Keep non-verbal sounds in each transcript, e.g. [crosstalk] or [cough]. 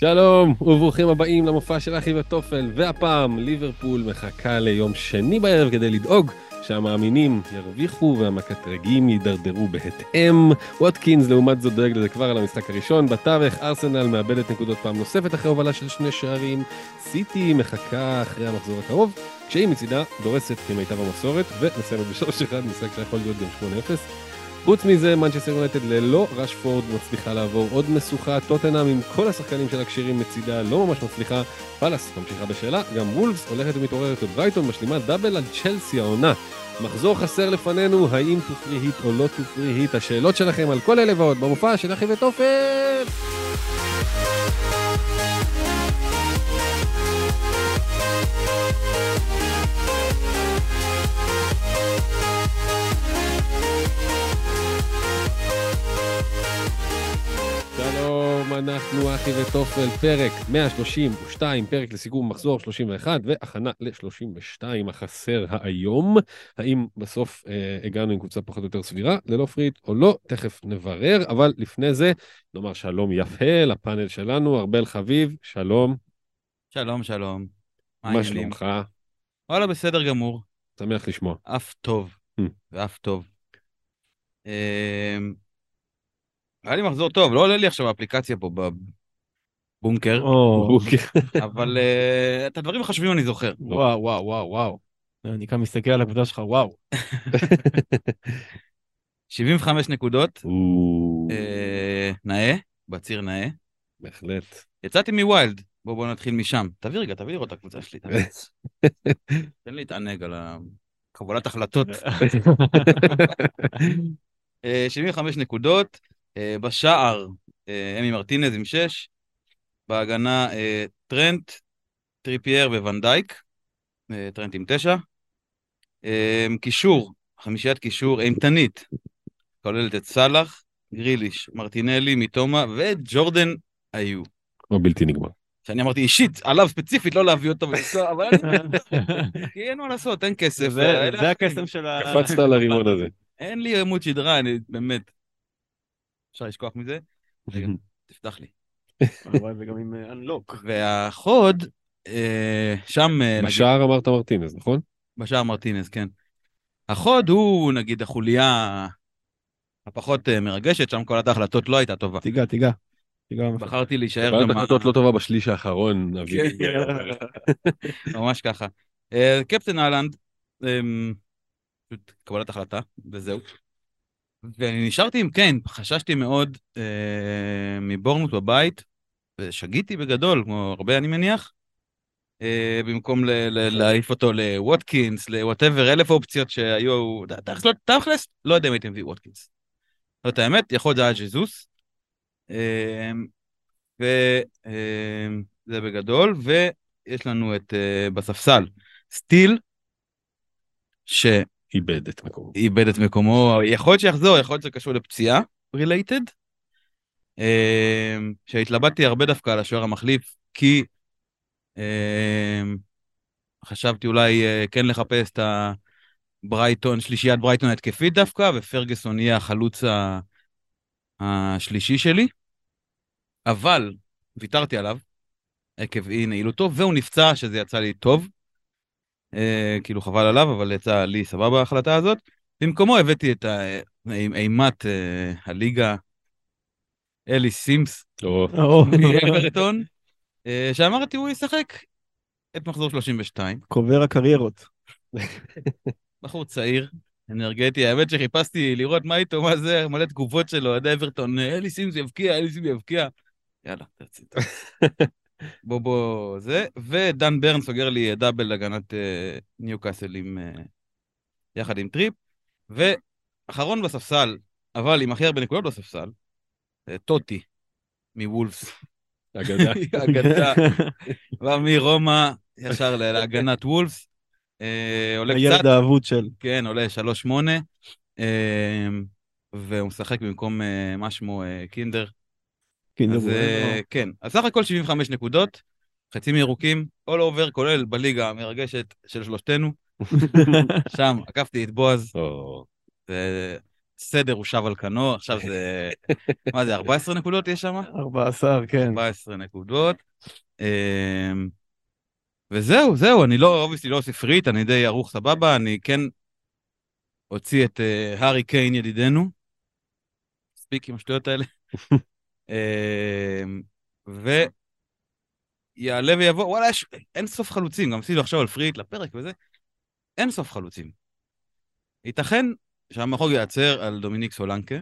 שלום וברוכים הבאים למופע של אחי וטופל, והפעם ליברפול מחכה ליום שני בערב כדי לדאוג שהמאמינים ירוויחו והמקטרגים יידרדרו בהתאם. ווטקינס לעומת זאת דואג לזה כבר על המשחק הראשון. בתווך ארסנל מאבדת נקודות פעם נוספת אחרי הובלה של שני שערים. סיטי מחכה אחרי המחזור הקרוב, כשהיא מצידה דורסת כמיטב המסורת, ומסיימת בשלוש אחד, משחק שיכול להיות גם 8-0. חוץ מזה, מנצ'סטר יונייטד ללא רשפורד מצליחה לעבור עוד משוכה, טוטנאם עם כל השחקנים של הקשירים מצידה לא ממש מצליחה, פאלאס ממשיכה בשאלה, גם וולפס הולכת ומתעוררת וברייטון משלימה דאבל על צ'לסי העונה. מחזור חסר לפנינו, האם תופרי היט או לא תופרי היט, השאלות שלכם על כל אלה ועוד במופע של אחי ותופר! שלום, אנחנו אחי וטופל, פרק 132, פרק לסיכום מחזור 31 והכנה ל-32 החסר היום. האם בסוף אה, הגענו עם קבוצה פחות או יותר סבירה ללא פריט או לא, תכף נברר, אבל לפני זה נאמר שלום יפה לפאנל שלנו, ארבל חביב, שלום. שלום, שלום. מה? שלומך? וואלה, בסדר גמור. שמח לשמוע. אף טוב. Hmm. ואף טוב. היה לי מחזור טוב, לא עולה לי עכשיו האפליקציה פה בבונקר, [laughs] אבל אה, את הדברים החשובים אני זוכר. וואו, וואו, וואו, וואו. אני כאן מסתכל על הקבוצה שלך, וואו. [laughs] 75 נקודות, אה, נאה, בציר נאה. בהחלט. יצאתי מווילד, בוא בוא נתחיל משם. תביא רגע, תביא לראות את הקבוצה שלי. [laughs] תן לי להתענג על הקבלת החלטות. אה, 75 נקודות, אה, בשער אה, אמי מרטינז עם 6, בהגנה אה, טרנט, טריפייר ואן דייק, אה, טרנט עם 9, אה, קישור, חמישיית קישור אימתנית, כוללת את סאלח, גריליש, מרטינלי, מיטומה וג'ורדן איו. או בלתי נגמר. שאני אמרתי אישית, עליו ספציפית, לא להביא אותו ולנסוע, [laughs] אבל. כי אין מה לעשות, אין כסף. זה. הקסם של ה... קפצת על הרימון הזה. אין לי עמוד שדרה, אני באמת. אפשר לשכוח מזה? רגע, [laughs] תפתח לי. הלוואי וגם עם אה, unlock. והחוד, אה, שם, אה, בשער אמרת מרטינז, נכון? בשער מרטינז, כן. החוד הוא, נגיד, החוליה הפחות אה, מרגשת, שם קבלת ההחלטות לא הייתה טובה. תיגע, תיגע. בחרתי להישאר גם... החלטות לא טובה בשליש האחרון, אבי. כן. ממש ככה. אה, קפטן האלנד, אמ, פשוט קבלת החלטה, וזהו. ואני נשארתי עם קיין, חששתי מאוד אה, מבורנמות' בבית, ושגיתי בגדול, כמו הרבה אני מניח, אה, במקום להעיף אותו לווטקינס, ל whatever, אלף אופציות שהיו, תכלס, לא- יודע אם הייתי מביא ווטקינס. זאת האמת, יכול להיות זה היה ז'זוס. אה, וזה בגדול, ויש לנו את אה, בספסל סטיל, שאיבד איבד את מקומו. את מקומו, יכול להיות שיחזור, יכול להיות שזה קשור לפציעה related. שהתלבטתי הרבה דווקא על השוער המחליף, כי אה, חשבתי אולי אה, כן לחפש את הברייטון, שלישיית ברייטון ההתקפית דווקא, ופרגוסון יהיה החלוץ השלישי שלי. אבל ויתרתי עליו, עקב אי נעילותו, והוא נפצע, שזה יצא לי טוב. אה, כאילו חבל עליו, אבל יצא לי סבבה ההחלטה הזאת. במקומו הבאתי את ה- אימת אימת, אה, הליגה, אלי סימס מאברטון, אה, שאמרתי הוא ישחק את מחזור 32. קובר הקריירות. בחור צעיר, אנרגטי, האמת שחיפשתי לראות מה איתו, מה זה, מלא תגובות שלו, עד אברטון, אלי סימס יבקיע, אלי סימס יבקיע. יאללה, תרצית. [laughs] בוא בוא זה, ודן ברן סוגר לי double הגנת אה, ניוקאסל עם, אה, יחד עם טריפ, ואחרון בספסל, אבל עם הכי הרבה נקודות בספסל, אה, טוטי מוולפס, [laughs] אגדה. [laughs] אגדה, בא מרומא ישר להגנת וולפס, עולה קצת, הילד האבוד של... כן, עולה 3-8, אה, והוא משחק במקום, מה שמו, קינדר. אז אה. כן, אז סך הכל 75 נקודות, חצי מירוקים, all over, כולל בליגה המרגשת של שלושתנו. [laughs] שם עקפתי את בועז, או, הסדר הושב על כנו, עכשיו זה... [laughs] מה זה, 14 נקודות יש שם? 14, כן. 14 נקודות. אמ, וזהו, זהו, אני לא, אובייסטי לא ריט, אני די ערוך סבבה, אני כן אוציא את אה, הארי קיין ידידנו. מספיק עם השטויות האלה. [laughs] אמ, ויעלה ויבוא, וואלה, יש אין סוף חלוצים, גם עשינו עכשיו על פריט לפרק וזה, אין סוף חלוצים. ייתכן שהמחוג ייעצר על דומיניק סולנקה.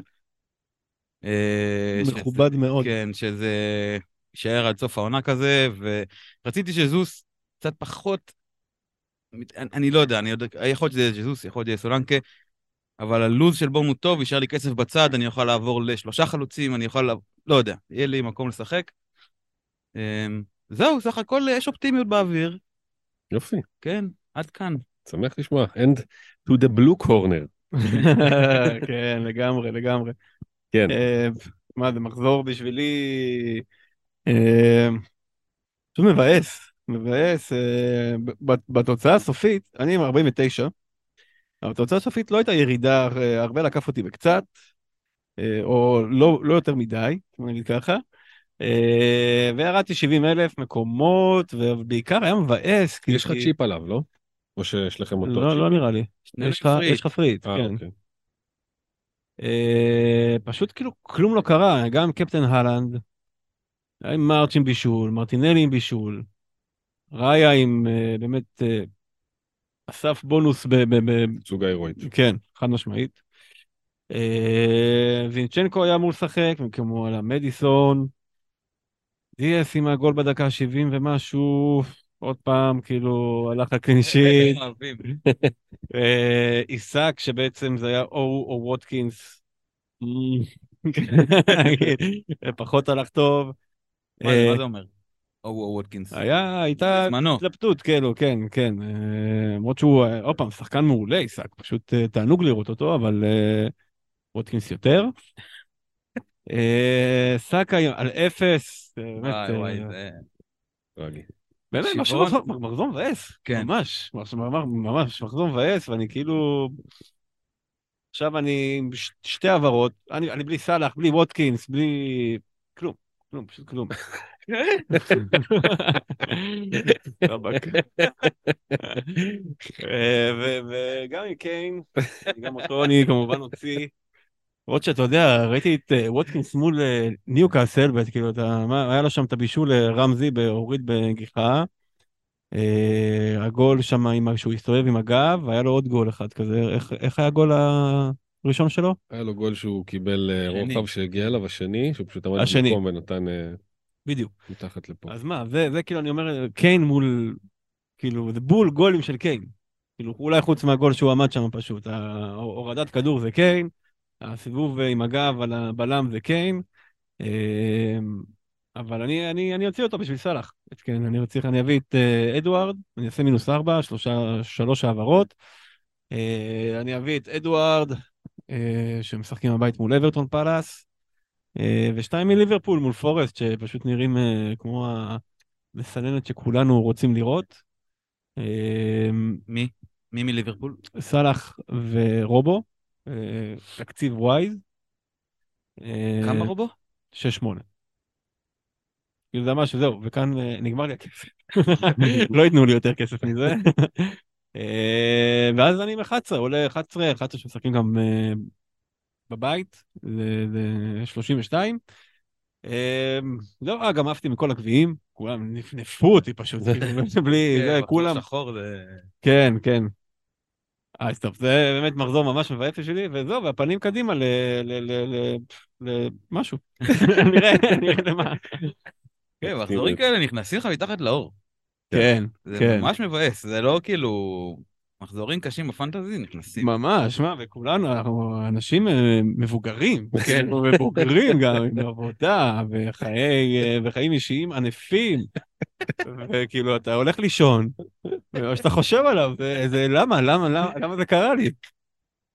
אה, מכובד מאוד. כן, שזה יישאר עד סוף העונה כזה, ורציתי שזוס קצת פחות, אני, אני לא יודע, אני יודע, יכול להיות שזה יהיה ז'זוס, יכול להיות שזה יהיה סולנקה, אבל הלו"ז של בורמוט טוב, יישאר לי כסף בצד, אני אוכל לעבור לשלושה חלוצים, אני יכול, לעב- לא יודע, יהיה לי מקום לשחק. אמ, זהו, סך הכל יש אופטימיות באוויר, יופי, כן, עד כאן. שמח לשמוע. And to the blue corner. [laughs] כן, לגמרי, לגמרי. כן, אה, מה זה מחזור בשבילי אה, פשוט מבאס, מבאס. אה, בתוצאה הסופית, אני עם 49, אבל בתוצאה הסופית לא הייתה ירידה, אה, הרבה לקף אותי בקצת, אה, או לא, לא יותר מדי, נגיד ככה. אה, וירדתי 70 אלף מקומות, ובעיקר היה מבאס. כי- יש לך כי- צ'יפ עליו, לא? או שיש לכם אותו? לא, לא נראה לי. יש לך פריט. אה, כן. אוקיי. אה, פשוט כאילו כלום לא קרה, גם קפטן הלנד, היה עם מרץ' עם בישול, מרטינלי עם בישול, ראיה עם אה, באמת אה, אסף בונוס ב... ב, ב סוג ההירואית. כן, חד משמעית. אה, זינצ'נקו היה אמור לשחק, כמו על המדיסון. דיאס עם הגול בדקה 70 ומשהו, עוד פעם, כאילו, הלך לקלינשיט. אוהבים. [laughs] אה, עיסק שבעצם זה היה או או ווטקינס. [laughs] פחות הלך טוב. מה זה- אה, מה זה אומר? או או ווטקינס. היה, הייתה. התלבטות, כאילו, כן, כן. אה, למרות שהוא, אה, עוד פעם, שחקן מעולה, עיסק, פשוט אה, תענוג לראות אותו, אבל אה, ווטקינס יותר. אה, סאקה על אפס, באמת, וואי וואי. באמת, מחזור- מחזור מבאס, כן. ממש, ממש, ממש, מחזור מבאס, ואני כאילו... עכשיו אני עם שתי העברות, אני, אני בלי סאלח, בלי ווטקינס, בלי... כלום, כלום, פשוט כלום. [laughs] רבאק. [laughs] אה, ו- וגם עם קיין, גם אותו אני כמובן אוציא. למרות שאתה יודע, ראיתי את אה, ווטקינס מול אה, ניוקאסל, מה, היה לו שם את הבישול לרמזי, הוריד בגיחה. אה, הגול שם, שהוא הסתובב עם הגב, היה לו עוד גול אחד כזה. איך- איך היה הגול הראשון שלו? היה לו גול שהוא קיבל. רוחב שהגיע אליו, השני, שהוא פשוט עמד. במקום ונתן בדיוק. מתחת לפה. אז מה, זה, זה כאילו, אני אומר, קיין מול, כאילו, זה בול גולים של קיין. כאילו, אולי חוץ מהגול שהוא עמד שם פשוט. הורדת כדור זה קיין, הסיבוב עם הגב על הבלם זה קיין. אה, אבל אני, אני, אני אוציא אותו בשביל סאלח. כן, אני צריך, אני אביא את אה, אדוארד, אני אעשה מינוס ארבע, שלושה, שלוש העברות. אה, אני אביא את אדוארד, אה, שמשחקים בבית מול אברטון פאלאס. אה, ושתיים מליברפול מול פורסט, שפשוט נראים אה, כמו המסננת שכולנו רוצים לראות. אה, מי? מי מליברפול? סאלח ורובו, תקציב ווייז. כמה רובו? 6-8. כאילו זה ממש זהו, וכאן נגמר לי הכסף. [laughs] לא ייתנו לי יותר כסף מזה. [laughs] ואז אני עם 11, עולה 11, 11 שמשחקים גם בבית, זה 32. לא, אה, גם עפתי מכל הגביעים, כולם נפנפו אותי פשוט, כאילו, [laughs] בלי, כן, זה, כולם, זה... כן, כן. אה, אז טוב, זה באמת מחזור ממש מבאס בשבילי, וזהו, והפנים קדימה ל... ל... ל... ל... למשהו. [laughs] נראה, נראה למה. כן, מחזורים כאלה נכנסים לך מתחת לאור. כן, זה כן. ממש מבאס, זה לא כאילו... מחזורים קשים בפנטזי נכנסים. ממש, מה, וכולנו, אנחנו אנשים אה, מבוגרים, [laughs] כן, ובוגרים גם, עם עבודה, וחיי, אה, וחיים אישיים ענפים, וכאילו, אתה הולך לישון, או שאתה חושב עליו, זה, זה למה, למה, למה, למה זה קרה לי?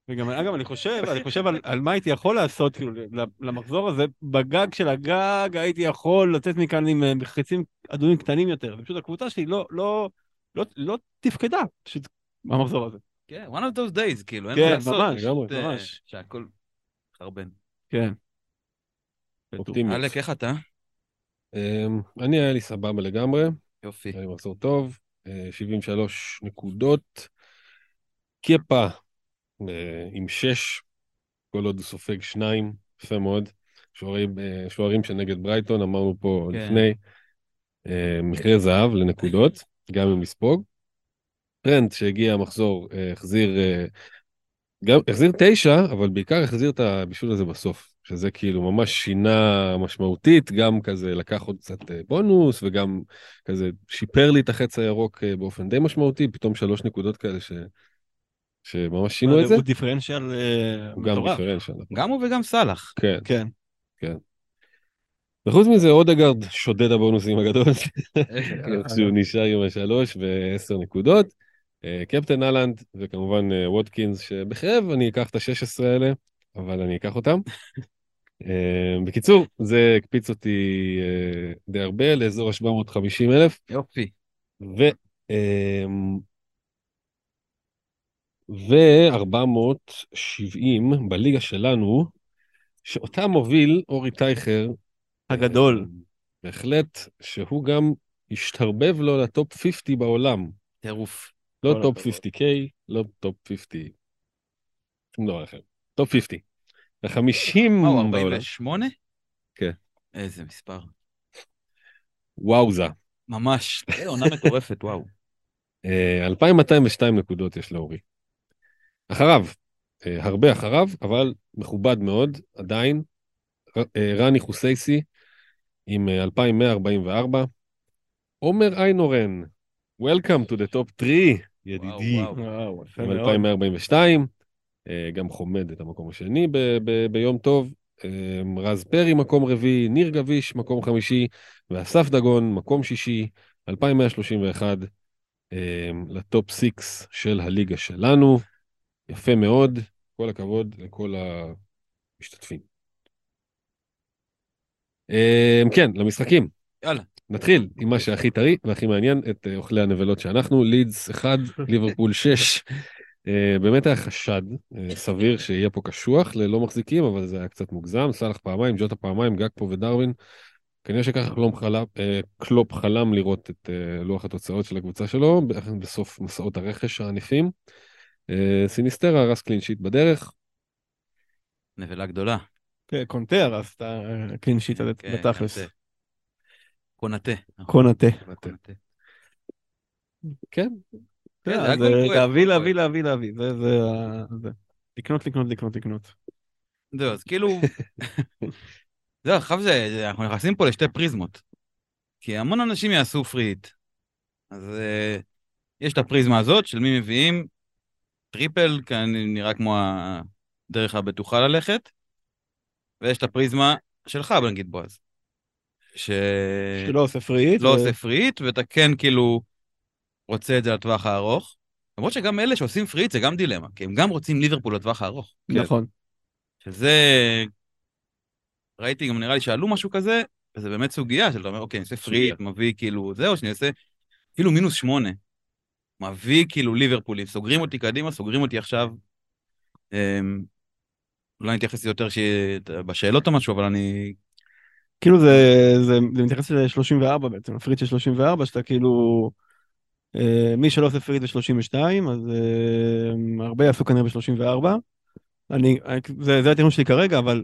וגם, אגב, אני חושב, אני חושב על, על מה הייתי יכול לעשות, כאילו, למחזור הזה, בגג של הגג הייתי יכול לצאת מכאן עם אה, חצים אדומים קטנים יותר, ופשוט הקבוצה שלי לא, לא, לא, לא תפקדה, פשוט, במחזור הזה. כן, one of those days, כאילו, אין כן, מה לעשות. ממש, פשוט, לגמרי, אה, ממש. שהכל... חרבן. כן. אופטימיות. אלק, איך אתה? אמ, אני, היה לי סבבה לגמרי, יופי. היה לי מחזור טוב, אה, 73 נקודות. קפה אה, עם 6, כל עוד הוא סופג 2, יפה מאוד. שוערים, אה, שוערים שנגד ברייטון, אמרנו פה כן. לפני, אה, מכרה זהב לנקודות, גם אם לספוג. טרנד שהגיע המחזור, אה, החזיר, אה, גם החזיר תשע, אבל בעיקר החזיר את הבישול הזה בסוף, שזה כאילו ממש שינה משמעותית, גם כזה לקח עוד קצת אה, בונוס, וגם כזה שיפר לי את החץ הירוק באופן די משמעותי, פתאום שלוש נקודות כאלה ש... שממש שינו את זה. הוא דיפרנציאל הוא גם מטורף. דיפרנציאל. גם הוא וגם סאלח. כן. כן. וחוץ מזה, אודגרד שודד הבונוסים הגדול, [laughs] שהוא נשאר עם השלוש ועשר נקודות. קפטן אהלנד, וכמובן אה, ווטקינס, שבחרב אני אקח את ה-16 האלה, אבל אני אקח אותם. [laughs] אה, בקיצור, זה הקפיץ אותי אה, די הרבה, לאזור ה-750 אלף, יופי. ו... אמ, ו-470 בליגה שלנו, שאותה מוביל אורי טייכר. הגדול. אה, בהחלט, שהוא גם השתרבב לו ל top 50 בעולם. טירוף. לא כל top הכבוד. 50K, לא top 50. שום דבר אחר. top 50. ה-50 מה הוא, בעולם. 48? כן. איזה מספר. וואוזה. ממש. אה, עונה מטורפת, וואו. [laughs] אה, 2,202 נקודות יש לאורי. אחריו, אה, הרבה אחריו, אבל מכובד מאוד, עדיין, אה, רני חוסייסי עם אה, 2,144. עומר איינורן, Welcome to the top 3, ידידי, וואו. וואו, יפה עם מאוד. 2,142. אה, גם חומד את המקום השני ב- ב- ביום טוב. אה, רז פרי, מקום רביעי, ניר גביש, מקום חמישי, ואסף דגון, מקום שישי, 2,131 אה, לטופ 6 של הליגה שלנו. יפה מאוד, כל הכבוד לכל המשתתפים. כן, למשחקים. יאללה. נתחיל עם מה שהכי טרי והכי מעניין, את אה, אוכלי הנבלות שאנחנו, לידס 1, [laughs] ליברפול 6. אה, באמת היה חשד אה, סביר שיהיה פה קשוח ללא מחזיקים, אבל זה היה קצת מוגזם. סאלח פעמיים, ג'וטה פעמיים, גקפו ודרווין. כנראה שככה קלופ חלם, קלופ חלם לראות את לוח התוצאות של הקבוצה שלו ב- בסוף מסעות הרכש הענפים. סיניסטרה הרס clean sheet בדרך. נבלה גדולה. כן, קונאטה הרס את ה clean sheet הזה כן, בתכלס. קונאטה. קונאטה. נכון. קונאטה. כן, כן, אה, להביא, להביא. להביא, להביא. זה, זה, ה- זה. לקנות, לקנות, לקנות, לקנות. זהו, אז כאילו... [laughs] זהו, עכשיו זה, אנחנו נכנסים פה לשתי פריזמות. כי המון אנשים יעשו free hit. אז אה, יש את הפריזמה הזאת של מי מביאים, triple, כאן נראה כמו הדרך הבטוחה ללכת, ויש את הפריזמה שלך, נגיד בועז. ש... שלא עושה free hit. לא ו- עושה free hit, ואתה כן כאילו רוצה את זה לטווח הארוך. למרות שגם אלה שעושים free hit זה גם דילמה, כי הם גם רוצים ליברפול לטווח הארוך. נכון. שזה... ראיתי גם נראה לי שאלו משהו כזה, וזה באמת סוגיה של אתה אומר, אוקיי, אני עושה free hit, מביא כאילו, זהו, שאני עושה אפילו מינוס שמונה. מביא כאילו ליברפולים, סוגרים אותי קדימה, סוגרים אותי עכשיו. אמ, אולי נתייחס לזה יותר ש... בשאלות או משהו, אבל אני... כאילו זה, זה, זה מתייחס ל-34 בעצם, ה free hit של 34, שאתה כאילו, אה, מי שלא עושה free hit ב-32, אז אה, הרבה יעשו כנראה ב-34. אני, זה, זה הטיעון שלי כרגע, אבל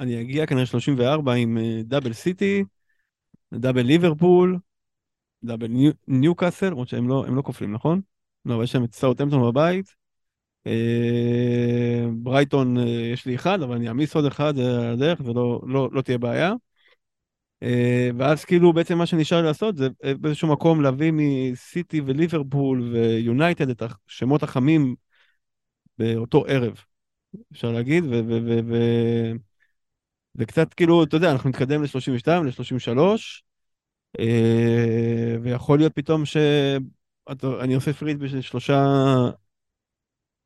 אני אגיע כנראה 34 עם אה, double סיטי, double ליברפול, double ניו- ניוקאסל, למרות שהם לא, לא כופלים, נכון? לא, אבל יש להם את סאוטהמפטון בבית. אה, ברייטון אה, יש לי אחד, אבל אני אעמיס עוד אחד, זה על הדרך, זה לא, לא, לא תהיה בעיה. אה, ואז כאילו בעצם מה שנשאר לעשות זה אה, באיזשהו מקום להביא מסיטי וליברפול ויונייטד את השמות החמים באותו ערב, אפשר להגיד, ו- ו- ו- ו- וקצת כאילו, אתה יודע, אנחנו נתקדם ל-32, ל-33, אה, ויכול להיות פתאום שאני עושה פריט בשביל שלושה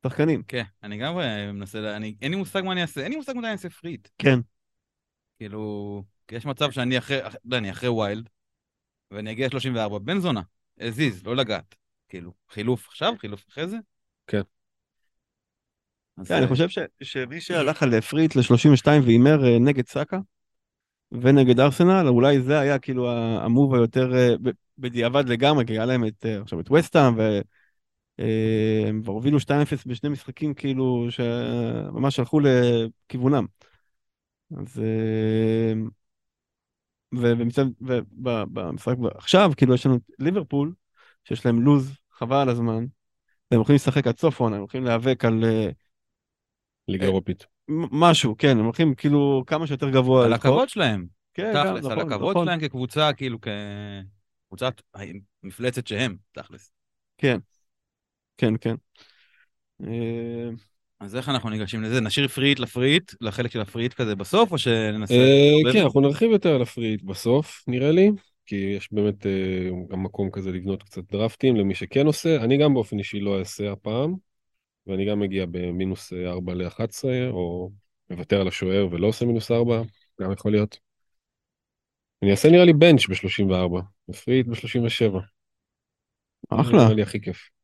שחקנים. כן, אני גם מנסה, אני, אין לי מושג מה אני אעשה, אין לי מושג מתי אני אעשה פריט. כן. כאילו, כי יש מצב שאני אחרי, אח- לא, אני אחרי ויילד, ואני אגיע 34, בן זונה, הזיז, לא לגעת. כאילו, חילוף עכשיו, חילוף אחרי זה. כן. אז, כן, אני אה, חושב ש- שמי שהלך על פריט ל-32 והימר אה, נגד סאקה ונגד ארסנל, אולי זה היה כאילו המוב היותר אה, בדיעבד לגמרי, כי היה להם את, עכשיו את וסטהאם, והם כבר הובילו 2-0 בשני משחקים כאילו שממש הלכו לכיוונם. אז... אה, ובמשחק עכשיו, כאילו יש לנו את ליברפול, שיש להם לוז, חבל על הזמן, והם הולכים לשחק עד סוף העונה, הם הולכים להיאבק על אה, ליגה אה, אירופית. משהו, כן, הם הולכים כאילו כמה שיותר גבוה. על. הכבוד שלהם, כן, גם, תכלס, על נכון, הכבוד נכון. שלהם כקבוצה, כאילו כקבוצת מפלצת שהם, תכלס. כן, כן, כן. אה, אז איך אנחנו ניגשים לזה? נשאיר פריט לפריט, לחלק של הפריט כזה בסוף, או שננסה... אה? כן, אנחנו נרחיב יותר על ה free hit בסוף, נראה לי, כי יש באמת אה, גם מקום כזה לבנות קצת דרפטים למי שכן עושה. אני גם באופן אישי לא אעשה הפעם, ואני גם מגיע במינוס 4 ל-11, או מוותר על השוער ולא עושה מינוס 4, גם יכול להיות. אני אעשה נראה לי bench ב-34, ו free hit ב-37. אחלה. נראה לי הכי כיף.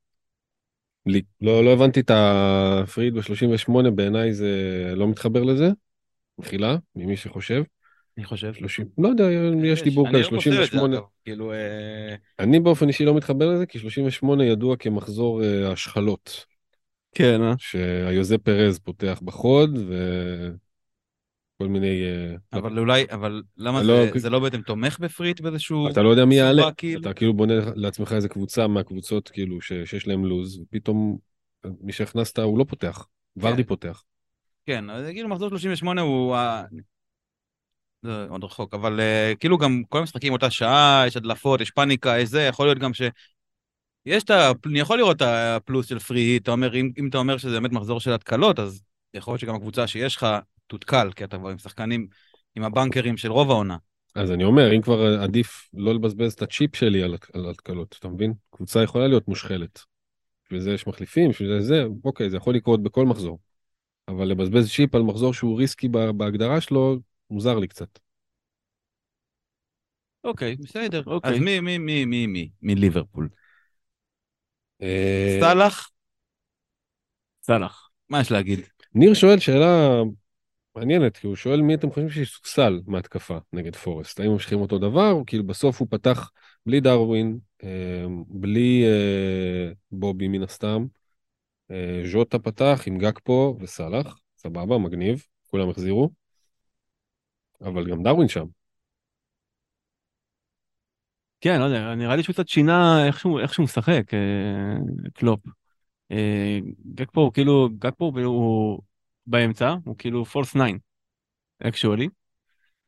לי, לא, לא הבנתי את הפריד ב-38, בעיניי זה לא מתחבר לזה. מחילה, ממי שחושב. אני חושב. 30, לא יודע, יש דיבור אני כזה, לא פוסל את זה, 38. אגב. כאילו, אה, אני באופן אישי לא מתחבר לזה, כי 38 ידוע כמחזור אה, השחלות, כן, אה? שהיוזה פרז פותח בחוד, וכל מיני... אה, אבל אולי, אבל למה לא, זה, כי- זה לא בעצם תומך בפריט באיזשהו... אתה לא יודע מי יעלה, כאילו? אתה כאילו בונה לעצמך איזה קבוצה מהקבוצות כאילו ש- שיש להם לוז, ופתאום מי שהכנסת הוא לא פותח, ורדי פותח. כן, אז כאילו מחזור 38 הוא... זה עוד רחוק, אבל uh, כאילו גם כל המשחקים אותה שעה, יש הדלפות, יש פאניקה, יש זה, יכול להיות גם ש... יש את ה... אני יכול לראות את הפלוס של פרי, אתה אומר, אם, אם אתה אומר שזה באמת מחזור של התקלות, אז יכול להיות שגם הקבוצה שיש לך תותקל, כי אתה כבר עם שחקנים, עם הבנקרים של רוב העונה. אז אני אומר, אם כבר עדיף לא לבזבז את הצ'יפ שלי על על התקלות, אתה מבין? קבוצה יכולה להיות מושכלת. בשביל זה יש מחליפים, בשביל זה זה, אוקיי, זה יכול לקרות בכל מחזור. אבל לבזבז צ'יפ על מחזור שהוא ריסקי בה- בהגדרה שלו, מוזר לי קצת. אוקיי, בסדר. אוקיי. אז מי, מי, מי, מי, מי? מליברפול. אה, סאלח, סאלח. מה יש להגיד? ניר שואל שאלה מעניינת, כי הוא שואל מי אתם חושבים שיסופסל מהתקפה נגד פורסט? האם ממשיכים אותו דבר, או כאילו בסוף הוא פתח בלי דרווין, אה, בלי אה, בובי מן הסתם, אה, ז'וטה פתח עם גקפו וסאלח, סבבה, מגניב, כולם החזירו, אבל גם דרווין שם. כן, לא יודע, נראה לי שהוא קצת שינה איך שהוא, משחק, אה, קלופ. אה, גקפו הוא כאילו, גקפו הוא באמצע, הוא כאילו false 9, actually.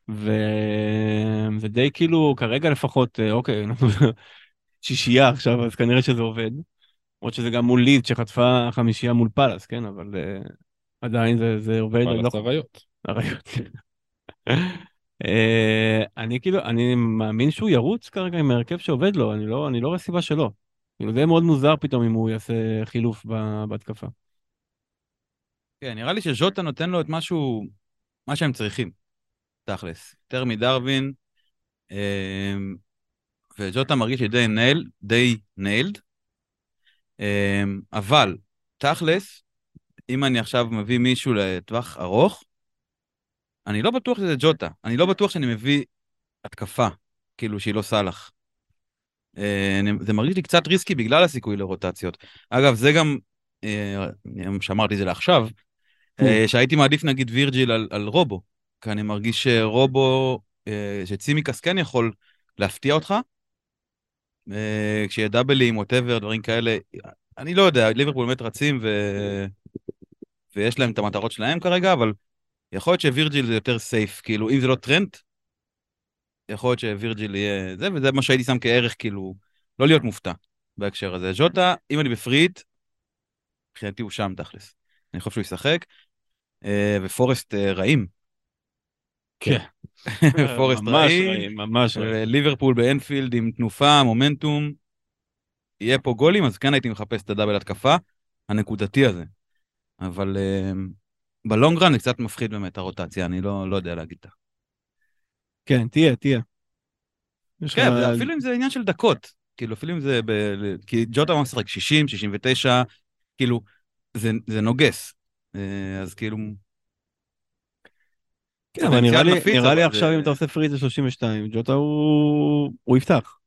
וזה די כאילו, כרגע לפחות, אה, אוקיי, [laughs] אנחנו שישייה עכשיו, אז כנראה שזה עובד. למרות שזה גם מול לידס שחטפה חמישייה מול פאלאס, כן, אבל אה, עדיין זה, זה עובד. לא- פאלאס אריות. אריות. [laughs] אה, אני כאילו, אני מאמין שהוא ירוץ כרגע עם ההרכב שעובד לו, אני לא, אני לא רואה סיבה שלא. כאילו זה יהיה מאוד מוזר פתאום אם הוא יעשה חילוף בהתקפה. כן, נראה לי שז'וטה נותן לו את משהו, מה שהם צריכים, תכלס. יותר מדרווין, אמ, וג'וטה מרגיש לי די נייל, די ניילד, אמ, אבל תכלס, אם אני עכשיו מביא מישהו לטווח ארוך, אני לא בטוח שזה ג'וטה, אני לא בטוח שאני מביא התקפה, כאילו שהיא לא סאלח. אה, זה מרגיש לי קצת ריסקי בגלל הסיכוי לרוטציות. אגב, זה גם, שאמרתי את זה לעכשיו, אה, שהייתי מעדיף נגיד וירג'יל על, על רובו, כי אני מרגיש שרובו, אה, שצימקס כן יכול להפתיע אותך, אה, כשיהיה דאבלים, ווטאבר, דברים כאלה, אני לא יודע, ליברפול באמת רצים ו... ויש להם את המטרות שלהם כרגע, אבל יכול להיות שווירג'יל זה יותר סייף, כאילו, אם זה לא טרנט, יכול להיות שווירג'יל יהיה זה, וזה מה שהייתי שם כערך, כאילו, לא להיות מופתע בהקשר הזה. ז'וטה, אם אני בפריט, מבחינתי הוא שם תכלס. אני חושב שהוא ישחק, אה, ופורסט אה, רעים. כן. [laughs] פורסט רעים, ממש רעים. ליברפול באנפילד עם תנופה, מומנטום, יהיה פה גולים, אז כן הייתי מחפש את הדאבל התקפה הנקודתי הזה. אבל אה, בלונגרן זה קצת מפחיד באמת הרוטציה, אני לא, לא יודע להגיד. כן, תהיה, תהיה. כן, לך- אפילו אם זה עניין של דקות, כאילו אפילו אם זה, ב... כי ג'וטה משחק 60, 69, כאילו, זה, זה נוגס. אה, אז כאילו, כן, אבל נראה לי, נפיץ, נראה לי אבל עכשיו זה- אם אתה עושה פריט ל-32, ג'וטה הוא, הוא יפתח.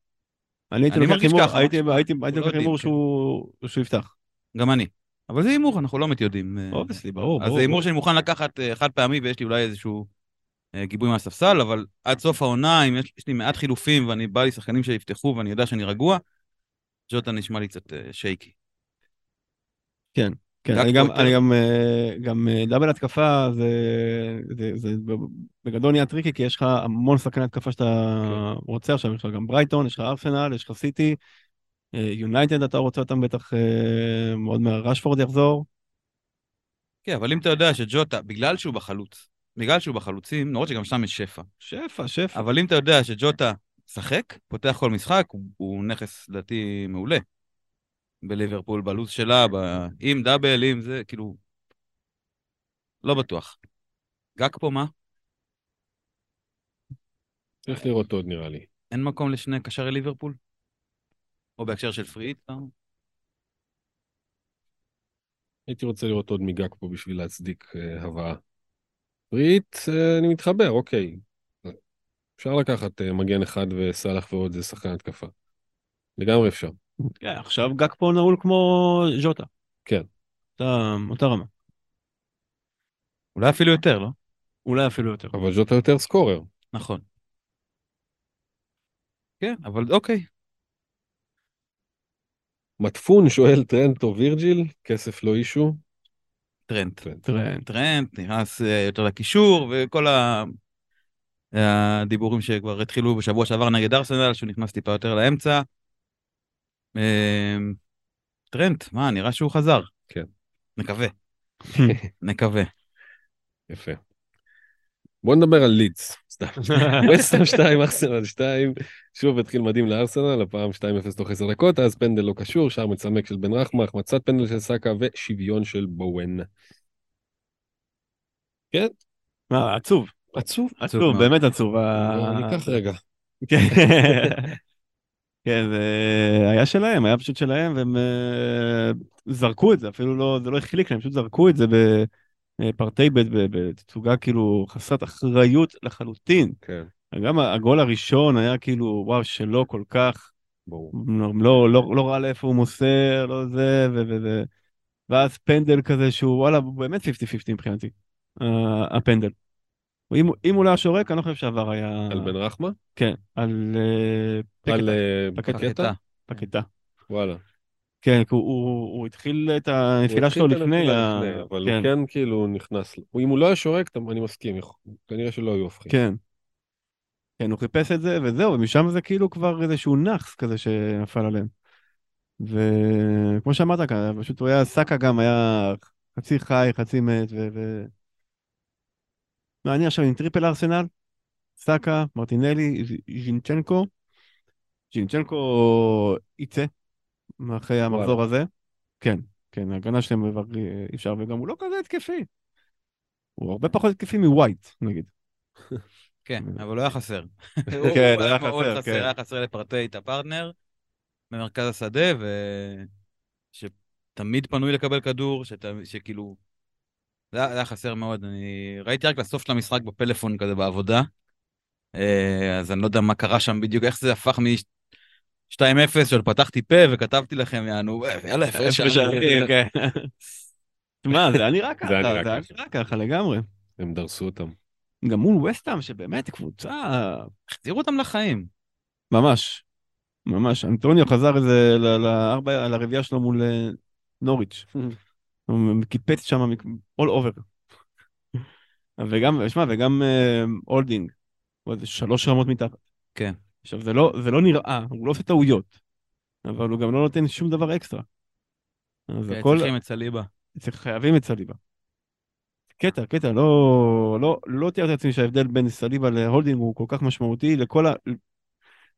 אני הייתי אני לוקח הימור, הייתי, לא לוקח הימור. שהוא, יפתח. גם אני. אבל זה הימור, אנחנו לא באמת יודעים. אה, obviously, ברור, אז ברור. זה הימור שאני מוכן לקחת אה, חד פעמי ויש לי אולי איזשהו גיבוי מהספסל, אבל עד סוף העונה, אם יש, לי מעט חילופים ואני בא לי שחקנים שיפתחו ואני יודע שאני רגוע, ג'וטה נשמע לי קצת shaky. כן, גג אני גם. אני גם, אה, גם אה, double התקפה זה, זה, זה בגדול נהיה tricky כי יש לך המון שחקני התקפה שאתה כן. רוצה עכשיו, יש לך גם ברייטון, יש לך ארסנל, יש לך סיטי, אה, יונייטד אתה רוצה אותם בטח מאוד מהר, רשפורד יחזור, כן, אבל אם אתה יודע שג'וטה, בגלל שהוא בחלוץ, בגלל שהוא בחלוצים, למרות שגם שם יש שפע, שפע, שפע. אבל אם אתה יודע שג'וטה משחק, פותח כל משחק, הוא, הוא נכס לדעתי מעולה. בליברפול, בלו"ז שלה, ב... עם דאבל, עם זה, כאילו... לא בטוח. גג פה מה? צריך לראות עוד נראה לי. אין מקום לשני קשרי ליברפול? או בהקשר של פריט? לא? הייתי רוצה לראות עוד מגג פה בשביל להצדיק אה, הבאה. פריט, אה, אני מתחבר, אוקיי. אפשר לקחת אה, מגן אחד וסאלח ועוד איזה שחקן התקפה. לגמרי אפשר. כן, עכשיו גג פה נעול כמו ז'וטה. כן. אותה, אותה רמה. אולי אפילו יותר, לא? אולי אפילו יותר. אבל ז'וטה יותר סקורר. נכון. כן, אבל אוקיי. מטפון שואל טרנט או וירג'יל, כסף לא אישו. טרנט. טרנט. טרנט, נכנס אה, יותר לקישור, וכל ה... הדיבורים שכבר התחילו בשבוע שעבר נגד ארסנל, שהוא נכנס טיפה יותר לאמצע. אה, טרנט, מה, נראה שהוא חזר. כן. נקווה. [laughs] נקווה. יפה. בוא נדבר על לידס. סתם. [laughs] וסטהאם 2, ארסנל 2. שוב התחיל מדהים לארסנל, הפעם 2-0 תוך 10 דקות, אז פנדל לא קשור, שער מצמק של בן רחמה, החמצת פנדל של סאקה ושוויון של בואן. כן, מה, עצוב. עצוב. עצוב. באמת עצוב. אני אקח רגע. [laughs] כן, זה היה שלהם, היה פשוט שלהם, והם אה, זרקו את זה, אפילו לא, זה לא החליק להם, פשוט זרקו את זה בפרטי ב' בתצוגה כאילו חסרת אחריות לחלוטין. כן, גם הגול הראשון היה כאילו, וואו, שלא כל כך, ברור. לא, לא, לא ראה לאיפה הוא מוסר, לא זה, ו... ו, ו ואז פנדל כזה שהוא, וואלה, באמת 50-50 מבחינתי, אה, הפנדל. אם, אם הוא לא היה שורק, אני לא חושב שעבר היה... על בן רחמה? כן, על אה, על פקטה. אה, פקטה. פקטה? פקטה. וואלה. כן, כי הוא, הוא, הוא התחיל את הנפילה שלו לפני, ה... לפני, אבל כן, הוא כן כאילו נכנס, אם הוא לא היה שורק, אני מסכים, כנראה שלא היו הופכים. כן. כן, הוא חיפש את זה, וזהו, ומשם זה כאילו כבר איזשהו נאחס כזה שנפל עליהם. וכמו שאמרת כאן, פשוט הוא היה, סאקה גם היה חצי חי, חצי מת, ו... ו... לא, אני עכשיו עם triple ארסנל, סאקה, מרטינלי, זינצ'נקו. זינצ'נקו יצא אחרי המחזור הזה. כן, כן, ההגנה שלהם כבר אי אפשר, וגם הוא לא כזה התקפי. הוא הרבה פחות התקפי מווייט, נגיד. [laughs] כן, אבל לא היה חסר. [laughs] כן, היה חסר, כן. היה חסר לפארטי את הפרטנר במרכז השדה, ושתמיד פנוי לקבל כדור, שת... שכאילו... זה היה, חסר מאוד. אני ראיתי רק לסוף של המשחק בפלאפון כזה בעבודה, אה, אז אני לא יודע מה קרה שם בדיוק, איך זה הפך מ-2-0, שעוד פתחתי פה וכתבתי לכם, יענו, יאללה, הפרש שערים, כן. [laughs] תשמע, זה היה נראה ככה, זה זה היה נראה ככה לגמרי. הם דרסו אותם. גם מול וסטאם, שבאמת קבוצה החזירו אותם לחיים. ממש, ממש. אנטוניו חזר איזה לרביעייה שלו מול אה, נוריץ'. [laughs] קיפץ שם all over. וגם, שמע, וגם אה, הולדינג, הוא איזה שלוש רמות מתחת. כן. עכשיו, זה לא, זה לא נראה, הוא לא עושה טעויות, אבל הוא גם לא נותן שום דבר אקסטרה. אז כן, הכל, צריכים את סליבה. צריך, חייבים את סליבה. קטע, קטע, לא, לא, לא תיארתי לעצמי שההבדל בין סליבה להולדינג הוא כל כך משמעותי לכל ה...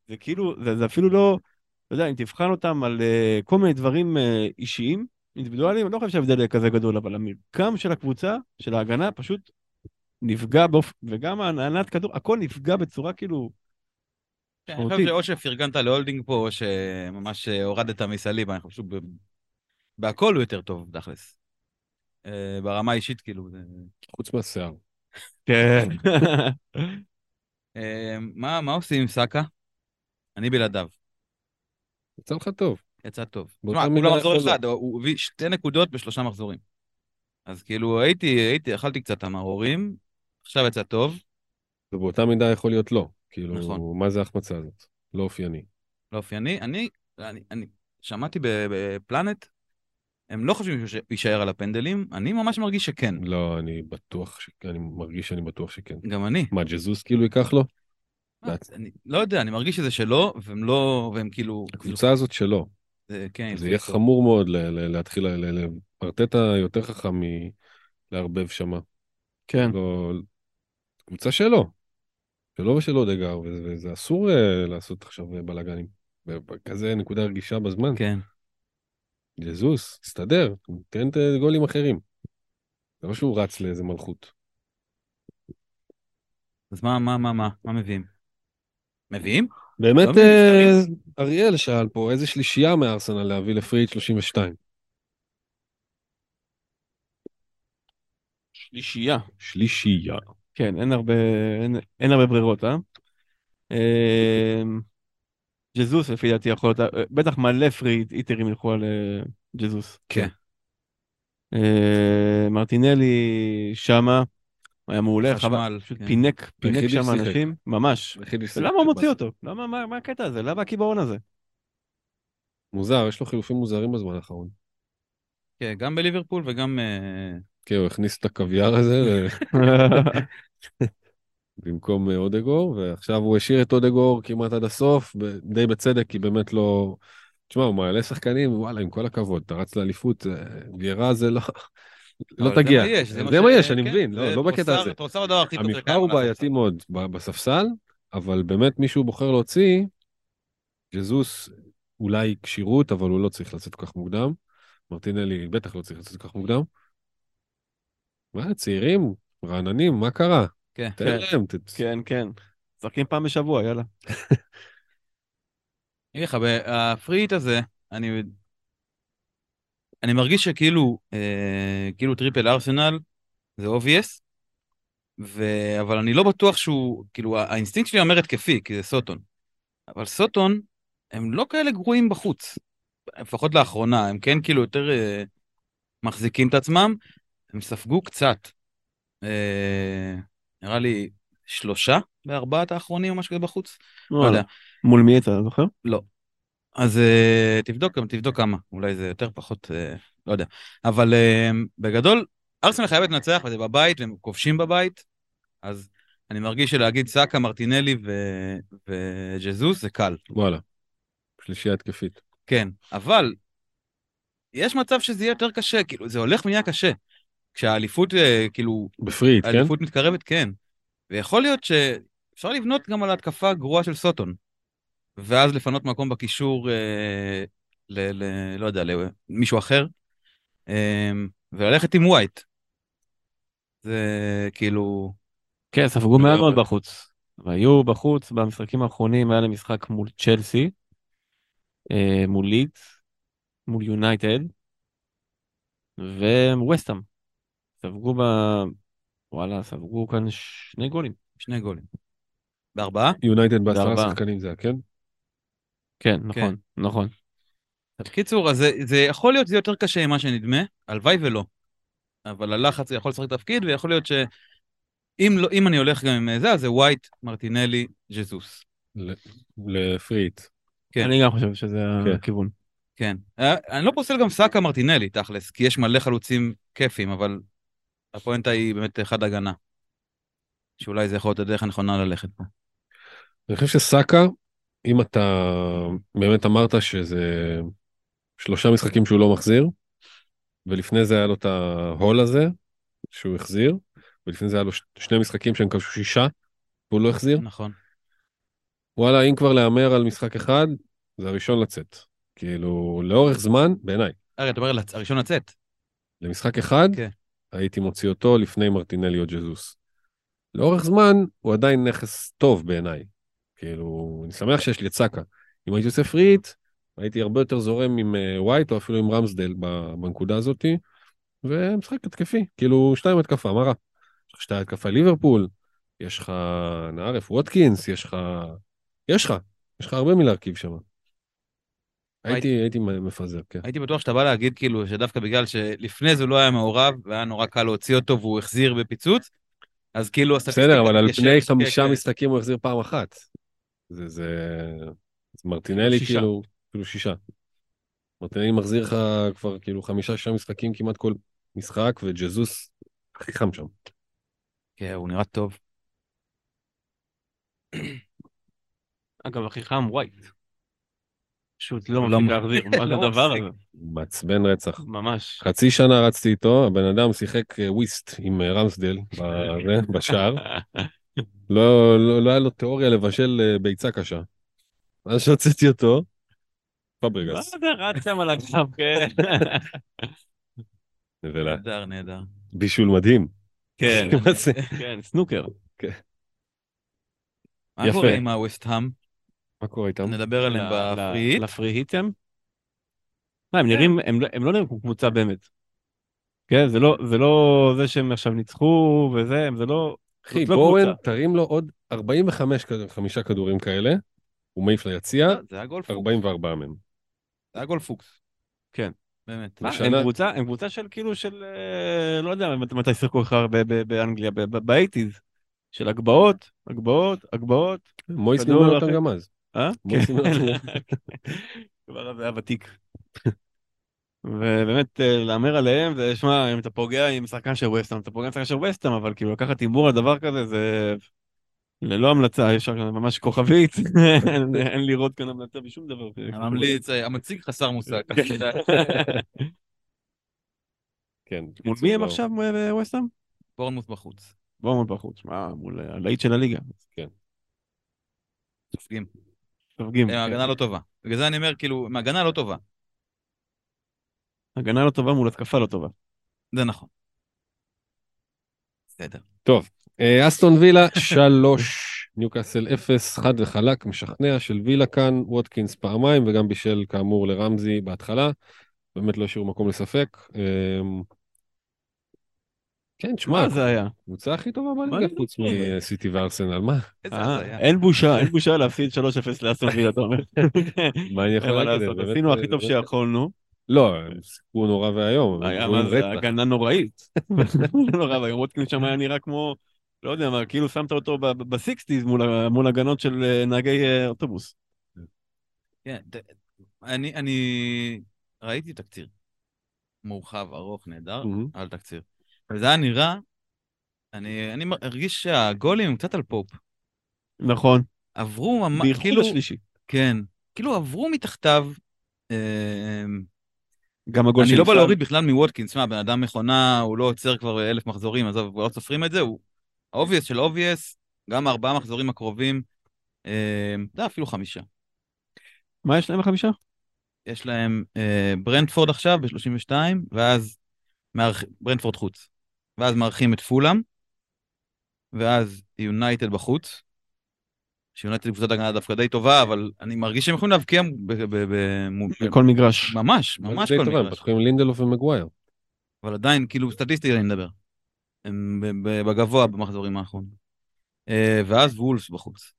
זה כאילו, זה, זה אפילו לא, אתה יודע, אם תבחן אותם על uh, כל מיני דברים uh, אישיים, אינדיבידואליים, אני לא חושב שההבדל יהיה כזה גדול, אבל המרקם של הקבוצה, של ההגנה, פשוט נפגע באופן, וגם הנעת כדור, הכל נפגע בצורה כאילו, כן, אני. חושב שאו שפרגנת להולדינג פה, או שממש הורדת מסליבה, אני חושב שב- בהכל הוא יותר טוב, תכלס. אה, ברמה האישית, כאילו. זה... חוץ מהשיער. כן. אה, מה עושים עם סאקה? אני בלעדיו. יצא לך טוב. יצא טוב. תשמע, כולה מחזור אחד, הוא- הביא שתי נקודות בשלושה מחזורים. אז כאילו, הייתי, הייתי, אכלתי קצת המרורים, עכשיו יצא טוב, ובאותה מידה יכול להיות לא. כאילו, נכון. מה זה ההחמצה הזאת? לא אופייני. לא אופייני. אני, אני, אני שמעתי בפלנט, הם לא חושבים שהוא יישאר על הפנדלים, אני ממש מרגיש שכן. לא, אני בטוח, ש... אני מרגיש שאני בטוח שכן. גם אני. מה, ג'זוס כאילו ייקח לו? מה, אני לא יודע, אני מרגיש שזה שלו, והם לא, והם כאילו... הקבוצה הזאת שלו. זה, כן, זה יהיה חמור מאוד ל- ל- להתחיל, ארטטה יותר חכם מלערבב שמה. כן. לא... קבוצה שלו. שלו ושל אודגר, וזה, וזה אסור אה, לעשות עכשיו אה, בלאגנים. בכזה נקודה רגישה בזמן. כן. ג'זוס, תסתדר, תן את גולים אחרים. זה לא שהוא רץ לאיזה מלכות. אז מה, מה, מה, מה, מה מביאים? מביאים? באמת, לא אה, אריאל שאל פה, איזה שלישייה מארסנל להביא לפריט 32? שלישייה. שלישייה. כן, אין הרבה, אין, אין הרבה ברירות, אה? אמ, ג'זוס לפי דעתי יכול להיות, אה, בטח מלא פרי איטרים ילכו על אה, ג'זוס. כן. מרטינלי שמה, היה מעולה, חשמל, חבל, פשוט כן. פינק, פינק שם. אנשים, ממש. למה הוא מוציא. אותו? למה, מה מה הקטע הזה? למה הקיבעון הזה? מוזר, יש לו חילופים מוזרים בזמן האחרון. כן, גם בליברפול וגם... אה, כן, הוא הכניס את הקוויאר הזה [laughs] במקום אה, אודגור, ועכשיו הוא השאיר את אודגור כמעט עד הסוף, די בצדק, כי באמת לא... תשמע, הוא מעלה שחקנים, וואלה, עם כל הכבוד, אתה רץ לאליפות, אה, גיירה זה לא... לא תגיע. זה מה יש, זה ש- מה יש, אני כן, מבין, לא זה לא בקטע הזה. טרוסר הדבר הכי טוב המבחר הוא. בעייתי מאוד בספסל, אבל באמת מישהו בוחר להוציא, ג'זוס אולי כשירות, אבל הוא לא צריך לצאת כל כך מוקדם. מרטינלי בטח לא צריך לצאת כל כך מוקדם. מה, צעירים, רעננים, מה קרה? כן. תן כן. להם, ת- כן, כן. משחקים פעם בשבוע, יאללה. אני אגיד לך, ה free hit הזה, אני... אני מרגיש שכאילו, אה, כאילו triple ארסנל זה obvious, ו... אבל אני לא בטוח שהוא, כאילו האינסטינקט שלי אומר התקפי, כי זה סוטון. אבל סוטון, הם לא כאלה גרועים בחוץ. לפחות לאחרונה, הם כן כאילו יותר אה, מחזיקים את עצמם, הם ספגו קצת. אה, נראה לי שלושה בארבעת האחרונים או משהו כזה בחוץ. לא יודע. מול מי אתה זוכר? לא. אז uh, תבדוק, גם תבדוק כמה, אולי זה יותר פחות, uh, לא יודע. אבל uh, בגדול, ארסנל חייבת לנצח וזה בבית, והם כובשים בבית, אז אני מרגיש שלהגיד סאקה, מרטינלי ו- וג'זוס זה קל. וואלה. שלישייה התקפית. כן, אבל יש מצב שזה יהיה יותר קשה, כאילו, זה הולך ונהיה קשה. כשהאליפות, אה, כאילו, בפריט, כן? האליפות מתקרבת, כן. ויכול להיות שאפשר לבנות גם על ההתקפה הגרועה של סוטון. ואז לפנות מקום בקישור, אה, ל, ל, לא יודע, למישהו אחר, אה, וללכת עם ווייט. זה כאילו, כן, ספגו מעט. מאוד בחוץ. והיו בחוץ במשחקים האחרונים, היה להם משחק מול צ'לסי, אה, מול לידס, מול יונייטד, וווסטאם. ספגו ב... וואלה, ספגו כאן שני גולים. שני גולים. בארבעה? יונייטד בעשרה. שחקנים זה היה, כן? כן, נכון, נכון. בקיצור, אז זה, זה יכול להיות שזה יותר קשה ממה שנדמה, הלוואי ולא. אבל הלחץ יכול לשחק תפקיד, ויכול להיות שאם לא, אם אני הולך גם עם זה, אז זה ווייט, מרטינלי, ג'זוס. ל- לפריט. כן. אני גם חושב שזה כן. הכיוון. כן. אה, אני לא פוסל גם סאקה מרטינלי, תכלס, כי יש מלא חלוצים כיפים, אבל הפואנטה היא באמת אחד הגנה. שאולי זה יכול להיות הדרך הנכונה ללכת פה. אני חושב שסאקה, אם אתה באמת אמרת שזה שלושה משחקים שהוא לא מחזיר, ולפני זה היה לו את ההול הזה, שהוא החזיר, ולפני זה היה לו שני משחקים שהם כבשו שישה, והוא לא החזיר. נכון. וואלה, אם כבר להמר על משחק אחד, זה הראשון לצאת. כאילו, לאורך זמן, בעיניי, הרי אתה אומר הראשון לצאת. למשחק אחד, כן. הייתי מוציא אותו לפני מרטינלי או ג'זוס. לאורך זמן, הוא עדיין נכס טוב בעיניי. כאילו, אני שמח שיש לי את סאקה. אם הייתי עושה פריט, הייתי הרבה יותר זורם עם אה, ווייט או אפילו עם רמסדל בנקודה הזאתי. ומשחק התקפי, כאילו שתיים התקפה, מה רע? יש לך שתיים התקפה ליברפול, יש לך נערף ווטקינס, יש לך... יש לך, יש לך הרבה מלהרכיב שם. הייתי, הייתי מפזר, כן. הייתי בטוח שאתה בא להגיד כאילו שדווקא בגלל שלפני זה לא היה מעורב, והיה נורא קל להוציא אותו והוא החזיר בפיצוץ, אז כאילו. בסדר, אבל על פני כן, חמישה כן. משחקים הוא החזיר פעם אחת. זה, זה... אז מרטינלי שישה. כאילו, כאילו שישה. מרטינלי מחזיר לך כבר כאילו חמישה, שישה משחקים כמעט כל משחק, וג'זוס הכי חם שם. כן, הוא נראה טוב. אגב, הכי חם, ווייט. פשוט לא לא מפסיק. להחזיר, [laughs] מה זה לא הדבר. הזה? מעצבן רצח. ממש. חצי שנה רצתי איתו, הבן אדם שיחק אה, וויסט עם אה, רמסדל [laughs] בשער. [laughs] לא, לא, לא היה לו תיאוריה לבשל אה, ביצה קשה. אז שהוצאתי אותו, מה פברגס. זה רץ שם על הגב, כן. [laughs] נבלה. נהדר, נהדר. בישול מדהים. כן, [laughs] מה? כן, סנוקר. מה יפה. קורה עם הווסט-האם? מה קורה איתם? נדבר עליהם ל- בפריט. לפרי היטם? מה, הם נראים, הם לא- הם לא נראים כמו קבוצה באמת. כן, זה לא, זה לא זה שהם עכשיו ניצחו וזה, זה לא... אחי, לא בואן, קבוצה. תרים לו עוד 45 כ- חמישה כדורים כאלה, הוא מעיף ליציע, זה היה גול פוקס. 44 מהם. זה היה גול פוקס. כן. באמת. מה, הם קבוצה, הם קבוצה של כאילו של, אה, לא יודע מת- מתי שיחקו לך ב- ב- באנגליה, באייטיז. של הגבהות, הגבהות, הגבהות. מויס נימן אותם גם אז. אה? כן. [laughs] כבר היה ותיק. ובאמת אה, להמר עליהם זה שמע אם אתה פוגע עם שחקן של ווסטהאם אתה פוגע עם שחקן של ווסטהאם אבל כאילו לקחת הימור על דבר כזה זה ללא המלצה יש שם ממש כוכבית [laughs] אין- לראות כאן המלצה בשום דבר. הממליץ, אה, המציג חסר מושג. [laughs] כן. מול בקיצור, מי הם. עכשיו אה, ווסטהאם? בורנמוס בחוץ. בואו בחוץ. מה מול אה, הלהיט של הליגה. סופגים. סופגים. הם כן. הגנה לא טובה. בגלל זה אני אומר, כאילו, הגנה לא טובה. הגנה לא טובה מול התקפה לא טובה. זה נכון. בסדר. אה, אסטון וילה 3, ניוקאסל 0, חד וחלק, משכנע של וילה כאן, ווטקינס פעמיים וגם בישל כאמור לרמזי בהתחלה. באמת לא השאירו מקום לספק. אה, כן, תשמע, מה זה היה? הקבוצה הכי טובה בליגה? חוץ מסיטי וארסנל, מה? אה. אין בושה, אין בושה להפסיד 3-0 לאסטון וילה, אתה אומר. מה אני יכול להגיד? עשינו אה, הכי טוב באמת- שיכולנו. לא, שיחקו נורא ואיום. היה. הגנה נוראית. נורא ואיום, ווטקינס שם היה נראה כמו, לא יודע מה, כאילו שמת אותו בסיקסטיז מול הגנות של אה, נהגי אה, אוטובוס. כן, אני, אני ראיתי תקציר. מורחב, ארוך, נהדר. על תקציר. וזה היה נראה, אני, אני מרגיש שהגולים הם קצת על פופ. נכון, עברו ממש, בייחוד כאילו, השלישי. כן, כאילו עברו מתחתיו. גם הגול אני של לא בא. להוריד בכלל מווטקינס, שמע, בן אדם מכונה, הוא לא עוצר כבר אלף מחזורים, עזוב, לא סופרים את זה, הוא ה obvious של obvious, גם ארבעה מחזורים הקרובים, אה, יודע, אפילו חמישה. מה יש להם בחמישה? יש להם אה, ברנטפורד עכשיו ב-32, ואז מארח... ברנטפורד חוץ. ואז מארחים את פולאם, ואז יונייטד בחוץ. שיונייטד קבוצת הגנה דווקא די טובה, אבל אני מרגיש שהם יכולים להבקיע. בכל מגרש. ממש, ממש כל מגרש. פתחו עם לינדלוף ומגווייר. אבל עדיין, כאילו, סטטיסטית אני מדבר. הם בגבוה במחזורים האחרונים. אה, ואז וולס בחוץ.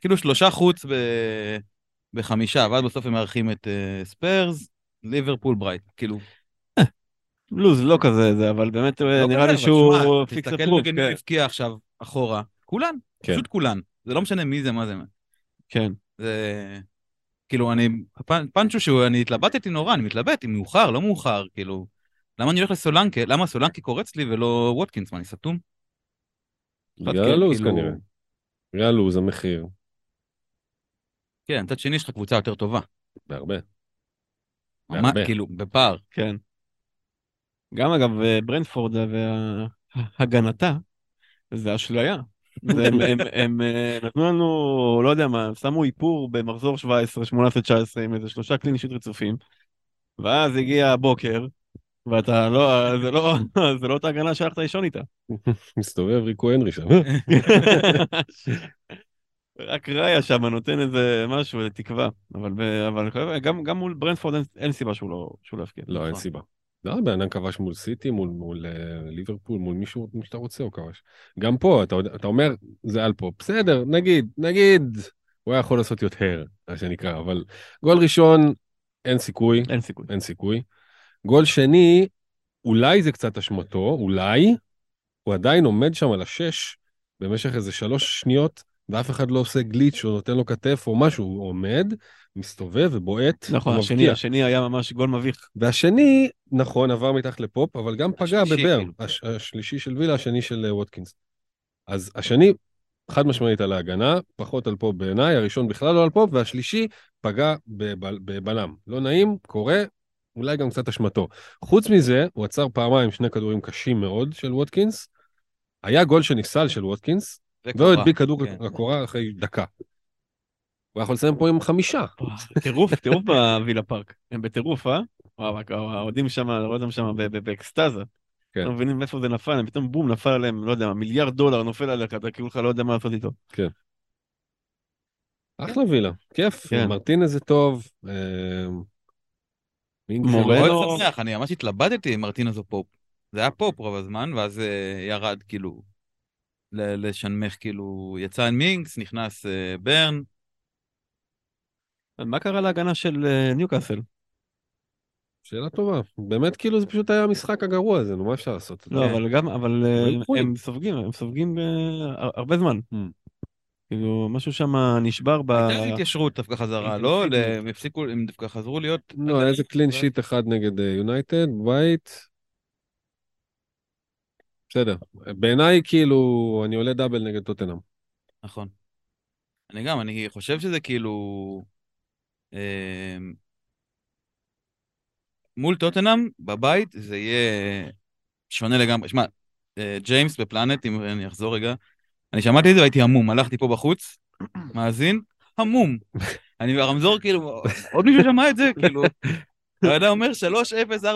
כאילו שלושה חוץ ב... בחמישה, ואז בסוף הם מארחים את אה, ספיירס, ליברפול, ברייט. כאילו, לוז לא כזה זה, אבל באמת אה, לא נראה לי שהוא פיקס תסתכל הפרוף. נגד מי הבקיע עכשיו אחורה. כולן, כן. פשוט כולן. זה לא משנה מי זה, מה זה. כן. זה... כאילו, אני... פנצ'ו שהוא, אני התלבטתי נורא, אני מתלבט אם מאוחר, לא מאוחר, כאילו... למה אני הולך לסולנקה? למה סולנקה קורץ לי ולא ווטקינס? מה, אני סתום? בגלל הלו"ז כאילו- כנראה. בגלל הלו"ז, המחיר, כן, מצד שני יש לך קבוצה יותר טובה. בהרבה. בהרבה. כאילו, בפער. כן. גם אגב אה, ברנדפורד והגנתה זה אשליה. הם- הם- הם אה, נתנו לנו, לא יודע מה, שמו איפור במחזור 17, 18, 19 עם איזה שלושה קלין אישית רצופים. ואז הגיע הבוקר, ואתה לא, זה לא, [laughs] זה לא אותה הגנה שהלכת לישון איתה. מסתובב ריקו הנרי שם. [laughs] רק ראיה שם נותן איזה משהו, תקווה. אבל, אבל גם, גם מול ברנדפורד אין, אין סיבה שהוא לא, שהוא לא יפקיע. לא, אין. סיבה. לא, בן אדם כבש מול סיטי, מול, מול uh, ליברפול, מול מישהו מי שאתה רוצה הוא כבש. גם פה, אתה, אתה אומר, זה על פה. בסדר, נגיד, נגיד, הוא היה יכול לעשות יותר, מה שנקרא, אבל גול ראשון, אין סיכוי, אין סיכוי. אין סיכוי. גול שני, אולי זה קצת אשמתו, אולי, הוא עדיין עומד שם על השש במשך איזה שלוש שניות, ואף אחד לא עושה גליץ' או נותן לו כתף או משהו, הוא עומד, מסתובב ובועט, נכון, השני. השני היה ממש גול מביך. והשני, נכון, עבר מתחת לפופ, אבל גם פגע בברן. כאילו. הש, השלישי של וילה, השני של אה, ווטקינס. אז השני, חד משמעית על ההגנה, פחות על פופ בעיניי, הראשון בכלל לא על פופ, והשלישי פגע בבל- בבלם. לא נעים, קורה, אולי גם קצת אשמתו. חוץ מזה, הוא עצר פעמיים שני כדורים קשים מאוד של ווטקינס. היה גול שנפסל של ווטקינס, והוא. הדביק כדור כן. לקורה אחרי דקה. הוא יכול לסיים פה עם חמישה. טירוף, טירוף בווילה פארק. הם בטירוף, אה? וואו, האוהדים שם, אני רואה אותם שם ב- ב- באקסטזה. כן. לא מבינים איפה זה נפל, הם פתאום בום, נפל עליהם, לא יודע, מיליארד דולר נופל עליך, אתה כאילו לך לא יודע מה לעשות איתו. אחלה וילה, כיף. כן. מרטינז זה טוב. אה, שמח, אני ממש התלבטתי אם מרטינז או פופ. זה היה פופ רוב הזמן, ואז אה, ירד כאילו לשנמך, כאילו, יצא מינקס, נכנס אה, ברן. מה קרה להגנה של אה, ניוקאסל? שאלה טובה. באמת, כאילו, זה פשוט היה המשחק הגרוע הזה, נו, מה אפשר לעשות? לא, כן. אבל גם, אבל אה. הם סופגים, הם סופגים הר- הרבה זמן. Mm. כאילו, משהו שם נשבר ב... הייתה התיישרות דווקא חזרה, לא? הם הפסיקו, הם דווקא חזרו להיות... לא, היה איזה קלין שיט אחד נגד יונייטד, בית. בסדר. בעיניי, כאילו, אני עולה דאבל נגד טוטנאם. נכון. אני גם, אני חושב שזה כאילו... אה, מול טוטנאם, בבית, זה יהיה שונה לגמרי. שמע, אה, ג'יימס בפלנט, אם אני אחזור רגע, אני שמעתי את זה והייתי המום, הלכתי פה בחוץ, מאזין, המום. [laughs] אני ברמזור, כאילו, עוד מישהו שמע את זה? כאילו, האדם אומר 3-0, 4-0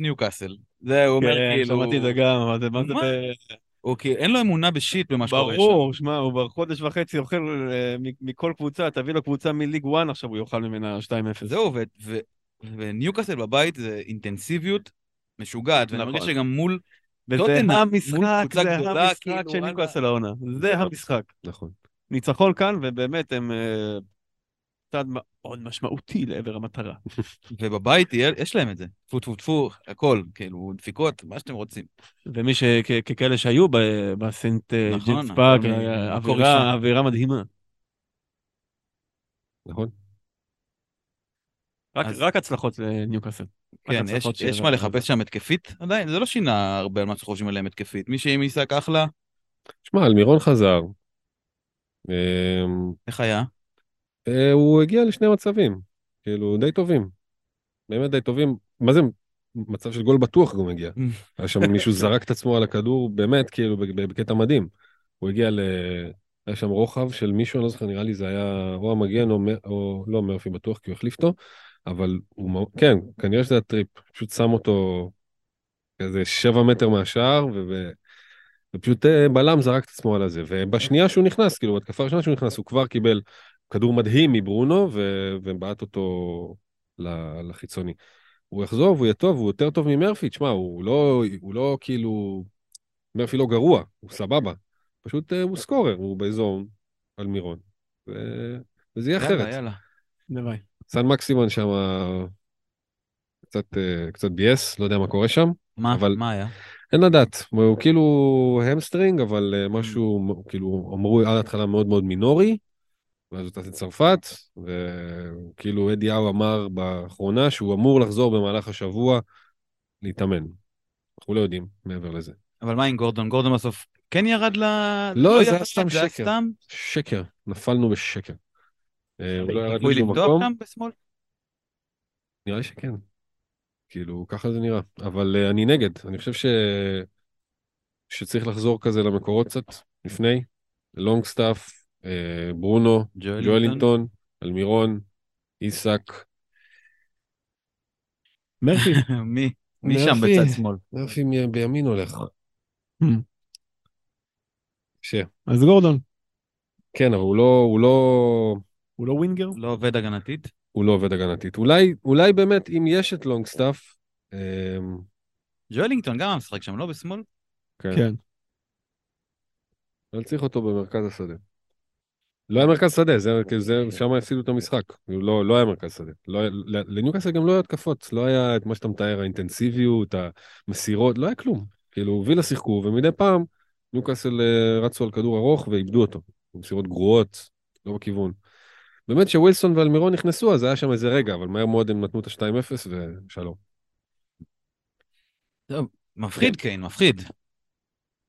ניוקאסל. זה, הוא אומר, כן, כאילו... שמעתי את זה גם, אבל מה זה... כאילו, אין לו אמונה בשיט במה שקורה שם. ברור, שמע, הוא כבר חודש וחצי אוכל אה, מכל קבוצה, תביא לו קבוצה מליג 1, עכשיו הוא יאכל ממנה 2-0. זהו, וניוקאסל בבית זה אינטנסיביות משוגעת, ואני נכון. מרגיש שגם מול... וזה המשחק, זה המשחק כאילו, של. ניוקאסל העונה. זה המשחק. נכון. ניצחון כאן, ובאמת הם אה, צעד מאוד משמעותי לעבר המטרה. [laughs] ובבית יש להם את זה. טפו טפו טפו, הכל, כאילו, דפיקות, מה שאתם רוצים. ומי שכאלה שהיו בסנט אה, נכון, ג'יימס פארק, הכל אה, אווירה מדהימה. נכון. רק- אז- רק הצלחות לניוקאסל. כן, יש מה לחפש שם התקפית עדיין, זה לא שינה הרבה על מה שחושבים עליהם התקפית. מי שעם עיסק אחלה, שמע, אלמירון חזר. אמ, איך היה? אה, הוא הגיע לשני מצבים, כאילו, די טובים. באמת די טובים. מה זה מצב של גול בטוח גם הגיע. [laughs] היה שם מישהו זרק את עצמו על הכדור, באמת, כאילו, בקטע מדהים. הוא הגיע ל... היה שם רוחב של מישהו, אני לא זוכר, נראה לי זה היה או המגן או, מ- או לא מרפי בטוח, כי הוא החליף אותו, אבל הוא, כן, כנראה שזה הטריפ, פשוט שם אותו כזה שבע מטר מהשער, ו... ו- ופשוט אה, בלם זרק את עצמו על הזה, ובשנייה שהוא נכנס, כאילו, בתקפה הראשונה שהוא נכנס, הוא כבר קיבל כדור מדהים מברונו, ו... ובעט אותו לחיצוני. הוא יחזור והוא יהיה טוב, הוא יותר טוב ממרפי, תשמע, הוא לא, הוא לא כאילו, מרפי לא גרוע, הוא סבבה. פשוט אה, הוא סקורר, הוא באזור אלמירון. ו... וזה יהיה יאללה, אחרת. יאללה. הלוואי. סן מקסימון שם קצת, אה, קצת ביאס, לא יודע מה קורה שם. מה, אבל- מה היה? אין לדעת, הוא כאילו hamstring, אבל אה, משהו, כאילו, אמרו על ההתחלה מאוד מאוד מינורי, ואז הוא טס לצרפת, וכאילו אדי האו אמר באחרונה שהוא אמור לחזור במהלך השבוע להתאמן. אנחנו לא יודעים מעבר לזה. אבל מה עם גורדון? גורדון בסוף כן ירד ל... לא, זה ירד, היה סתם זה שקר. סתם? שקר, נפלנו בשקר. אה, הוא לא ירד לשום מקום? נראה לי שכן. כאילו, ככה זה נראה. אבל אה, אני נגד, אני חושב ש... שצריך לחזור כזה למקורות קצת לפני. לונגסטאף, אה, ברונו, ג'ואלינטון, אלמירון, איסק. מרפי. [laughs] מי? מי שם. בצד שמאל? מרפי בימין הולך. ש... אז גורדון. כן, אבל הוא לא, הוא לא, הוא לא ווינגר? לא עובד הגנתית? הוא לא עובד הגנתית. אולי, אולי באמת, אם יש את לונגסטאף, אמ, ג'ואלינגטון גם משחק שם, לא בשמאל? כן. כן. אבל צריך אותו במרכז השדה. לא היה מרכז שדה, זה, זה, שם הפסידו את המשחק. לא, לא היה מרכז שדה. לא, לניוקאסל גם לא היו התקפות, לא היה את מה שאתה מתאר, האינטנסיביות, המסירות, לא היה כלום. כאילו, וילה שיחקו, ומדי פעם ניוקאסל אה, רצו על כדור ארוך ואיבדו אותו. מסירות גרועות, לא בכיוון. באמת שווילסון ואלמירון נכנסו, אז היה שם איזה רגע, אבל מהר מאוד הם נתנו את ה-2-0 ושלום. מפחיד קיין, מפחיד.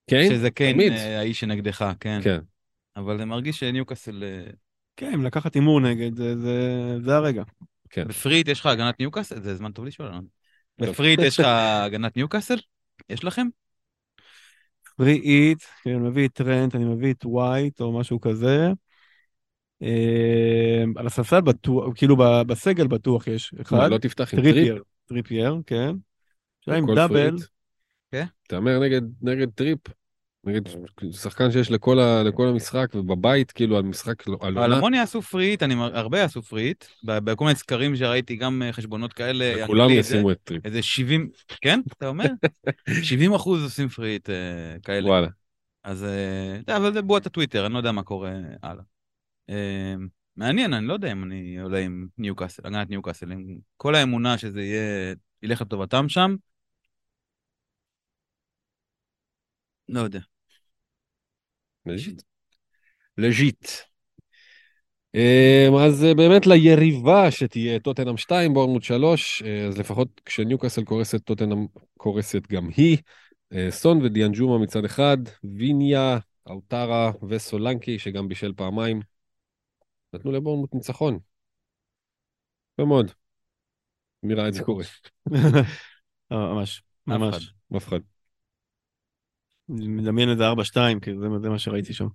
כן? שזה קיין. אה, האיש שנגדך, כן. כן. אבל זה מרגיש שניוקאסל... אה, כן, אם לקחת הימור נגד, זה- זה- זה הרגע. כן. בפריט יש לך הגנת ניוקאסל? זה זמן טוב לשאול. אלון. ב free hit יש לך הגנת ניוקאסל? יש לכם? free hit, כן, אני מביא את טרנט, אני מביא את ווייט או משהו כזה. אה, על הספסל בטוח, כאילו ב- בסגל בטוח יש אחד. מה, לא תפתח עם טריפ? טריפייר, טריפייר, כן. שאלה עם כל דאבל. כן. תהמר נגד, נגד טריפ. נגד שחקן שיש לכל, ה, לכל המשחק, ובבית, כאילו, על משחק, על אבל עונה, המון יעשו free hit, אני הרבה יעשו פריט. בכל מיני סקרים שראיתי, גם אה, חשבונות כאלה. כולם ישימו את טריפ. איזה 70, כן? אתה אומר? [laughs] 70 אחוז עושים free hit אה, כאלה. וואלה. אז אה, אתה אבל זה בועת הטוויטר, אני לא יודע מה קורה הלאה. אה, מעניין, אני לא יודע אם אני עולה עם ניוקאסל, הגנת ניוקאסל, עם כל האמונה שזה יהיה, ילך לטובתם שם. לא יודע. Legit. Legit. אמ, אז אה, באמת ליריבה שתהיה טוטנאם 2, בורנמוט 3, אה, אז לפחות כשניוקאסל קורסת, טוטנאם קורסת גם היא. אה, סון ודנג'ומה מצד אחד, ויניה, אואטרה וסולנקי, שגם בישל פעמיים. נתנו לבורנמוט ניצחון. יפה מאוד. מי ראה את זה קורה? אה, [laughs] ממש, ממש. אחד. מדמיין איזה 4-2, כי זה, זה מה שראיתי שם.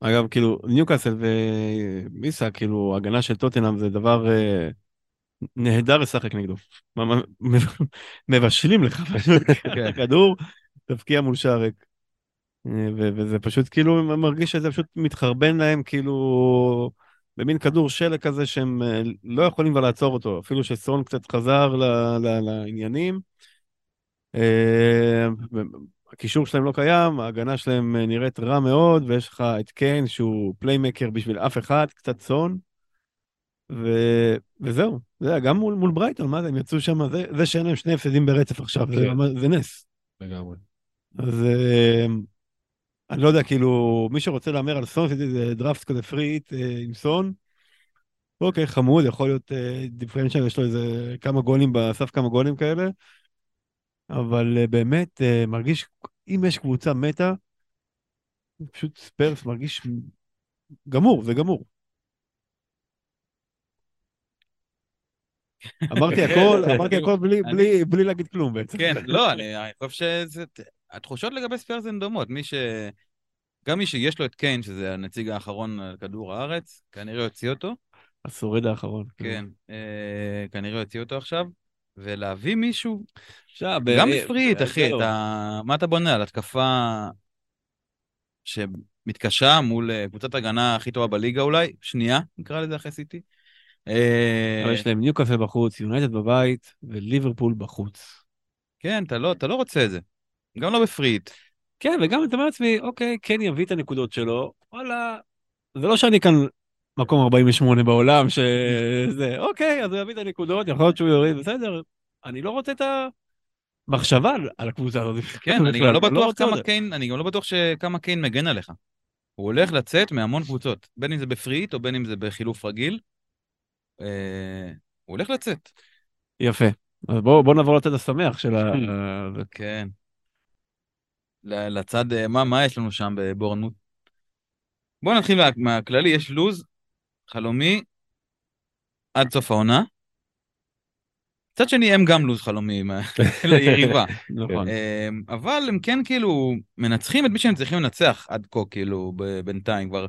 ואגב, כאילו, ניוקאסל ומיסה, כאילו, הגנה של טוטנאם זה דבר אה, נהדר לשחק נגדו. מבשלים לך [laughs] כן. כדור, תבקיע מול שער ריק. אה, וזה פשוט כאילו מרגיש שזה פשוט מתחרבן להם כאילו במין כדור שלג כזה שהם אה, לא יכולים כבר לעצור אותו, אפילו שסון קצת חזר ל- ל- לעניינים. אה, הקישור שלהם לא קיים, ההגנה שלהם אה, נראית רע מאוד, ויש לך את קיין שהוא playmaker בשביל אף אחד, קצת צאן. ו... וזהו, זה היה גם מול, מול ברייטון, מה זה, הם יצאו שם, זה, זה שאין להם שני הפסדים ברצף עכשיו, זה, זה נס. לגמרי. אז אה, אני לא יודע, כאילו, מי שרוצה להמר על סון, עשיתי איזה דראפט כזה פריט אה, עם סון. אוקיי, חמוד, יכול להיות אה, דיפרנציאל, יש לו איזה כמה גולים, בסף כמה גולים כאלה. אבל אה, באמת, אה, מרגיש, אם יש קבוצה מתה, פשוט ספרס מרגיש גמור, זה גמור. אמרתי הכל, אמרתי הכל בלי, בלי, בלי להגיד כלום בעצם. כן, לא, אני אני חושב שזה... התחושות לגבי ספיירס הן דומות. מי ש... גם מי שיש לו את קיין, שזה הנציג האחרון על כדור הארץ, כנראה יוציא אותו. השורד האחרון. כן, אה, כנראה יוציא אותו עכשיו. ולהביא מישהו, עכשיו, גם אה, ב free hit, אה, אחי. אתה... מה אתה בונה על התקפה שמתקשה מול אה, קבוצת הגנה הכי טובה בליגה אולי? שנייה, נקרא לזה אחרי סיטי. אה, אבל יש להם ניוקאסל בחוץ, יונייטד בבית וליברפול בחוץ. כן, אתה לא, אתה לא רוצה את זה. גם לא בפריט. כן, וגם אתה אומר לעצמי, אוקיי, כן יביא את הנקודות שלו, וואלה, זה לא שאני כאן מקום 48 בעולם, שזה, אוקיי, אז הוא יביא את הנקודות, יכול להיות שהוא יוריד, בסדר, אני לא רוצה את המחשבה על- הקבוצה הזאת. כן, אני גם לא [laughs] בטוח רוצה כמה. קיין, אני גם לא בטוח שכמה קיין מגן עליך. הוא הולך לצאת מהמון קבוצות, בין אם זה בפריט או בין אם זה בחילוף רגיל. אה, הוא הולך לצאת. יפה. אז בואו בוא נעבור לצד השמח של ה... [laughs] כן. לצד, אה, מה, יש לנו שם בבורנמוט? בואו נתחיל מה, מהכללי, יש לוז חלומי עד סוף העונה. מצד שני, הם גם לוז חלומי [laughs] ליריבה. [laughs] נכון. אמ, אבל הם כן כאילו מנצחים את מי שהם צריכים לנצח עד כה, כאילו, בינתיים כבר.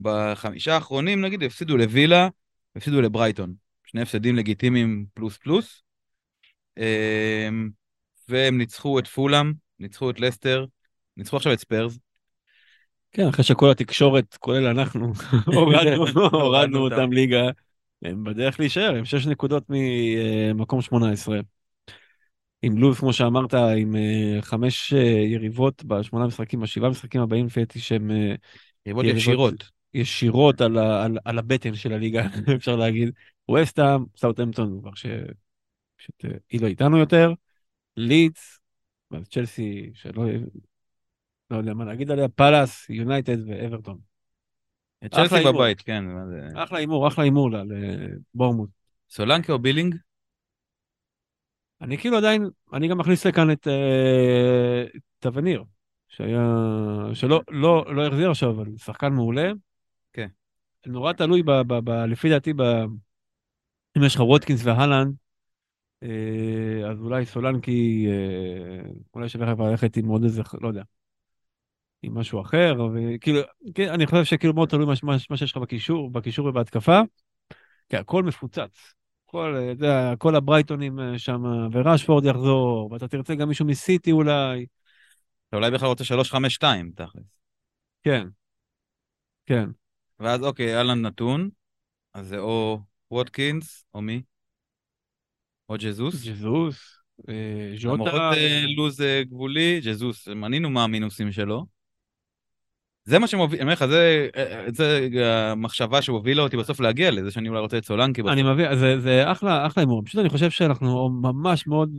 בחמישה האחרונים, נגיד, הפסידו לווילה, הפסידו לברייטון. שני הפסדים לגיטימיים פלוס פלוס. אמ, והם ניצחו את פולאם, ניצחו את לסטר, ניצחו עכשיו את ספיירס. כן, אחרי שכל התקשורת, כולל אנחנו, [laughs] הורדנו- אותם. ליגה, הם בדרך להישאר, הם שש נקודות ממקום 18. עם לו"ז, כמו שאמרת, עם אה, חמש אה, יריבות בשמונה משחקים, בשבעה משחקים הבאים, לפי דעתי שהם אה, יריבות ישירות. ישירות על, ה, על, על הבטן של הליגה, [laughs] אפשר להגיד. ווסטהאם, סאוטהמפטון, כבר ש... פשוט אה, היא לא איתנו יותר. לידס, צ'לסי, שלא לא יודע מה להגיד עליה, פאלאס, יונייטד ואברטון. צ'לסי. בבית, כן. אחלה הימור, אחלה הימור לבורנמוט. סולנקי או בילינג? אני כאילו עדיין, אני גם מכניס לכאן את אה, טווניר, שהיה, שלא לא, לא החזיר עכשיו, אבל שחקן מעולה. כן. נורא תלוי, ב, ב, ב, לפי דעתי, ב, אם יש לך ווטקינס והלנד, אה, אז אולי סולנקי, אה, אולי שווה לך ללכת עם עוד איזה, לא יודע, עם משהו אחר, וכאילו, כן, אני חושב שכאילו מאוד תלוי מה, מה, מה שיש לך בקישור, בקישור ובהתקפה, כי הכל מפוצץ. כל, אה, אתה יודע, כל הברייטונים אה, שם, וראשפורד יחזור, ואתה תרצה גם מישהו מסיטי אולי, אתה אולי בכלל רוצה 3-5-2, תכלס. כן, כן. ואז אוקיי, אהלן נתון, אז זה או ווטקינס, או מי? או ג'זוס. ג'זוס, אה, למרות ז'וטה, אה, לוז גבולי, ג'זוס, מנינו מה המינוסים שלו. זה מה שמוביל, אני אומר לך, זה, זה המחשבה שהובילה אותי בסוף להגיע לזה שאני אולי רוצה את סולנקי בסוף. אני מבין, זה, זה אחלה, אחלה הימור. פשוט אני חושב שאנחנו ממש מאוד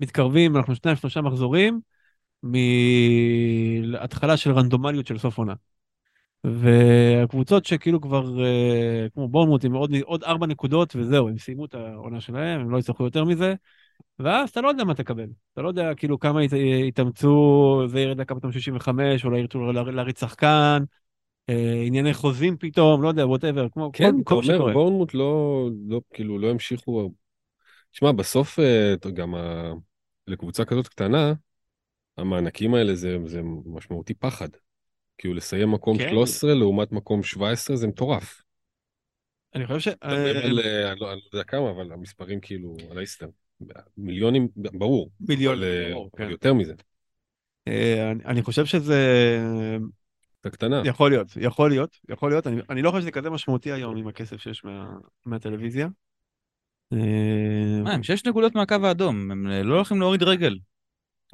מתקרבים, אנחנו שניים, שלושה מחזורים מהתחלה של רנדומליות של סוף עונה. והקבוצות שכאילו כבר, אה, כמו בורנמוט, עם עוד, עוד ארבע נקודות, וזהו, הם סיימו את העונה שלהם, הם לא יצטרכו יותר מזה, ואז אתה לא יודע מה תקבל. אתה לא יודע כאילו כמה ית, יתאמצו, זה ירד לקו פתאום 65, אולי ירצו לה- להריץ שחקן, אה, ענייני חוזים פתאום, לא יודע, ווטאבר, כמו כן, כל, אתה כל מה אומר, שקורה. בורנמוט לא, לא, כאילו, לא המשיכו... שמע, בסוף, אה, אתה- גם ה... לקבוצה כזאת קטנה, המענקים האלה זה, זה משמעותי פחד. כאילו, לסיים מקום כן. 13 לעומת מקום 17 זה מטורף. אני חושב ש... אתה מדבר על, אה, אני לא אני לא יודע כמה, אבל המספרים כאילו, על האיסטר. מיליונים, ברור. מיליון, אבל, אה, ברור, כן. יותר מזה. אה, אני- אני חושב שזה אתה קטנה. יכול להיות, יכול להיות, יכול להיות. אני, אני לא חושב שזה כזה משמעותי היום עם הכסף שיש מה, מהטלוויזיה. אה, מה, הם שש נקודות מהקו האדום, הם לא הולכים להוריד רגל.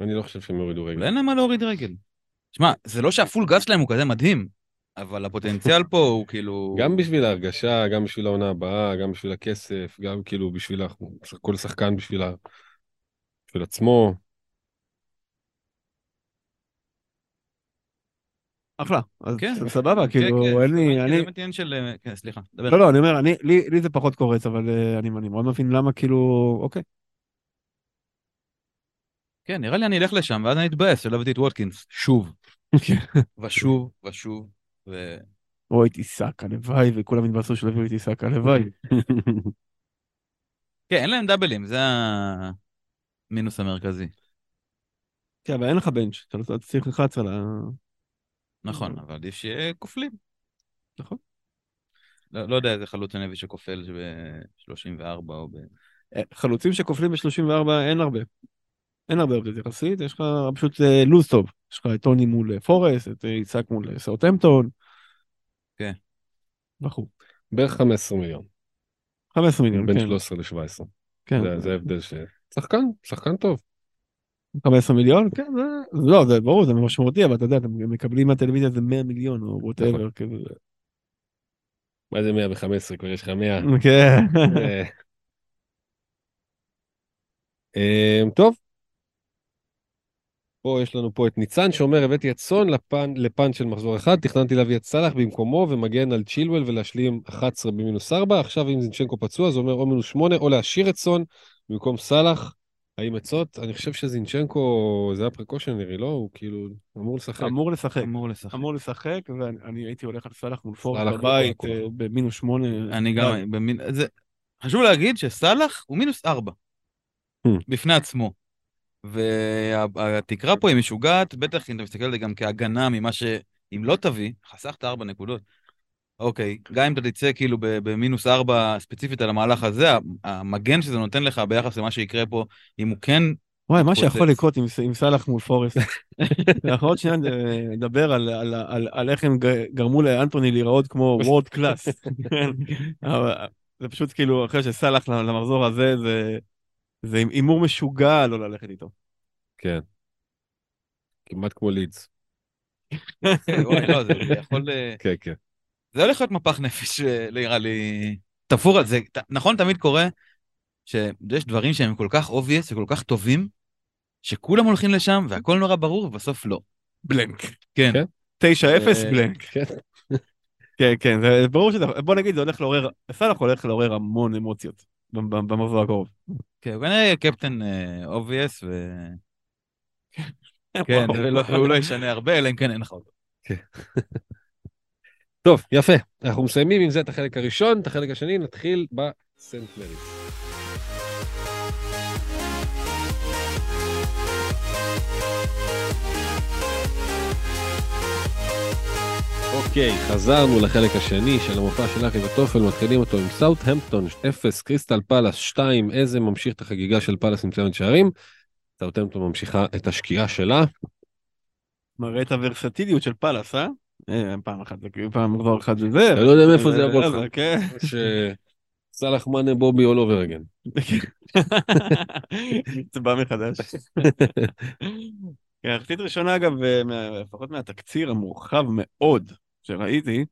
אני לא חושב שהם יורידו רגל. ואין להם מה להוריד רגל. שמע, זה לא שהפול גז שלהם הוא כזה מדהים, אבל הפוטנציאל פה הוא כאילו... גם בשביל ההרגשה, גם בשביל העונה הבאה, גם בשביל הכסף, גם כאילו בשביל כל שחקן בשביל ה- בשביל עצמו. אחלה, אז כן. סבבה, כן, כאילו, כן, אין לי, אני, זה באמת עניין של... אה, כן, סליחה, דבר. לא, לא, אני אומר, אני, לי, לי זה פחות קורץ, אבל אה, אני, אני מאוד מבין למה, כאילו, אוקיי. כן, נראה לי אני אלך לשם, ואז אני אתבאס שלא הבאתי את ווטקינס. שוב. ושוב, ושוב, ו... או את עיסק, הלוואי, וכולם התבאסו שלא הביאו את עיסק, הלוואי. [laughs] כן, אין להם דאבלים, זה המינוס המרכזי. כן, אבל אין לך בנץ', אתה לא צריך לחץ על ה... נכון, אבל עדיף שיהיה כופלים. נכון. לא, לא יודע איזה חלוץ אני אביא שכופל ב-34 או ב... אה, חלוצים שכופלים ב-34 אין הרבה. אין הרבה אופציות יחסית, יש לך פשוט אה, לוז טוב. יש לך את טוני מול אה, פורס, את אה, עיסק מול אה, סאוטהמפטון. כן. בחור. בערך 15 מיליון. 15 מיליון, בין כן. 13 ל-17. כן. זה- זה ההבדל ש... שחקן, שחקן טוב. 15 מיליון, כן, זה... לא, זה ברור, זה משמעותי, אבל אתה יודע, אתם מקבלים מהטלוויזיה איזה 100 מיליון או ווטאבר, נכון. כאילו. מה זה 115? כבר יש לך 100. כן. אה, [laughs] טוב. פה יש לנו פה את ניצן שאומר, הבאתי את סון לפן, לפן של מחזור אחד, תכננתי להביא את סאלח במקומו ומגן על צ'ילואל ולהשלים 11 במינוס 4, עכשיו אם זינצ'נקו פצוע זה אומר או מינוס 8 או להשאיר את סון במקום סאלח. האם עצות? אני חושב שזינצ'נקו זה היה פרקושנרי, לא? הוא כאילו אמור לשחק. אמור לשחק. אמור לשחק. אמור לשחק, ואני אני הייתי הולך על סאלח מול סאלח בבית, אה. במינוס 8. אני גם... במין... זה... חשוב להגיד שסאלח הוא מינוס 4. Hmm. בפני עצמו. והתקרה פה היא משוגעת, בטח אם אתה מסתכל על זה גם כהגנה ממה ש... אם לא תביא, חסכת 4 נקודות. אוקיי, גם אם אתה תצא כאילו במינוס 4 ספציפית על המהלך הזה, המגן שזה נותן לך ביחס למה שיקרה פה, אם הוא כן וואי, מה שיכול. לקרות עם, סאלח מול פורסט. אנחנו עוד שנייה נדבר על, איך הם גרמו לאנטוני להיראות כמו וורד קלאס. [laughs] זה פשוט כאילו, אחרי שסאלח למחזור הזה, זה... זה הימור משוגע לא ללכת איתו. כן. כמעט כמו לידס. [laughs] וואי, לא, זה יכול... אה, [laughs] כן, כן. זה הולך להיות מפח נפש, אה, נראה לי. תפור על זה. נכון, תמיד קורה שיש דברים שהם כל כך obvious וכל כך טובים, שכולם הולכים לשם והכל נורא ברור, ובסוף לא. Blank. כן. כן. 9-0 אה, blank. כן. כן, כן, זה ברור שזה, בוא נגיד, זה הולך לעורר, סאלח הולך לעורר המון אמוציות במחזור הקרוב. כן, הוא כנראה קפטן obvious, ו... [laughs] כן, ולא- והוא לא ישנה הרבה, אלא אם כן אין לך אותו. [laughs] טוב, יפה. אנחנו מסיימים עם זה את החלק הראשון, את החלק השני נתחיל בסנט מריס. אוקיי, חזרנו לחלק השני של המופע של אחי וטופל, מתחילים אותו עם סאוטהמפטון 0, קריסטל פלאס 2, איזה ממשיך את החגיגה של פלאס עם צמד שערים. סאוטהמפטון ממשיכה את השקיעה שלה. מראה את הוורסטיליות של פאלאס, אה? אה, פעם אחת זה כאילו, פעם מחזור אחד זה זה. אתה לא יודע מאיפה זה יבוא לך. [laughs] אה, כן. שסאלח מאנה בובי all over again. [laughs] זה בא מחדש. [laughs] כן, החצית ראשונה אגב, אה, לפחות מהתקציר המורחב מאוד שראיתי,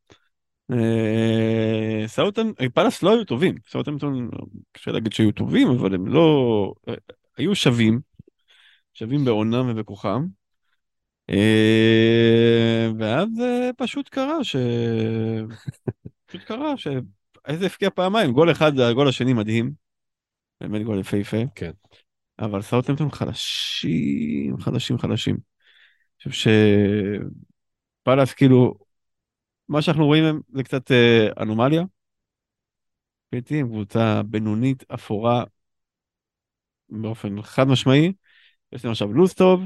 אה, סאוטם, אה, פאלאס לא היו טובים, סאוטהמפטון, קשה להגיד שהיו טובים, אבל הם לא, אה, היו שווים, שווים בעונם ובכוחם. ואז פשוט קרה ש... פשוט קרה ש... איזה הפקיע פעמיים, גול אחד, הגול השני מדהים. באמת גול יפהפה. כן. אבל סאוטהמפטון חלשים, חלשים, חלשים. אני חושב שפאלאס כאילו, מה שאנחנו רואים הם, זה קצת אה, אנומליה. לדעתי הם קבוצה בינונית, אפורה, באופן חד משמעי. יש להם עכשיו לו"ז טוב,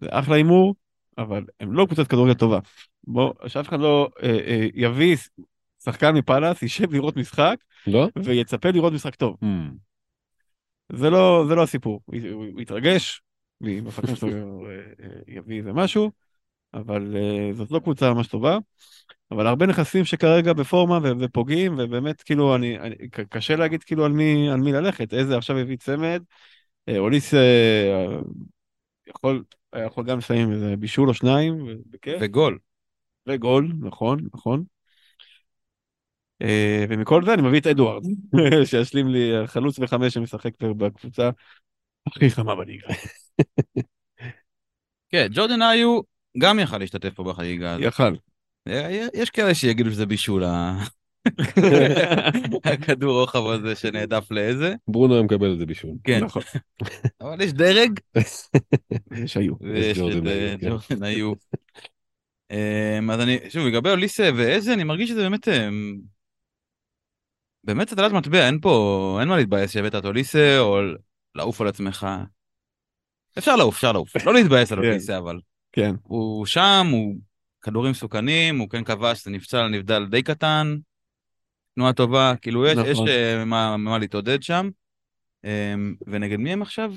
זה אחלה הימור, אבל הם לא קבוצת כדורגל טובה. בוא, שאף אחד לא אה, אה, יביא שחקן מפאלאס, יישב לראות משחק, לא? ויצפה לראות משחק טוב. Hmm. זה לא, זה לא הסיפור. הוא, יתרגש, שלו אה, אה, יביא איזה משהו, אבל uh, זאת לא קבוצה ממש טובה. אבל הרבה נכסים שכרגע בפורמה ו- ופוגעים, ובאמת כאילו, אני, אני, קשה להגיד כאילו על מי, על מי ללכת. איזה עכשיו הביא צמד, אה, אוליס אה, יכול, יכול גם לסיים איזה בישול או שניים, בכיף. וגול. וגול, נכון, נכון. אה, ומכל זה אני מביא את אדוארד, [laughs] שישלים לי חלוץ וחמש שמשחק בקבוצה הכי חמה בליגה. כן, ג'ורדן איו גם יכל להשתתף פה בחגיגה הזאת. יכל. יש כאלה שיגידו שזה בישול, [laughs] הכדור רוחב הזה שנעדף לאיזה, ברונו היה מקבל את זה בישול. כן, נכון. [laughs] אבל יש דרג, [laughs] יש היו. ויש ג'ורדן את אה, כן. ג'ורדן. אמ, אז אני, שוב, לגבי אוליסה ואיזה, אני מרגיש שזה באמת, אמ, באמת הטלת מטבע, אין פה, אין מה להתבאס שהבאת את אוליסה, או לעוף על עצמך. אפשר לעוף, אפשר לעוף. לא להתבאס על כן. אוליסה, אבל כן. הוא שם, הוא כדורים מסוכנים, הוא כן כבש, זה נפצע נבדל די קטן, תנועה טובה, כאילו יש, נכון. יש אה, מה, מה להתעודד שם. אמ, ונגד מי הם עכשיו?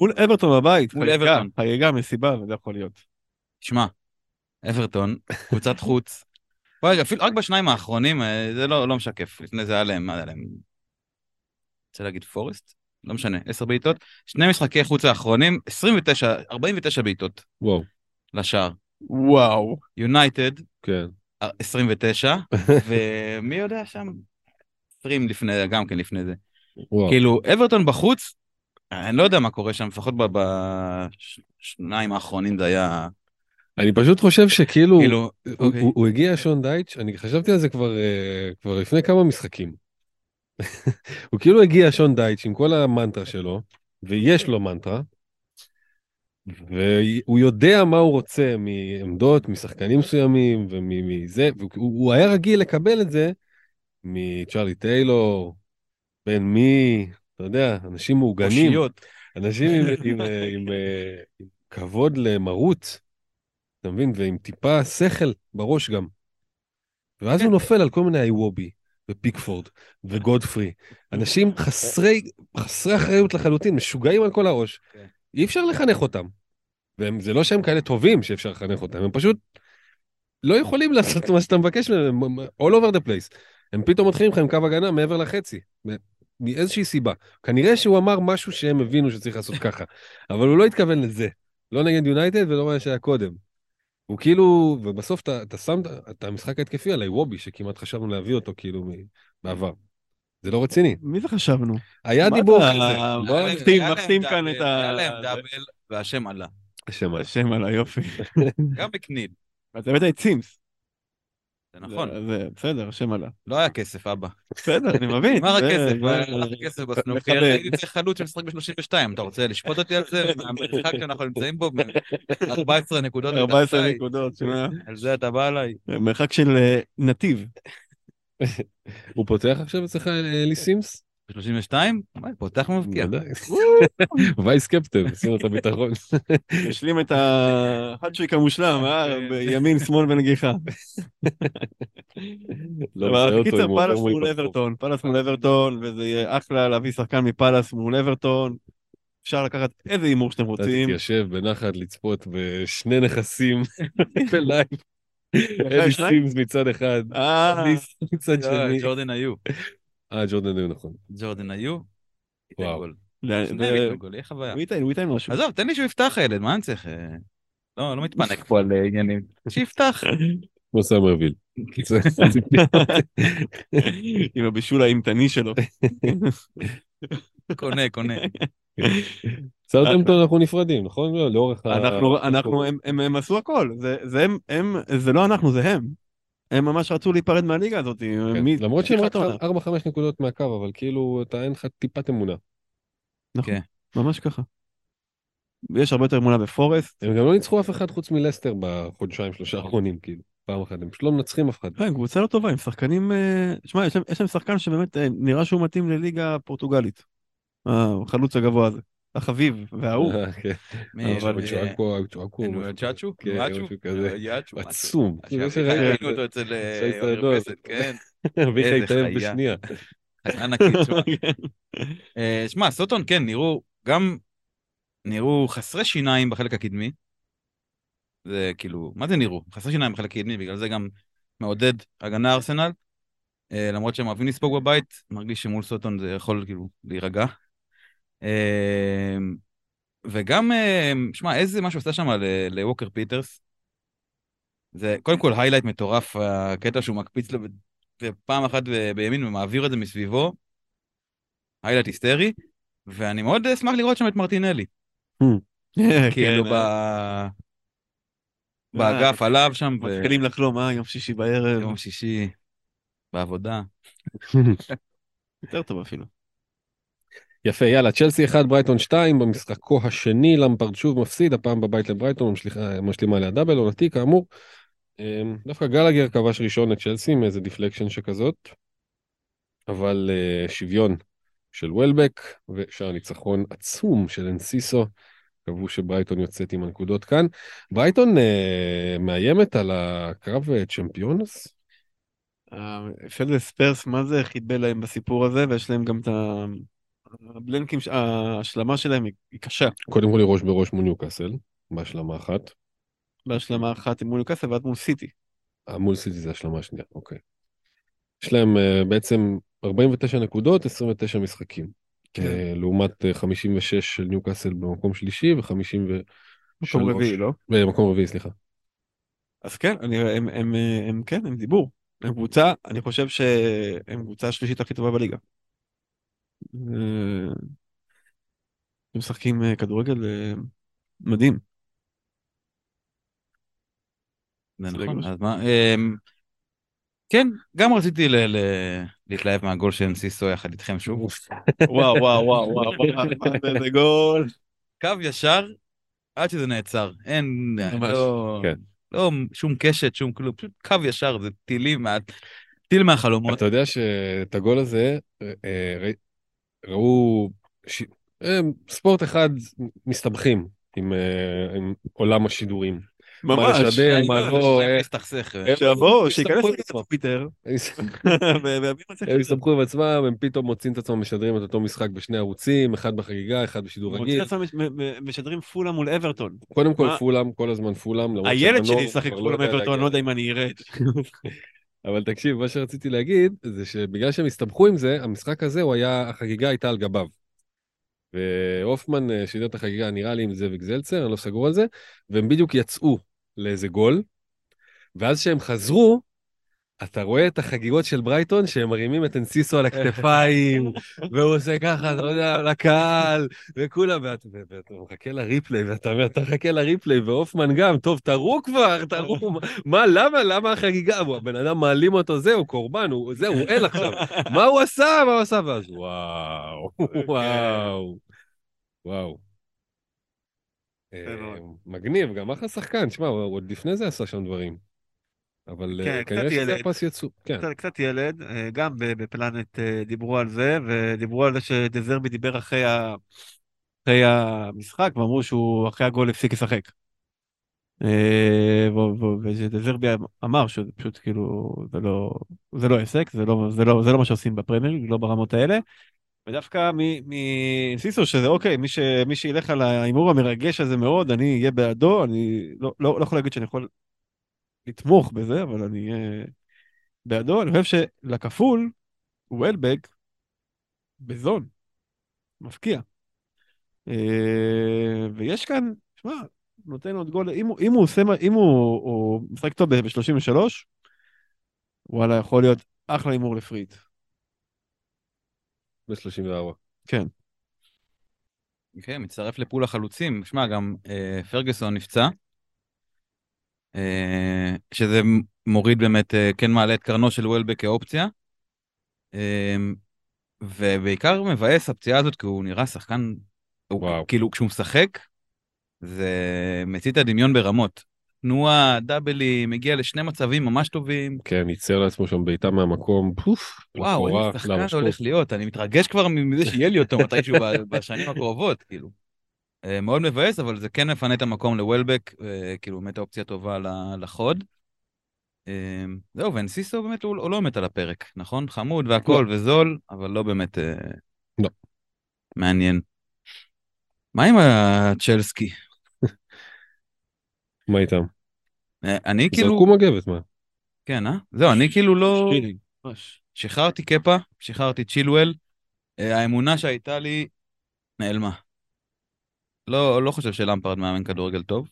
מול אברטון בבית. מול חגיגה, אברטון. חגיגה, מסיבה, וזה יכול להיות. שמע, אברטון, קבוצת חוץ. [laughs] רגע, אפילו רק בשניים האחרונים, אה, זה לא, לא משקף. לפני זה היה להם, מה היה להם? רוצה להגיד פורסט? לא משנה, עשר בעיטות. שני משחקי חוץ האחרונים, 29, 49 בעיטות וואו, לשער. וואו. יונייטד, כן. 29, [laughs] ומי יודע שם? 20 לפני, גם כן לפני זה. וואו. כאילו, אברטון בחוץ, אני לא יודע מה קורה שם, לפחות בשניים האחרונים זה היה, אני פשוט חושב שכאילו, כאילו, הוא- אוקיי. הוא הוא הגיע שון דייץ', אני חשבתי על זה כבר אה, כבר לפני כמה משחקים. [laughs] הוא כאילו הגיע שון דייץ' עם כל המנטרה שלו, ויש לו מנטרה, והוא יודע מה הוא רוצה מעמדות, משחקנים מסוימים ומזה, והוא הוא היה רגיל לקבל את זה מצ'רלי טיילור, בן מי, אתה יודע, אנשים מעוגנים. אושיות. אנשים עם, עם, אה, עם, אה, עם כבוד למרות, אתה מבין? ועם טיפה שכל בראש גם. ואז הוא נופל על כל מיני איוובי, ופיקפורד, וגודפרי. אנשים חסרי, חסרי אחריות לחלוטין, משוגעים על כל הראש. אי אפשר לחנך אותם. וזה לא שהם כאלה טובים שאפשר לחנך אותם, הם פשוט לא יכולים לעשות מה שאתה מבקש מהם, all over the place. הם פתאום מתחילים לך עם קו הגנה מעבר לחצי. מאיזושהי סיבה. כנראה שהוא אמר משהו שהם הבינו שצריך לעשות ככה, אבל הוא לא התכוון לזה. לא נגד יונייטד ולא מה שהיה קודם. הוא כאילו, ובסוף אתה, שם את המשחק ההתקפי על איוובי, שכמעט חשבנו להביא אותו כאילו בעבר. זה לא רציני. מי זה חשבנו? היה דיבור כזה. לא, מחתים- מחתים כאן את ה- היה להם דאבל, והשם עלה. השם עליו. השם על היופי. [laughs] גם בקניל, אתה הבאת את סימס. זה נכון. זה- בסדר, השם עלה. לא היה כסף, אבא. בסדר, אני מבין. נגמר הכסף, הלך הכסף בסנוקר. הייתי צריך חלוץ שמשחק ב-32, אתה רוצה לשפוט אותי על זה? [laughs] מהמרחק שאנחנו נמצאים בו, 14 נקודות. 14 מתחתיי. נקודות, שמע. על זה אתה בא אליי. מרחק של אה, נתיב. הוא פותח עכשיו אצלך אה, אלי סימס? ב-32? פותח מבקיע. ודאי. Vice captain, עשינו את הביטחון. [laughs] השלים את ההאטריק המושלם, אה? בימין, שמאל ונגיחה. [laughs] לא, אבל נראה אותו קיצר, אם הוא פאלאס עובר מול אברטון, פאלאס מול אברטון, וזה יהיה אחלה להביא שחקן מפאלאס מול אברטון. אפשר לקחת איזה הימור שאתם אתה רוצים. תתיישב בנחת לצפות בשני נכסים [laughs] ב live. שניים? סימס מצד אחד, אה, ניס מצד שני. ג'ורדן איו. אה, ג'ורדן איו נכון. ג'ורדן איו. וואו. גול. ל- שניהם ו- ייתנו גול, יהיה חוויה. הוא ייתן, הוא ייתן משהו. עזוב, תן לי שהוא יפתח הילד, מה אני צריך? אה, לא, לא מתפנק פה על אה, עניינים. שיפתח. [laughs] כמו סמרוויל. [laughs] [laughs] עם הבישול האימתני שלו. קונה, קונה. סרטמפטון אנחנו נפרדים, נכון? לא, לאורך ה... אנחנו, אנחנו, הם, הם, הם עשו הכל, זה, זה הם, הם, זה לא אנחנו, זה הם. הם ממש רצו להיפרד מהליגה הזאת. כן, מי- למרות שהם רק העונה. 4-5 נקודות מהקו, אבל כאילו אתה אין לך טיפת אמונה. נכון, כן. ממש ככה. יש הרבה יותר אמונה בפורסט. הם גם לא ניצחו אף אחד חוץ מלסטר בחודשיים שלושה האחרונים, כאילו. פעם אחת, הם פשוט לא מנצחים אף אחד. כן, קבוצה לא טובה, עם שחקנים... אה, שמע, יש להם- יש להם שחקן שבאמת אה, נראה שהוא מתאים לליגה פורטוגלית. החלוץ הגבוה הזה. החביב והאהוב. אה, כן. אבל צ'ואקו, צ'ואקו, כן, צ'אצ'ו? כן, צ'אצ'ו? משהו כזה. יאצ'ו, משהו. עצום. זה שראיתי ראינו אותו. אצל אה, אורי. פסד, כן. [laughs] אביחי התאהב. בשנייה. ענקית. [laughs] אה, שמע, סוטון כן, נראו גם, נראו חסרי שיניים בחלק הקדמי. זה כאילו, מה זה נראו? חסרי שיניים בחלק הקדמי, בגלל זה גם מעודד הגנה ארסנל. אה, למרות שהם אוהבים לספוג בבית, מרגיש שמול סוטון זה יכול כאילו להירגע. אה, וגם, אה, שמע, איזה משהו עשה שם לווקר פיטרס. זה קודם כל highlight מטורף, הקטע שהוא מקפיץ לו פעם אחת בימין ומעביר את זה מסביבו. highlight היסטרי, ואני מאוד אשמח לראות שם את מרטינלי. [laughs] כאילו כן, ב... אה, באגף עליו שם, מתחילים לחלום, אה, יום שישי בערב. ביום שישי בעבודה. [laughs] יותר טוב אפילו. יפה, יאללה, צ'לסי 1, ברייטון 2, במשחקו השני, למפרד שוב מפסיד, הפעם בבית לברייטון, משלימה עליה דאבל, עונתי כאמור. אמ, דווקא גלגר כבש ראשון את צ'לסי עם איזה deflection שכזאת, אבל אה, שוויון של וולבק, ושאר ניצחון עצום של אנסיסו, קבעו שברייטון יוצאת עם הנקודות כאן. ברייטון אה, מאיימת על הקרב אה, צ'מפיונס? פלד ספרס, מה זה חיבל להם בסיפור הזה, ויש להם גם את ה... הבלנקים, ההשלמה שלהם היא קשה. קודם כל היא ראש בראש מול ניוקאסל, בהשלמה אחת. בהשלמה אחת עם מול ניוקאסל ואז מול סיטי. אה, מול סיטי זה השלמה השנייה, אוקיי. יש להם uh, בעצם 49 נקודות, 29 משחקים. כן. Uh, לעומת uh, 56 של ניוקאסל במקום שלישי ו-50 ו... מקום רביעי, לא? במקום רביעי, סליחה. אז כן, אני, הם, הם, הם, הם כן, הם דיבור. הם קבוצה, אני חושב שהם קבוצה השלישית הכי טובה בליגה. אה, הם משחקים אה, כדורגל אה, מדהים. זה נכון, לגמרי. אז מה, אמ, כן, גם רציתי להתלהב מהגול של אנסיסו יחד איתכם שוב. וואו, וואו, וואו, וואו, וואו, זה גול. קו ישר עד שזה נעצר. אין, לא, כן. לא שום קשת, שום כלום, פשוט קו ישר, זה טילים, טיל מהחלומות. אתה יודע שאת הגול הזה אה, אה, ראו ש... ספורט אחד מסתבכים עם, אה, עם עולם השידורים. מה ממש. לשדר, מה לא, שיבואו, שייכנס עצמם. פיטר. הם הסתבכו [laughs] עם עצמם, הם פתאום מוצאים את עצמם משדרים את אותו משחק בשני ערוצים, אחד בחגיגה, אחד בשידור מוצאים רגיל. את עצמם משדרים פולה מול אברטון. קודם כל? פולאם, כל הזמן פולאם. הילד שלי ישחק מאברטון, אני להגיע. לא יודע אם אני ארד. [laughs] אבל תקשיב, מה שרציתי להגיד, זה שבגלל שהם הסתבכו עם זה, המשחק הזה, הוא היה, החגיגה הייתה על גביו. והופמן אה, שידר את החגיגה, נראה לי עם זאביק זלצר, אני לא סגור על זה, והם בדיוק יצאו לאיזה גול, ואז כשהם חזרו, אתה רואה את החגיגות של ברייטון, שהם מרימים את אנסיסו על הכתפיים, [laughs] והוא עושה ככה, אתה יודע, לקהל, וכולם, ואת- ואתה מחכה לריפליי, ואתה אומר, אתה מחכה לריפליי, והופמן גם, טוב, תראו כבר, תראו, מה- מה, למה, למה החגיגה? הבן אדם מעלים אותו, זהו, קורבן, הוא, זהו, הוא אל עכשיו. מה הוא עשה? מה הוא עשה? ואז וואו, וואו, וואו. אה. מגניב, גם אחלה שחקן, שמע, הוא עוד לפני זה עשה שם דברים. אבל כן, אה, קצת כנראה שזה. הפס יצוא, כן. קצת, קצת ילד, אה, גם בפלנט אה, דיברו על זה, ודיברו על זה שדזרבי דיבר אחרי, ה... אחרי המשחק, ואמרו שהוא אחרי הגול הפסיק לשחק. ו- ו- ושדזרבי אמר שזה פשוט כאילו, זה לא, זה לא עסק, זה לא, זה, לא, זה לא מה שעושים בפרמייר, לא ברמות האלה. ודווקא מסיסו, שזה אוקיי, מי, ש, מי שילך על ההימור המרגש הזה מאוד, אני אהיה בעדו, אני לא, לא, לא יכול להגיד שאני יכול לתמוך בזה, אבל אני אהיה בעדו. אני חושב שלכפול, וולבק בזון, מפקיע. אה, ויש כאן, שמע, נותן עוד גול, אם, אם הוא עושה, אם הוא, הוא משחק טוב ב-33, וואלה, יכול להיות אחלה הימור לפריט. ב-34. כן. כן, מצטרף לפול החלוצים. שמע, גם אה, פרגוסון נפצע, שזה מוריד באמת, אה, כן מעלה את קרנו של וולבק כאופציה. אה, ובעיקר מבאס הפציעה הזאת, כי הוא נראה שחקן, הוא, וואו. כאילו כשהוא משחק, זה מצית את הדמיון ברמות. תנועה, דאבלים, מגיע לשני מצבים ממש טובים. כן, ייצר לעצמו שם בעיטה מהמקום, פוף, וואו, איזה שחקן. הולך להיות, אני מתרגש כבר מזה שיהיה לי אותו מתישהו בשנים הקרובות, כאילו. אה, מאוד מבאס, אבל זה כן מפנה את המקום לוולבק, אה, כאילו באמת האופציה טובה לחוד. אה, זהו, ואנסיסו באמת הוא לא מת על הפרק, נכון? חמוד והכל וזול, אבל לא באמת לא. מעניין. מה עם הצ'לסקי? [laughs] מה איתם? אני כאילו, זרקו מגבת, מה? כן, אה? זהו, אני כאילו לא... שחררתי קפה, שחררתי צ'ילואל, האמונה שהייתה לי נעלמה. לא, לא חושב שלמפרד מאמן כדורגל טוב.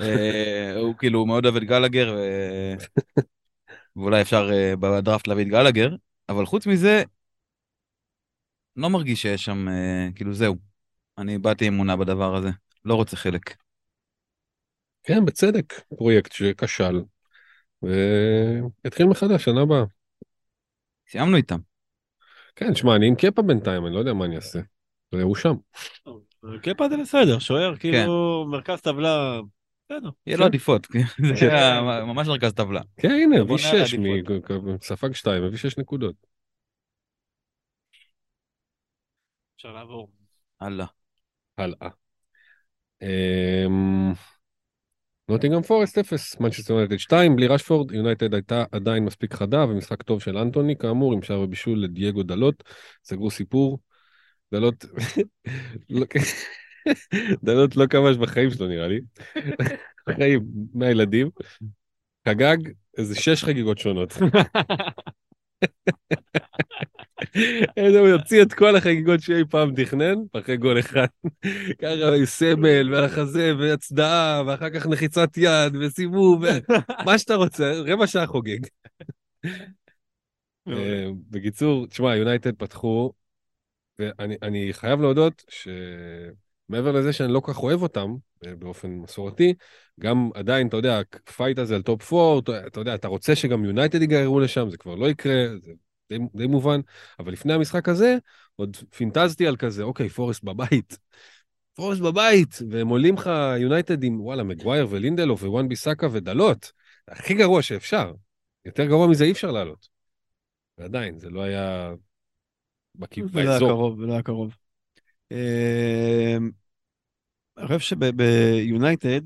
אה, הוא כאילו מאוד אוהב את גלגר, ו... ואולי אפשר אה, בדראפט להביא את גלגר, אבל חוץ מזה, לא מרגיש שיש שם, אה, כאילו זהו. אני באתי אמונה בדבר הזה, לא רוצה חלק. כן, בצדק, פרויקט שכשל, ויתחיל מחדש, שנה הבאה. סיימנו איתם. כן, שמע, אני עם קפה בינתיים, אני לא יודע מה אני אעשה. הוא שם. קפה זה בסדר, שוער, כאילו, מרכז טבלה, בסדר. יהיה לו עדיפות, [laughs] זה היה ממש מרכז טבלה. כן, הנה, הביא שש, ספג שתיים, הביא שש נקודות. אפשר לעבור. הלאה. הלאה. אמ, נוטינגהאם פורסט 0, מנצ'סטר יונייטד 2, בלי רשפורד, יונייטד הייתה עדיין מספיק חדה ומשחק טוב של אנטוני כאמור, עם שער ובישול לדייגו דלות, סגרו סיפור. דלות, לא- דלות לא כבש בחיים שלו נראה לי, בחיים, מהילדים, חגג איזה שש חגיגות שונות. הוא יוציא את כל החגיגות שאי פעם תכנן, אחרי גול אחד. ככה סמל והחזה והצדעה, ואחר כך לחיצת יד וסיבוב, מה שאתה רוצה, רבע שעה חוגג. אה, בקיצור, תשמע, יונייטד פתחו, ואני אני חייב להודות שמעבר לזה שאני לא כך אוהב אותם, אה, באופן מסורתי, גם עדיין, אתה יודע, ה fight הזה על top 4, אתה, יודע, אתה רוצה שגם יונייטד ייגררו לשם, זה כבר לא יקרה, זה די, די מובן, אבל לפני המשחק הזה, עוד פינטזתי על כזה, אוקיי, פורסט בבית. פורסט בבית, והם עולים לך יונייטד עם, וואלה, מגווייר ולינדלוף ווואן ביסאקה ודלות. הכי גרוע שאפשר. יותר גרוע מזה אי אפשר לעלות. ועדיין, זה לא היה... זה לא היה באזור. קרוב, זה לא היה קרוב. אה, אני חושב שביונייטד,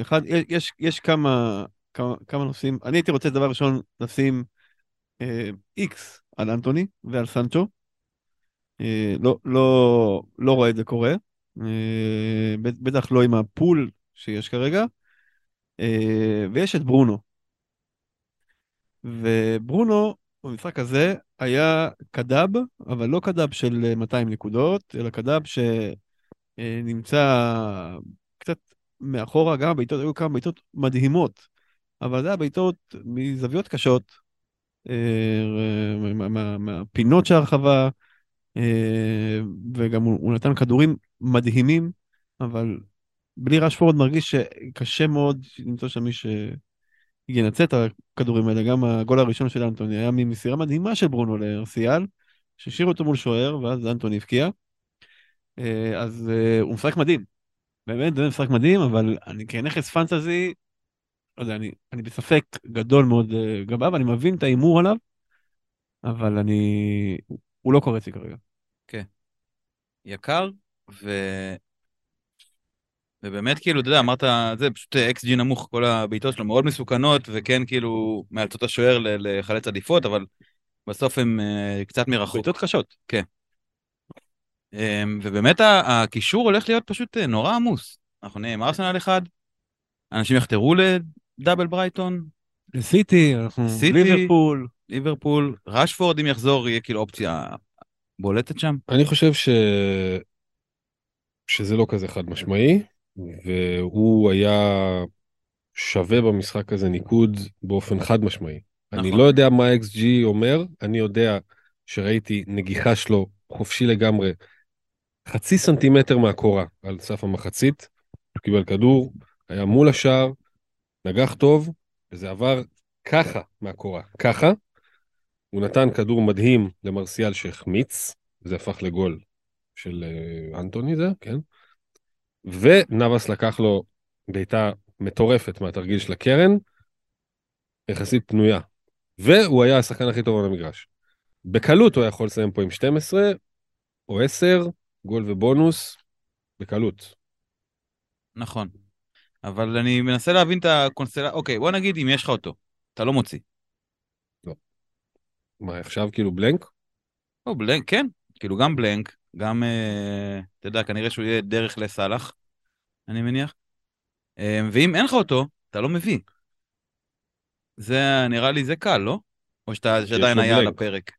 אחד, יש, יש כמה, כמה, כמה נושאים. אני הייתי רוצה דבר ראשון לשים איקס על אנטוני ועל סנצ'ו. אה, לא, לא, לא רואה את זה קורה. אה, בטח לא עם הפול שיש כרגע. אה, ויש את ברונו. וברונו, במשחק הזה, היה קדאב, אבל לא קדאב של 200 נקודות, אלא קדאב שנמצא קצת מאחורה, גם הבעיטות, היו כמה בעיטות מדהימות, אבל זה היה בעיטות מזוויות קשות, אה, מה- מה- מהפינות של הרחבה, אה, וגם הוא, הוא נתן כדורים מדהימים, אבל בלי רשפורד מרגיש שקשה מאוד למצוא שם מי שינצל את הכדורים האלה. גם הגול הראשון של אנטוני היה ממסירה מדהימה של ברונו לארסיאל, שהשאיר אותו מול שוער, ואז אנטוני הבקיע. אה, אז אה, הוא משחק מדהים. באמת, זה משחק מדהים, אבל אני כנכס פנטזי, לא יודע, אני, אני בספק גדול מאוד אה, לגביו, אני מבין את ההימור עליו, אבל אני... הוא לא קורץ לי כרגע. יקר, ו... ובאמת, כאילו, אתה יודע, אמרת, זה פשוט אקס ג'י נמוך, כל הבעיטות שלו מאוד מסוכנות, וכן, כאילו, מאלצות השוער ל- לחלץ עדיפות, אבל בסוף הם אה, קצת מרחוק. בעיטות קשות. אה, ובאמת, ה- הקישור הולך להיות פשוט אה, נורא עמוס. אנחנו נהיה עם ארסנל אחד, אנשים יחתרו לדאבל ברייטון, סיטי, אנחנו סיטי. ליברפול. ליברפול, ראשפורד, אם יחזור, יהיה כאילו אופציה בולטת שם. אני חושב ש... שזה לא כזה חד משמעי, והוא היה שווה במשחק הזה ניקוד באופן חד משמעי. אני נכון. לא יודע מה XG אומר, אני יודע שראיתי נגיחה שלו חופשי לגמרי, חצי סנטימטר מהקורה על סף המחצית, הוא קיבל כדור, היה מול השער, נגח טוב, וזה עבר ככה מהקורה, ככה. הוא נתן כדור מדהים למרסיאל שהחמיץ, זה הפך לגול של אה, אנטוני זה, כן? ונאבס לקח לו בעיטה מטורפת מהתרגיל של הקרן, יחסית פנויה. והוא היה השחקן הכי טוב על המגרש. בקלות הוא היה יכול לסיים פה עם 12 או 10, גול ובונוס, בקלות. נכון. אבל אני מנסה להבין את הקונסטלציה, אוקיי, בוא נגיד אם יש לך אותו, אתה לא מוציא. מה, עכשיו כאילו בלנק? או בלנק, כן, כאילו גם בלנק, גם, אה, אתה יודע, כנראה שהוא יהיה דרך לסאלח, אני מניח. אה, ואם אין לך אותו, אתה לא מביא. זה, נראה לי זה קל, לא? או שאתה, שעדיין היה על. הפרק.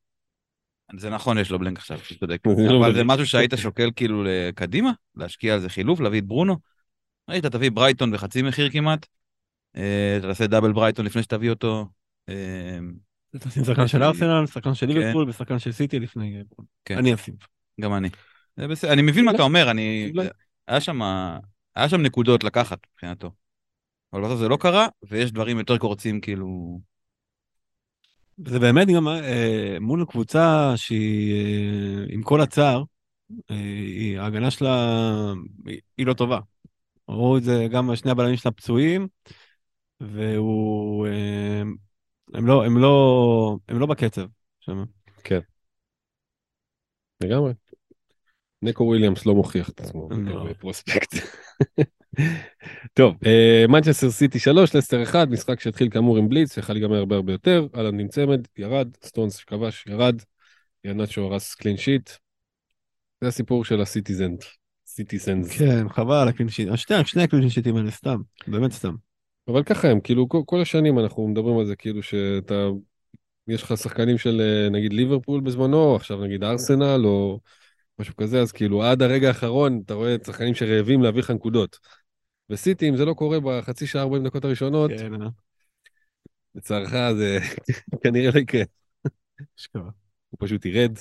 זה נכון, יש לו בלנק עכשיו, אתה צודק. [laughs] אבל זה. משהו שהיית שוקל כאילו קדימה? להשקיע על זה חילוף, להביא את ברונו? ראית, תביא ברייטון בחצי מחיר כמעט. אה, תעשה דאבל ברייטון לפני שתביא אותו. תשים שחקן של ארסנל, שחקן של כן. ליברפול ושחקן של סיטי לפני... כן. אני אשים. גם אני. זה בסדר, אני מבין מה אתה אומר, אני... אולי. היה שם, היה שם נקודות לקחת מבחינתו. אבל בסוף זה לא קרה, ויש דברים יותר קורצים כאילו... זה באמת גם אה, מול קבוצה שהיא, אה, עם כל הצער, אה, היא- ההגנה שלה היא, היא לא טובה. ראו את זה גם שני הבלמים שלה פצועים, והוא... אה, הם לא, הם לא, הם לא בקצב שם. לגמרי. נקו וויליאמס לא מוכיח את עצמו לא. ב prospect. [laughs] טוב, אה, מנצ'סטר סיטי 3, לסטר 1, משחק שהתחיל כאמור עם בליץ, יכל להיגמר הרבה הרבה יותר, האלנד עם צמד, ירד, סטונס שכבש, ירד, איהנאצ'ו הרס clean sheet. זה הסיפור של ה citizen, citizens. כן, חבל ה clean sheet. שני, שני הקלינשיטים האלה סתם, באמת סתם. אבל ככה הם, כאילו כל, כל השנים אנחנו מדברים על זה, כאילו שאתה, יש לך שחקנים של אה, נגיד ליברפול בזמנו, עכשיו נגיד ארסנל או משהו כזה, אז כאילו עד הרגע האחרון אתה רואה שחקנים שרעבים להביא לך נקודות. וסיטי, אם זה לא קורה בחצי שעה 40 דקות הראשונות, כן, אה, לצערך זה [laughs] כנראה לא יקרה. הוא פשוט ירד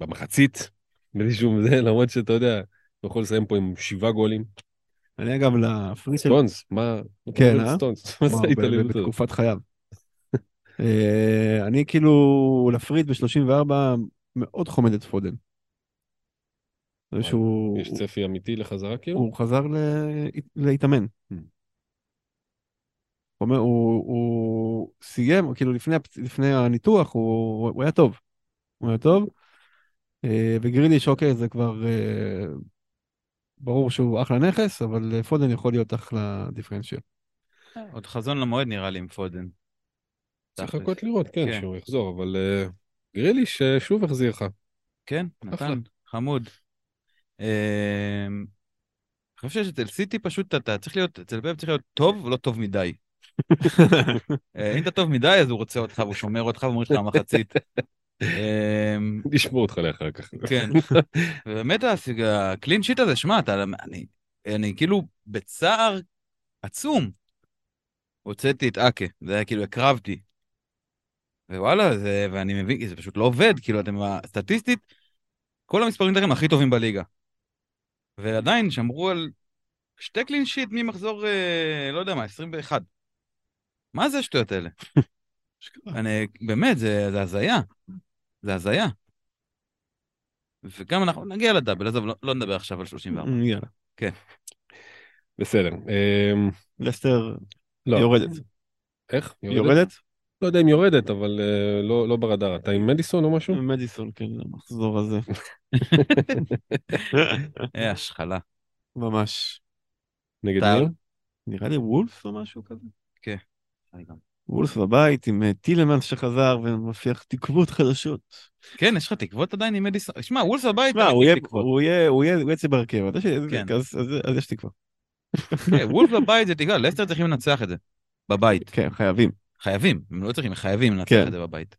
במחצית, בלי שום זה, למרות שאתה יודע, הוא יכול לסיים פה עם שבעה גולים. אני אגב לפריט של... סטונס, מה? כן, אה? סטונס? [laughs] מה זה הזאת? בתקופת חייו. אה, אני כאילו לפריד ב-34 מאוד חומד את פודן. שהוא יש צפי אמיתי לחזרה כאילו? הוא חזר להתאמן. Hmm. הוא אומר, הוא, הוא סיים, כאילו לפני, לפני הניתוח הוא, הוא היה טוב. הוא היה טוב. אה, וגריליש, אוקיי, זה כבר אה, ברור שהוא אחלה נכס, אבל פודן יכול להיות אחלה דיפרנציאל. עוד חזון למועד נראה לי עם פודן. צריך. לחכות לראות, כן, כן. שהוא יחזור, אבל גריליש אה, שוב החזיר לך. כן, אחלה. נתן, חמוד. אה, אני חושב שאצל סיטי פשוט אתה צריך להיות, אצל פפ צריך להיות טוב ולא טוב מדי. אה, אם אתה טוב מדי, אז הוא רוצה אותך והוא שומר אותך ואומר לך מחצית. אמ, נשמור אותך לאחר כך. כן. ובאמת הקלין שיט הזה, שמע, אני כאילו בצער עצום. הוצאתי את אקה, זה היה כאילו הקרבתי. ווואלה, זה, ואני מבין, זה פשוט לא עובד, כאילו אתם, סטטיסטית, כל המספרים שלכם הכי טובים בליגה. ועדיין שמרו על שתי קלין שיט ממחזור, אה, לא יודע מה, 21. מה זה השטויות האלה? [laughs] אני, באמת, זה, זה הזיה. זה הזיה. וגם אנחנו נגיע לדאבל, עזוב, לא, לא נדבר עכשיו על 34. [laughs] יאללה. בסדר. אמ, לסטר לא. יורדת. איך? יורדת? לא יודע אם יורדת, אבל אה, לא לא ברדאר. אתה עם מדיסון או משהו? מדיסון, כן, המחזור הזה. אה, השחלה. ממש. נגד מי? נראה לי וולף או משהו כזה. אני גם. וולף בבית עם אה, טילמנס שחזר ומפיח תקוות חדשות. כן, יש לך תקוות עדיין עם מדיסון? שמע, וולס בבית, תמיד הוא יהיה- יצא בהרכב, אז יש- כן. אז- יש תקווה. כן, וולס בבית זה תקווה, לסטר צריכים לנצח את זה. בבית. כן, חייבים. חייבים, הם לא צריכים, הם חייבים לנצח כן. את זה בבית.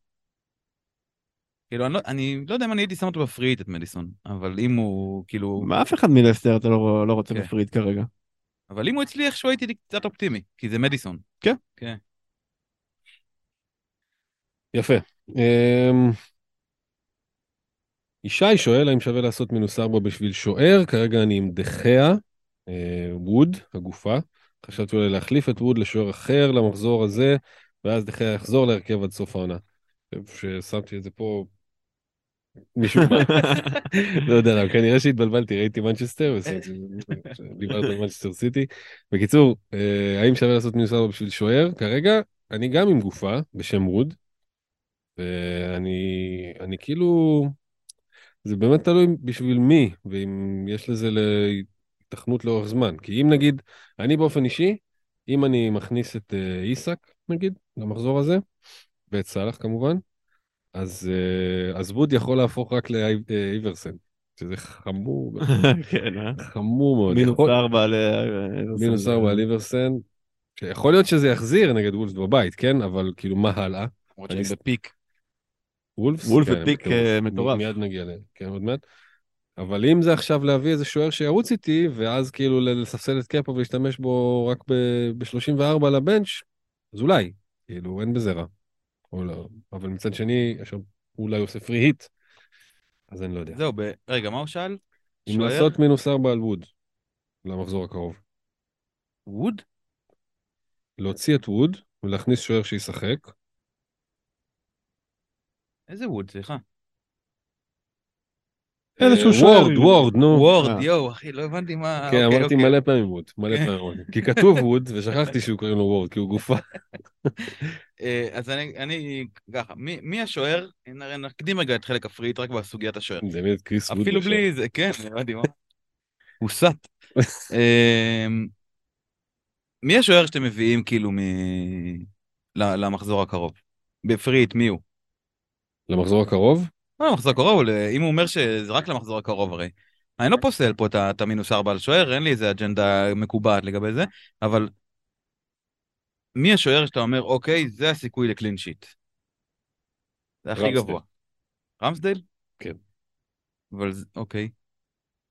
כאילו, אני לא, אני לא יודע אם אני הייתי שם אותו בפריט, את מדיסון, אבל אם הוא, כאילו, מה, אף אחד מלסטר אתה לא לא רוצה כן. בפריד כרגע. אבל אם הוא אצלי איכשהו הייתי קצת אופטימי, כי זה מדיסון. כן. כן. יפה. אמ, ישי שואל האם שווה לעשות מינוס ארבע בשביל שוער, כרגע אני עם דחיה, אה, ווד, הגופה. חשבתי אולי להחליף את ווד לשוער אחר למחזור הזה, ואז יחזור להרכב עד סוף העונה. ששמתי את זה פה, משום מה, [laughs] לא יודע למה, כנראה שהתבלבלתי, ראיתי מנצ'סטר, דיברת על מנצ'סטר סיטי. בקיצור, אה, האם שווה לעשות מינוס ארבע בשביל שוער? כרגע אני גם עם גופה בשם ווד. ואני אני כאילו, זה באמת תלוי בשביל מי, ואם יש לזה היתכנות לאורך זמן. כי אם נגיד, אני באופן אישי, אם אני מכניס את אה, איסק, נגיד, למחזור הזה, ואת סאלח כמובן, אז, אה, אז ווד יכול להפוך רק לאיברסן, שזה חמור, [laughs] כן, אה? חמור מאוד. מינוס יכול- ארבע ל... מינוס ארבע על איברסן, שיכול להיות שזה יחזיר נגד וולס בבית, כן? אבל כאילו, מה הלאה? למרות שהם בפיק. וולפס? וולף כן, בפיק, בטירוף. אה, מטורף. מיד נגיע אליהם, כן, עוד מעט. אבל אם זה עכשיו להביא איזה שוער שירוץ איתי, ואז כאילו ל- לספסל את קאפו ולהשתמש בו רק ב-34 לבנץ', אז אולי, כאילו, אין בזה רע. או לא. אבל מצד שני, עכשיו אולי עושה פרי היט, אז אני לא יודע. זהו, ב... רגע, מה הוא שאל? אם? לעשות מינוס 4 על ווד, למחזור הקרוב. ווד? להוציא את ווד ולהכניס שוער שישחק. איזה ווד, סליחה. איזשהו אה, שוער. וורד, וורד, נו. וורד, אה. יואו, אחי, לא הבנתי מה... כן, אוקיי, אמרתי אוקיי. מלא פעמים ווד, מלא. פעמים ווד. כי כתוב ווד, ושכחתי שהוא קוראים לו וורד, כי הוא גופה. אה, אז אני, אני ככה, מי, מי השוער? נקדים רגע את חלק ה free hit רק בסוגיית השוער. זה באמת קריס ווד. אפילו. בלי זה, כן, הבנתי מה. הוא סט. [laughs] אמ, מי השוער שאתם מביאים כאילו מ... ל- למחזור הקרוב? בפריט, מי הוא? למחזור הקרוב? לא למחזור הקרוב, אם הוא אומר שזה רק למחזור הקרוב הרי. אני לא פוסל פה את המינוס ארבע על שוער, אין לי איזה אג'נדה מקובעת לגבי זה, אבל מי השוער שאתה אומר, אוקיי, זה הסיכוי לקלין שיט? זה הכי. גבוה. רמסדייל? כן. אבל זה, אוקיי.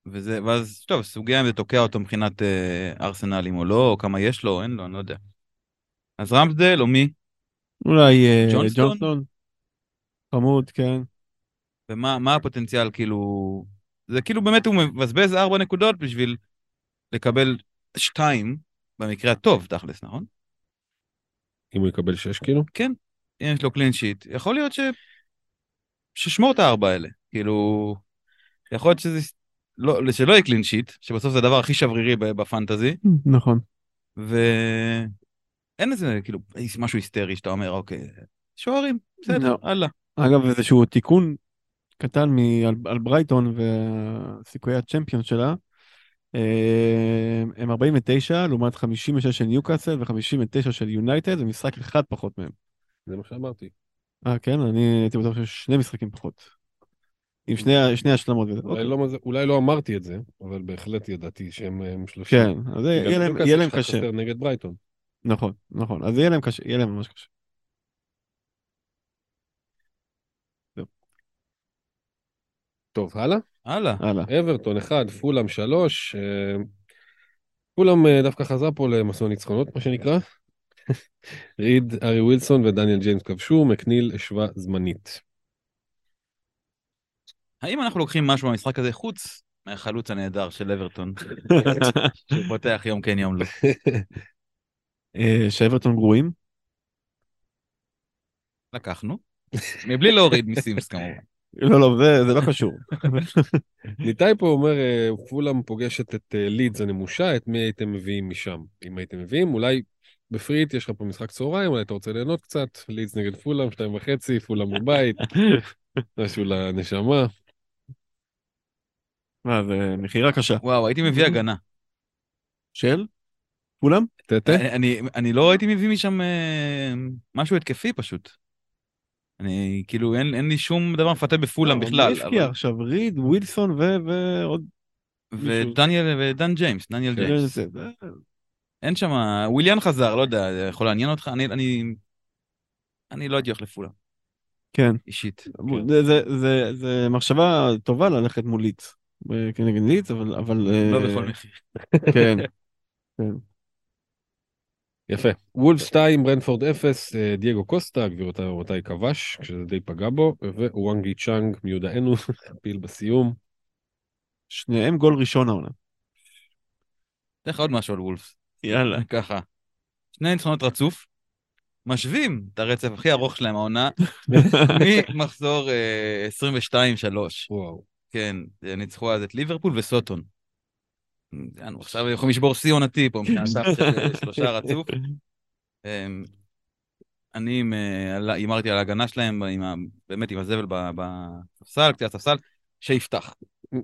וזה, ואז, טוב, סוגיה אם זה תוקע אותו מבחינת אה, ארסנלים או לא, או כמה יש לו, אין לו, אני לא יודע. אז רמסדייל או מי? אולי אה, ג'ונסטון? ג'ונסטון. חמוד, כן. ומה מה הפוטנציאל, כאילו... זה כאילו באמת הוא מבזבז ארבע נקודות בשביל לקבל שתיים, במקרה הטוב, תכלס, נכון? אם הוא יקבל 6 כאילו? אם יש לו clean sheet, יכול להיות ש... ששמור את הארבע האלה. כאילו, יכול להיות שזה... לא, שלא יהיה clean sheet, שבסוף זה הדבר הכי שברירי ב- ב fantasy, נכון. ואין איזה, כאילו, משהו היסטרי שאתה אומר, אוקיי, שוערים, בסדר, לא. הלאה. אגב, איזשהו תיקון קטן מ- על, ברייטון וסיכויי הצ'מפיונס שלה. אה, הם 49 לעומת 56 של ניוקאסל ו-59 של יונייטד, זה משחק אחד פחות מהם. זה מה שאמרתי. אה, כן? אני הייתי בטוח שיש שני משחקים פחות. עם שני, שני השלמות. אולי אוקיי. לא אולי לא אמרתי את זה, אבל בהחלט ידעתי שהם הם שלושים. כן, אז יהיה להם, קשה. נגד ברייטון. נכון, נכון. אז יהיה להם קשה, יהיה להם ממש קשה. טוב, הלאה? הלאה. הלאה. אברטון 1, פולאם 3. פולאם אה, דווקא חזרה פה למסלול ניצחונות, מה שנקרא. [laughs] ריד, ארי ווילסון ודניאל ג'יימס כבשו, מקניל השווה זמנית. האם אנחנו לוקחים משהו במשחק הזה חוץ מהחלוץ הנהדר של אברטון, [laughs] שפותח יום כן יום לא? אה, שאברטון גרועים? לקחנו. מבלי להוריד מסימס כמובן. לא, לא, זה, זה לא קשור. [laughs] ניתאי פה אומר, אה, פולאם פוגשת את אה, לידס הנמושה, את מי הייתם מביאים משם? אם הייתם מביאים, אולי בפריט יש לך פה משחק צהריים, אולי אתה רוצה ליהנות קצת, לידס נגד פולאם, שתיים וחצי, פולאם בבית, [laughs] משהו לנשמה. מה, זה מכירה קשה. וואו, הייתי מביא הגנה. של? אני- אני- אני לא הייתי מביא משם אה, משהו התקפי פשוט. אני כאילו אין אין לי שום דבר מפתה בפולאם בכלל. מי אבל- עכשיו? ריד, ווילסון ו- ועוד... ודניאל ודן ג'יימס, דניאל כן. ג'יימס. אין שם, וויליאן חזר, לא יודע, יכול לעניין אותך? אני, אני, אני לא הייתי הולך לפולהאם, כן. אישית. זה- זה- זה- זה מחשבה טובה ללכת מול לידס. אה, כנגד לידס, אבל... אבל לא אה, בכל מחיר. כן. [laughs] יפה. וולבס 2, ברנטפורד 0, אה, דייגו קוסטה, גבירותיי ורבותיי, כבש, כשזה די פגע בו, והוואנג הי צ'אן מיודע אנו, [laughs] פיל בסיום. שניהם גול ראשון העונה. אתן לך עוד משהו על וולפס. יאללה. [laughs] ככה. שני ניצחונות רצוף, משווים את הרצף הכי ארוך שלהם העונה, [laughs] ממחזור אה, 22-3. וואו. כן, ניצחו אז את ליברפול וסוטון. עכשיו יכולים לשבור שיא עונתי פה מבחינת [laughs] אה, שלושה רצוף. אמ, אני אה, הימרתי על ההגנה שלהם, באמת עם הזבל בספסל, קצת הספסל, שיפתח. [laughs]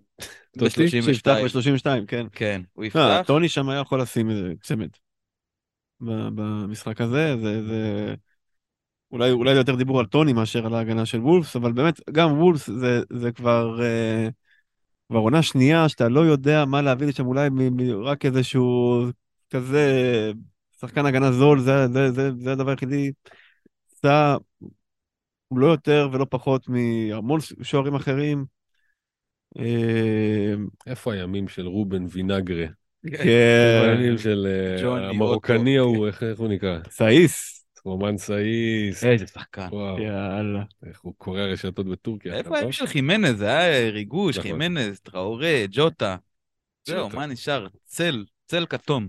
שיפתח ב-32, כן. כן, הוא אה, יפתח. טוני שם היה יכול לשים איזה צמד. במשחק הזה, זה... זה... אולי, אולי יותר דיבור על טוני מאשר על ההגנה של וולפס, אבל באמת, גם וולפס זה, זה כבר, אה, כבר עונה שנייה שאתה לא יודע מה להביא לשם, אולי מ, מ, רק איזשהו כזה שחקן הגנה זול, זה, זה, זה, זה הדבר היחידי. עשה לא יותר ולא פחות מהמון שוערים אחרים. אה, איפה הימים של רובן וינגרה? כן, הימים של אה, המרוקני. ההוא, איך הוא נקרא? סאיס. רומן סאיס. איזה שחקן. יאללה. איך הוא קורע רשתות בטורקיה. איפה הימים לא? של חימנז? זה היה ריגוש, נכון. חימנז, טראורה, ג'וטה. זהו. מה נשאר? צל, צל כתום.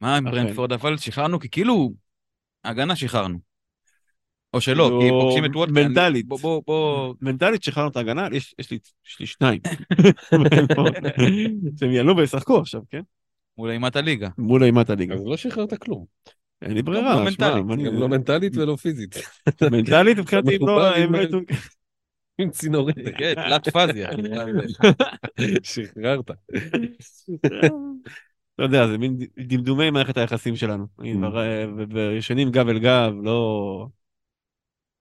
מה עם אכן. ברנדפורד? אבל שחררנו, כי כאילו, הגנה שחררנו. או שלא, כאילו, כי פוגשים את וולט... מנטלית. בוא, בוא. מנטלית שחררנו את ההגנה, יש לי שניים. [laughs] [laughs] שהם יעלו וישחקו עכשיו, כן? מול אימת הליגה. מול אימת הליגה. אז לא שחררת כלום. אין לי לא ברירה, שמע, מנטלית, מה אני- גם לא מנטלית ולא פיזית. מנטלית מבחינתי לא... עם- הם לא- עם צינורית. [laughs] כן, תלת פאזיה. [laughs] שחררת. [laughs] אתה יודע, זה מין דמדומי מערכת היחסים שלנו. וישנים גב אל גב, לא...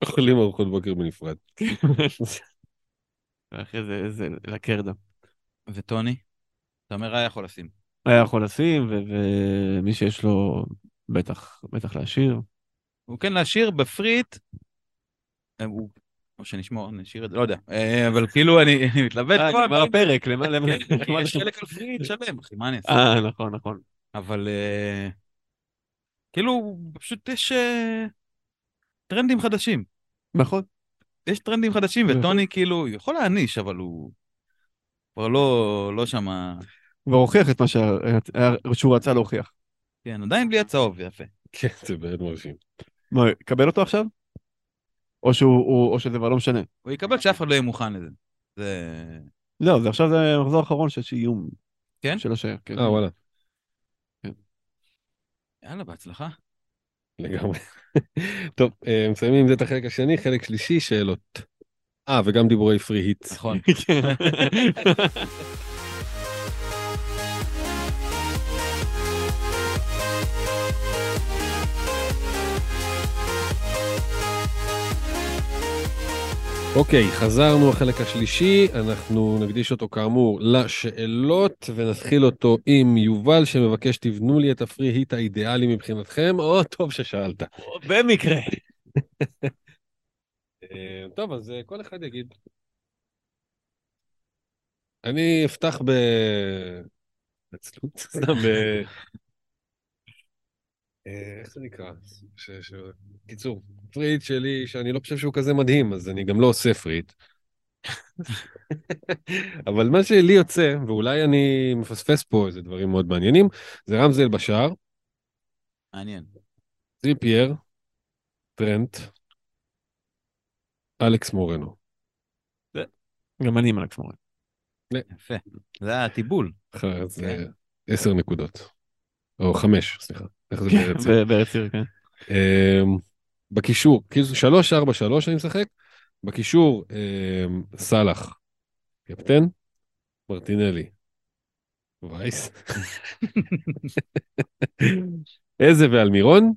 אוכלים ארוחות בוקר בנפרד. אחרי זה איזה לקרדה. וטוני? אתה אומר היה יכול לשים. היה יכול לשים, ומי שיש לו בטח, בטח להשאיר. הוא כן להשאיר בפריט, אה, הוא... או שנשמור, נשאיר את זה, לא יודע. אה, אבל כאילו אני [laughs] מתלבט אה, כבר. נגמר הפרק, למה... למה- כן, למה- יש חלק על פריט שלם, אחי, מה אני אעשה? אה, נכון, נכון. אבל אה, כאילו, פשוט יש אה, טרנדים חדשים. נכון. יש טרנדים חדשים, נכון. וטוני כאילו, יכול להעניש, אבל הוא כבר לא, לא שמה... כבר הוכיח את מה שה- שהוא רצה להוכיח. כן, עדיין בלי הצהוב, יפה. כן, זה באמת מרשים. מה, קבל אותו עכשיו? או שהוא, הוא- או שזה כבר לא משנה. הוא יקבל שאף אחד לא יהיה מוכן לזה. זה... לא, זה עכשיו זה המחזור האחרון שיש איום. כן? של השער, כן. אה, וואלה, יאללה, בהצלחה. לגמרי. [laughs] טוב, אה, מסיימים עם זה את החלק השני, חלק שלישי, שאלות. אה, וגם דיבורי פרי היט. נכון. [laughs] [laughs] אוקיי, חזרנו החלק השלישי, אנחנו נקדיש אותו כאמור לשאלות, ונתחיל אותו עם יובל שמבקש תבנו לי את הפרי היט האידיאלי מבחינתכם, או טוב ששאלת. במקרה. אה, טוב, אז אה, כל אחד יגיד. אני אפתח ב... [laughs] עצלות? סתם. אה, איך זה נקרא? ש- ש- קיצור, free hit שלי, שאני לא חושב שהוא כזה מדהים, אז אני גם לא עושה free hit. אבל מה שלי יוצא, ואולי אני מפספס פה איזה דברים מאוד מעניינים, זה רמסדייל בשער, מעניין. טריפייר, טרנט, אלכס מורנו. גם אני עם אלכס מורנו. יפה. זה הטיבול. כן. עשר נקודות. או חמש, סליחה. איך זה כן, בארץ? עיר, כן. אמ, בקישור, כאילו שלוש, ארבע, שלוש אני משחק. בקישור, אמ, סאלח, קפטן, מרטינלי, וייס, [laughs] איזה ואלמירון,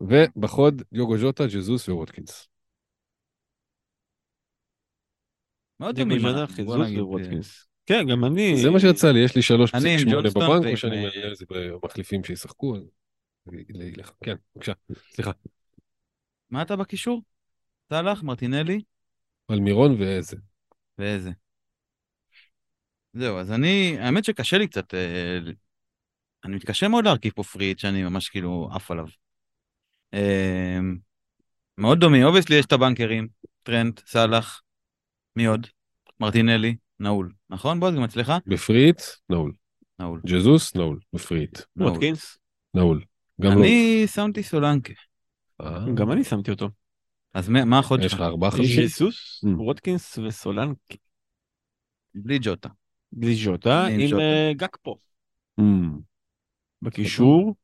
ובחוד יוגו ז'וטה, ג'זוס וווטקינס. לא מאוד דומים. כן, גם אני... זה מה שיצא לי, יש לי שלוש אני פסיק עם שמונה ג'ונסטון בבנק, ועם, או שאני מעלה את זה במחליפים שישחקו. כן, בבקשה, סליחה. מה אתה בקישור? סאלח, מרטינלי אלמירון ואיזה. ואיזה. זהו, אז אני, האמת שקשה לי קצת, אה, אני מתקשה מאוד להרכיב פה פריט שאני ממש כאילו עף עליו. אה, מאוד דומים, obviously יש את הבנקרים, טרנט, סאלח, מי עוד? מרטינלי, נעול. נכון בועז? גם אצלך? ב free hit, נעול. נעול. ג'זוס, נעול. ב free hit. ווטקינס. נעול. גם לא. אני שמתי סולנקה. אה, גם אני שמתי אותו. אז מה מה החוד יש לך שלך? ארבעה חמישים? ז'סוס, אמ. ווטקינס וסולנקה. בלי ג'וטה. בלי אני עם ג'וטה. אה, גקפו. אמ, בקישור.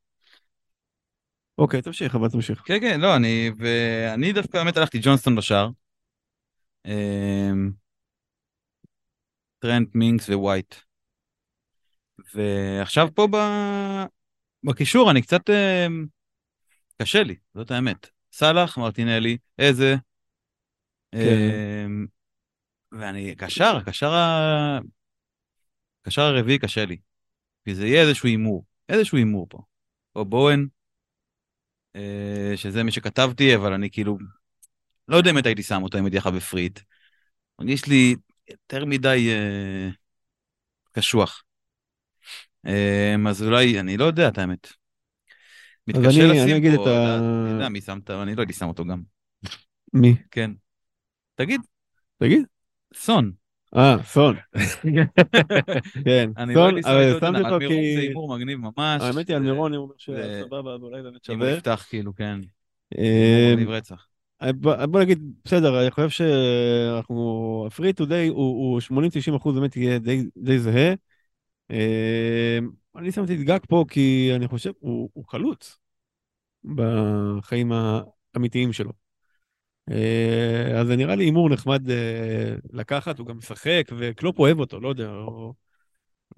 אוקיי, תמשיך, אבל תמשיך. כן, כן, לא, אני, ואני דווקא באמת הלכתי ג'ונסטון בשער. טרנט, מינקס ווייט. ועכשיו פה ב... בקישור אני קצת... אמ, קשה לי, זאת האמת. סאלח, מרטינלי, איזה. כן. אמ, ואני, קשר, קשר ה... קשר הרביעי קשה לי. כי זה יהיה איזשהו הימור, איזשהו הימור פה. או בואן, אה, שזה מי שכתבתי, אבל אני כאילו, לא יודע אם הייתי שם אותו אם הייתי לך בפריט. מרגיש לי יותר מדי אה, קשוח. אה, אז אולי, אני לא יודע את האמת. אז מתקשה אני- לשים אני אגיד פה, את ה- לא, אני יודע מי שמת, אני לא הייתי שם אותו גם. מי? כן. תגיד, תגיד. סון. אה, סון. כן, [laughs] לא סון, שם אבל אותו, שמתי אותו מירון זה כי... הימור מגניב ממש. האמת היא, על מירון, הוא אומר שסבבה, אז אולי באמת אם שווה. יפתח כאילו, כן. אה, מגניב רצח. בוא נגיד, בסדר, אני חושב שאנחנו, הפרי טו דיי הוא 80-90 אחוז באמת יהיה די- די זהה. אה, אני שמתי את גג פה כי אני חושב, הוא הוא חלוץ בחיים האמיתיים שלו. אה, אז זה נראה לי הימור נחמד אה, לקחת, הוא גם משחק, וקלופ אוהב אותו, לא יודע, או,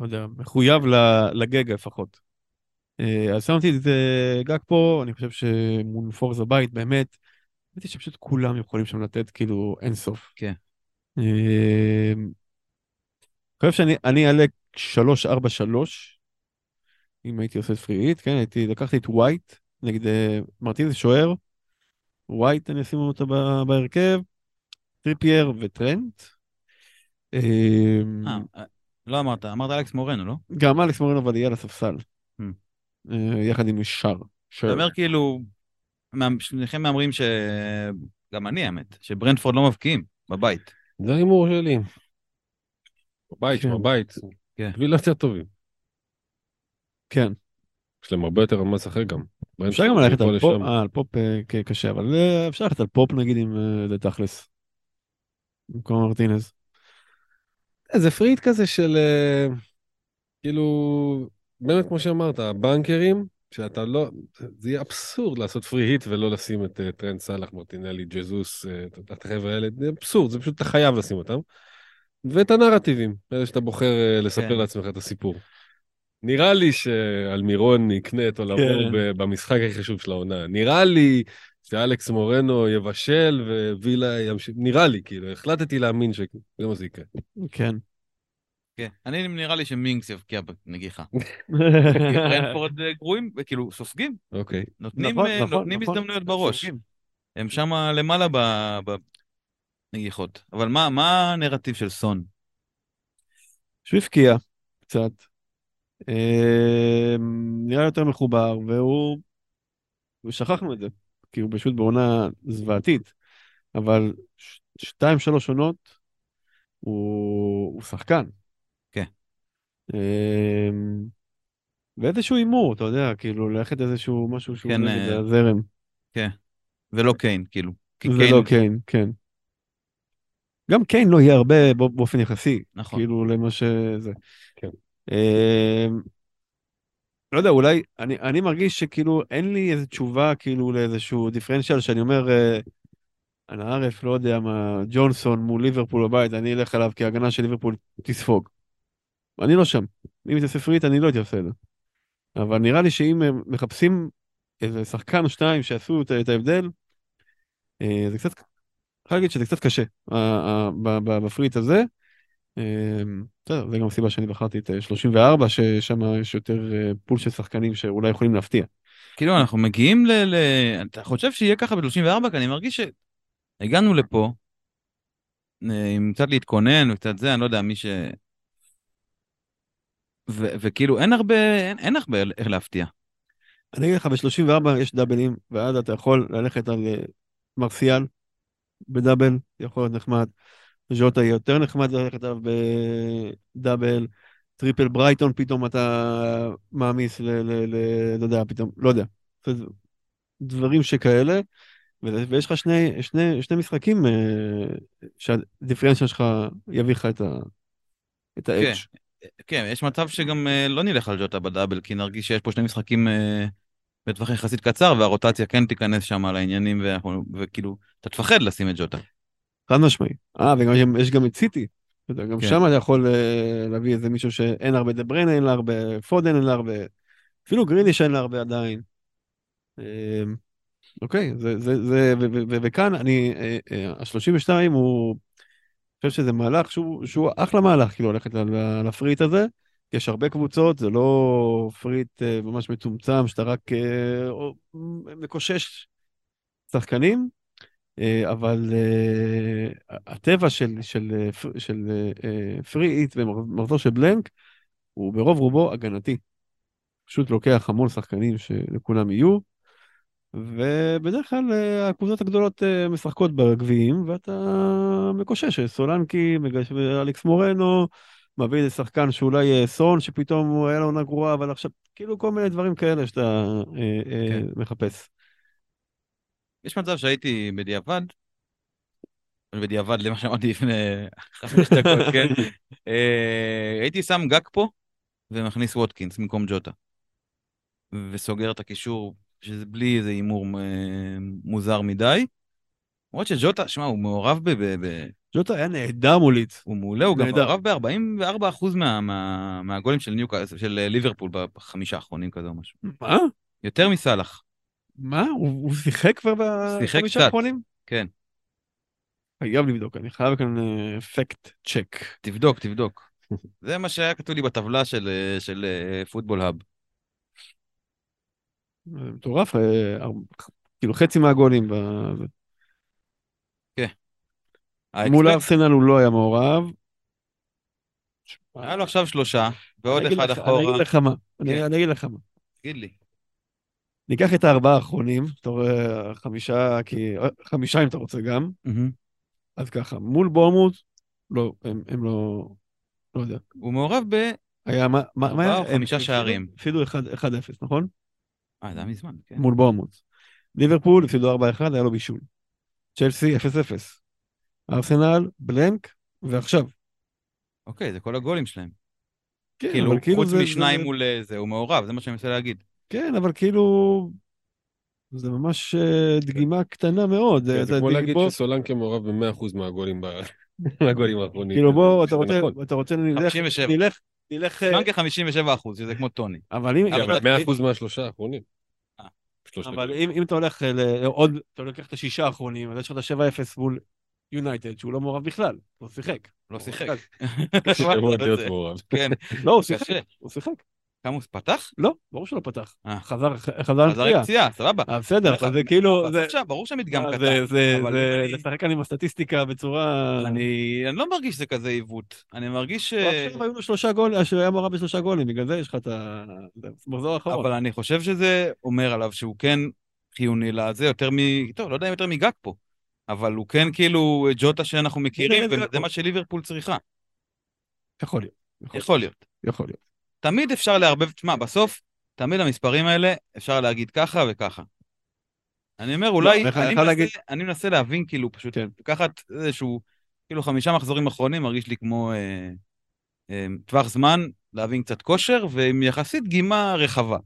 לא יודע, מחויב לגג לפחות. אז שמתי את גג פה, אני חושב שמול פורזה בית, באמת, האמת היא שפשוט כולם יכולים שם לתת כאילו אין סוף. כן. אה, אני חושב שאני אני אעלה 3-4-3, אם הייתי עושה free hit, כן, הייתי, לקחתי את ווייט נגד אה, מרטינז שוער, ווייט אני אשים אותו בהרכב, טריפייר וטרנט. אה, אה, לא אמרת, אמרת אלכס מורנו, לא? גם אלכס מורנו אבל יהיה על הספסל, המ. אה, יחד עם שר. אתה אומר כאילו, שניכם מהמרים ש... גם אני האמת, שברנטפורד לא מבקיעים בבית. זה ההימור שלי. בבית, כן. שמע בית. כן. בשביל יותר טובים. כן. יש להם הרבה יותר על מה לשחק גם. אפשר גם ללכת על פופ. אה, על פופ אה, קשה, אבל אה, אפשר ללכת על פופ נגיד אם אה, זה תכלס. במקום מרטינז. איזה free hit כזה של אה, כאילו, באמת כמו שאמרת, הבנקרים, שאתה לא, זה יהיה אבסורד לעשות free hit ולא לשים את אה, טרנט סאלח, מרטינלי, ג'זוס, אה, את- החבר'ה האלה, זה אבסורד, זה פשוט אתה חייב לשים אותם. ואת הנרטיבים, אלה שאתה בוחר אה, לספר כן. לעצמך את הסיפור. נראה לי שאלמירון יקנה את עולמו כן. במשחק הכי חשוב של העונה. נראה לי שאלכס מורנו יבשל ווילה ימשיך, נראה לי, כאילו, החלטתי להאמין שזה מה זה יקרה. כן. כן. אני נראה לי שמינקס יבקיע בנגיחה. ברנפורד [laughs] אה, גרועים, כאילו, סופגים. אוקיי. נותנים נכון, אה, נכון, נותנים נכון. הזדמנויות בראש. סופגים. הם שם למעלה בנגיחות. אבל מה מה הנרטיב של סון? שהוא הבקיע קצת. אה, נראה יותר מחובר, והוא... ושכחנו את זה, כי הוא פשוט בעונה זוועתית. אבל ש- שתיים, שלוש עונות, הוא, הוא שחקן. כן. אה, ואיזשהו הימור, אתה יודע, כאילו, ללכת איזשהו משהו שהוא כן, נגד אה, הזרם. ולא קיין, כאילו. זה קיין- קיין, כן. גם קיין לא יהיה הרבה בא- באופן יחסי, נכון. כאילו למה שזה. כן. אמ, לא יודע, אולי, אני, אני מרגיש שכאילו אין לי איזו תשובה כאילו לאיזשהו דיפרנציאל שאני אומר, אה, אנא ערף, לא יודע מה, ג'ונסון מול ליברפול בבית, אני אלך עליו כי ההגנה של ליברפול תספוג. אני לא שם. אם זה ספרית, אני לא הייתי עושה את זה. אבל נראה לי שאם מחפשים איזה שחקן או שניים שעשו את, את ההבדל, אה, זה קצת, יכול להגיד שזה קצת קשה, בפריט הזה. אה, בסדר, זה גם הסיבה שאני בחרתי את אה, 34, ששם יש יותר אה, פול של שחקנים שאולי יכולים להפתיע. כאילו, אנחנו מגיעים ל... ל... אתה חושב שיהיה ככה ב-34? כי אני מרגיש שהגענו לפה אה, עם קצת להתכונן וקצת זה, אני לא יודע, מי ש... ו- וכאילו, אין הרבה, אין, אין הרבה איך להפתיע. אני אגיד לך, ב-34 יש דאבלים, ואז אתה יכול ללכת על אה, מרסיאל ב double, יכול להיות נחמד. ז'וטה יהיה יותר נחמד ללכת עליו ב double. triple ברייטון פתאום אתה מעמיס ל... ל, ל לא יודע, פתאום, לא יודע. דברים שכאלה. ויש לך שני, שני, שני משחקים אה, שהדיפרנציאל שלך יביא לך את ה... את האדג'. כן, יש מצב שגם אה, לא נלך על ג'וטה בדאבל, כי נרגיש שיש פה שני משחקים אה, בטווח יחסית קצר, והרוטציה כן תיכנס שם על העניינים, ואנחנו- וכאילו, אתה תפחד לשים את ג'וטה. חד משמעי. אה, וגם יש גם את סיטי. גם כן. שם אתה יכול אה, להביא איזה מישהו שאין הרבה דה בריינה, אין לה הרבה פודן, אין לה הרבה... אפילו גריליש אין לה הרבה עדיין. אוקיי, זה, זה, זה, וכאן אני, ה-32 הוא, חושב שזה מהלך שהוא, שהוא אחלה מהלך, כאילו, ללכת ה free hit הזה. יש הרבה קבוצות, זה לא free hit אה, ממש מצומצם, שאתה רק אה, מקושש שחקנים. אה, אבל הטבע של, של, של אה, free hit ומחזור של blank הוא ברוב רובו הגנתי. פשוט לוקח המון שחקנים שלכולם יהיו, ובדרך כלל אה, הקבוצות הגדולות אה, משחקות בגביעים, ואתה מקושש, סולנקי, מגש- אלכס מורנו, מביא איזה שחקן שאולי אה, סון, שפתאום הוא היה לו עונה גרועה, אבל עכשיו, כאילו כל מיני דברים כאלה שאתה אה, אה, כן. מחפש. יש מצב שהייתי בדיעבד, בדיעבד למה שאמרתי לפני חמש דקות, [laughs] כן? אה, הייתי שם גג פה ומכניס ווטקינס במקום ג'וטה. וסוגר את הקישור, שזה בלי איזה הימור אה, מוזר מדי. למרות שג'וטה, שמע, הוא מעורב ב... ב, ג'וטה היה נהדר מול ליץ. הוא מעולה, הוא גם. מעורב ב-44% מה, מה, מהגולים של ניוקאסל, של אה, ליברפול בחמישה האחרונים כזה או משהו. מה? יותר מסאלח, מה? הוא, הוא שיחק כבר בחמישה. האחרונים? כן. חייב לבדוק, אני חייב כאן אפקט צ'ק. תבדוק, תבדוק. [laughs] זה מה שהיה כתוב לי בטבלה של, אה, של אה, פוטבול האב. מטורף, אה, כאילו חצי מהגולים. ב- מול ארסנל הוא לא היה מעורב. היה לו עכשיו שלושה, ועוד אחד אני אחורה. אגיד לך מה, כן. אני אגיד לך מה. תגיד לי. ניקח את הארבעה האחרונים, אתה רואה חמישה, כי חמישה אם אתה רוצה גם, אז ככה, מול בורמוט, לא, הם הם לא, לא יודע. הוא מעורב ב... היה, מה מה- מה היה? חמישה שערים. הפסידו 1-0, נכון? אה, זה היה מזמן, כן. מול בורמוט. ליברפול הפסידו 4-1, היה לו בישול. צ'לסי 0-0. ארסנל, בלנק, ועכשיו. אוקיי, זה כל הגולים שלהם. כן, כאילו, אבל כאילו חוץ זה- משניים זה- מול אה, זה, הוא מעורב, זה מה שאני מנסה להגיד. כן, אבל כאילו... זה ממש אה, דגימה קטנה מאוד. כן, זה אתה- כמו להגיד בוא- שסולנקה מעורב ב-100% מהגולים ב- [laughs] מהגולים האחרונים. כאילו בוא, אתה שזה רוצה, נכון. אתה רוצה, נלך, 57. נלך, נלך, אה, פלנקה 57 אחוז, שזה כמו טוני. אבל אם, אבל אבל- 100% מהשלושה האחרונים. שלושת אבל הגולים. אם אם אתה הולך ל- עוד, אתה לוקח את השישה האחרונים, אז יש לך את ה-7-0 מול יונייטד, שהוא לא מעורב בכלל, הוא שיחק. לא שיחק. [laughs] [laughs] כן, לא, הוא שיחק. הוא שיחק. כמה הוא פתח? לא, ברור שלא פתח. אה. חזר חזר לפציעה. פציעה, סבבה. אה, בסדר, זה כאילו, עכשיו, ברור שהמדגם אה, קטן. זה- לשחק כאן עם הסטטיסטיקה בצורה... אני לא מרגיש שזה כזה עיוות. אני מרגיש ש... עכשיו היו לו שלושה גולים, שהוא היה מעורב בשלושה גולים, בגלל זה יש לך את ה... מחזור האחרון. אבל אני חושב שזה אומר עליו שהוא כן חיוני לזה יותר מ... טוב, לא יודע אם יותר מגג פה. אבל הוא כן כאילו ג'וטה שאנחנו מכירים, זה- זה- וזה מה שליברפול צריכה. יכול להיות. יכול להיות. יכול להיות. תמיד אפשר לערבב, תשמע, בסוף, תמיד המספרים האלה, אפשר להגיד ככה וככה. אני אומר, אולי, אני מנסה- להגיד- אני מנסה להבין, כאילו, פשוט כן. לקחת איזשהו, כאילו, חמישה מחזורים אחרונים, מרגיש לי כמו אה, אה, טווח זמן, להבין קצת כושר, ועם יחסית דגימה רחבה.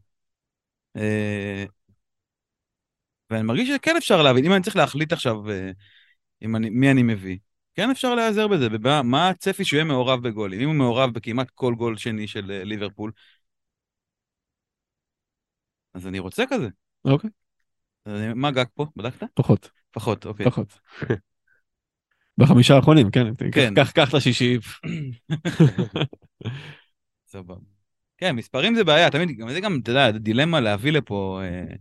אה, ואני מרגיש שכן אפשר להבין, אם אני צריך להחליט עכשיו אה, אני, מי אני מביא, כן אפשר להיעזר בזה, במה- מה הצפי שהוא יהיה מעורב בגולים. אם הוא מעורב בכמעט כל גול שני של אה, ליברפול, אז אני רוצה כזה. אוקיי. מה גג פה? בדקת? פחות, פחות, אוקיי. פחות. בחמישה האחרונים, כן. כן. קח- קח את השישי. [coughs] סבבה. כן, מספרים זה בעיה, תמיד, גם זה גם, אתה יודע, דילמה להביא לפה, אה,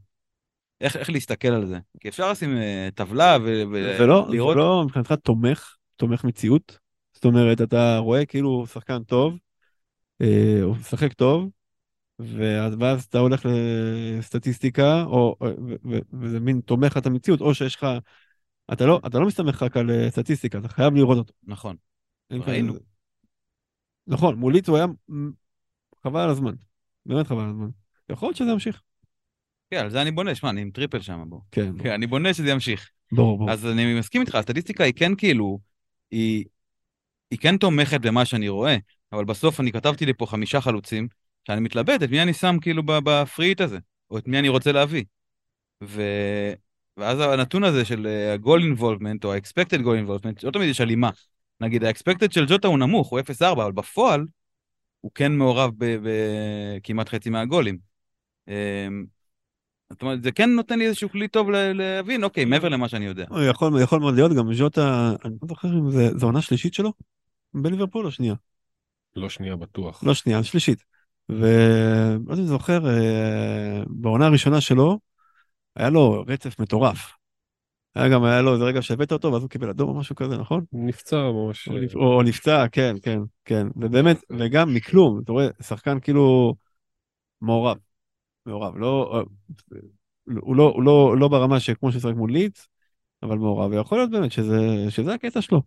איך, איך להסתכל על זה. כי אפשר לשים אה, טבלה ו- זה לא, זה ולראות, לא מבחינתך תומך, תומך מציאות. זאת אומרת, אתה רואה כאילו הוא שחקן טוב, אה, הוא משחק טוב, ואז אתה הולך לסטטיסטיקה, או, וזה מין תומך את המציאות, או שיש לך, אתה לא, אתה לא מסתמך רק על אה, סטטיסטיקה, אתה חייב לראות אותו. נכון. ראינו. כזה- נכון, מוליץ הוא היה חבל על הזמן, באמת חבל על הזמן. יכול להיות שזה ימשיך. כן, על זה אני בונה, שמע, אני עם triple שם, בוא. כן, כן, אני בונה שזה ימשיך. ברור, ברור. אז אני מסכים איתך, הסטטיסטיקה היא כן כאילו, היא, היא כן תומכת במה שאני רואה, אבל בסוף אני כתבתי לי פה חמישה חלוצים, שאני מתלבט את מי אני שם כאילו ב free hit הזה, או את מי אני רוצה להביא. ו... ואז הנתון הזה של אה, ה-goal involvement או ה-expected goal involvement, לא תמיד יש הלימה. נגיד ה-expected של ג'וטה הוא נמוך, הוא 0.4, אבל בפועל הוא כן מעורב בכמעט חצי מהגולים. זאת אומרת, זה כן נותן לי איזשהו כלי טוב ל- להבין, אוקיי, מעבר למה שאני יודע. יכול, יכול מאוד להיות, גם ז'וטה, אני לא זוכר אם זה, זו עונה שלישית שלו? בליברפול או שנייה? לא שנייה בטוח. לא שנייה, שלישית. ולא יודע אם אני זוכר, אה, בעונה הראשונה שלו, היה לו רצף מטורף. היה גם, היה לו איזה רגע שהבאת אותו, ואז הוא קיבל אדום או משהו כזה, נכון? נפצע ממש. או נפ- או נפצע, כן, כן, כן. ובאמת, וגם מכלום, אתה רואה, שחקן כאילו מעורב. מעורב, לא... אה, הוא לא, הוא לא, לא ברמה שכמו ששחק מול לידס, אבל מעורב, ויכול להיות באמת שזה, שזה הקטע שלו.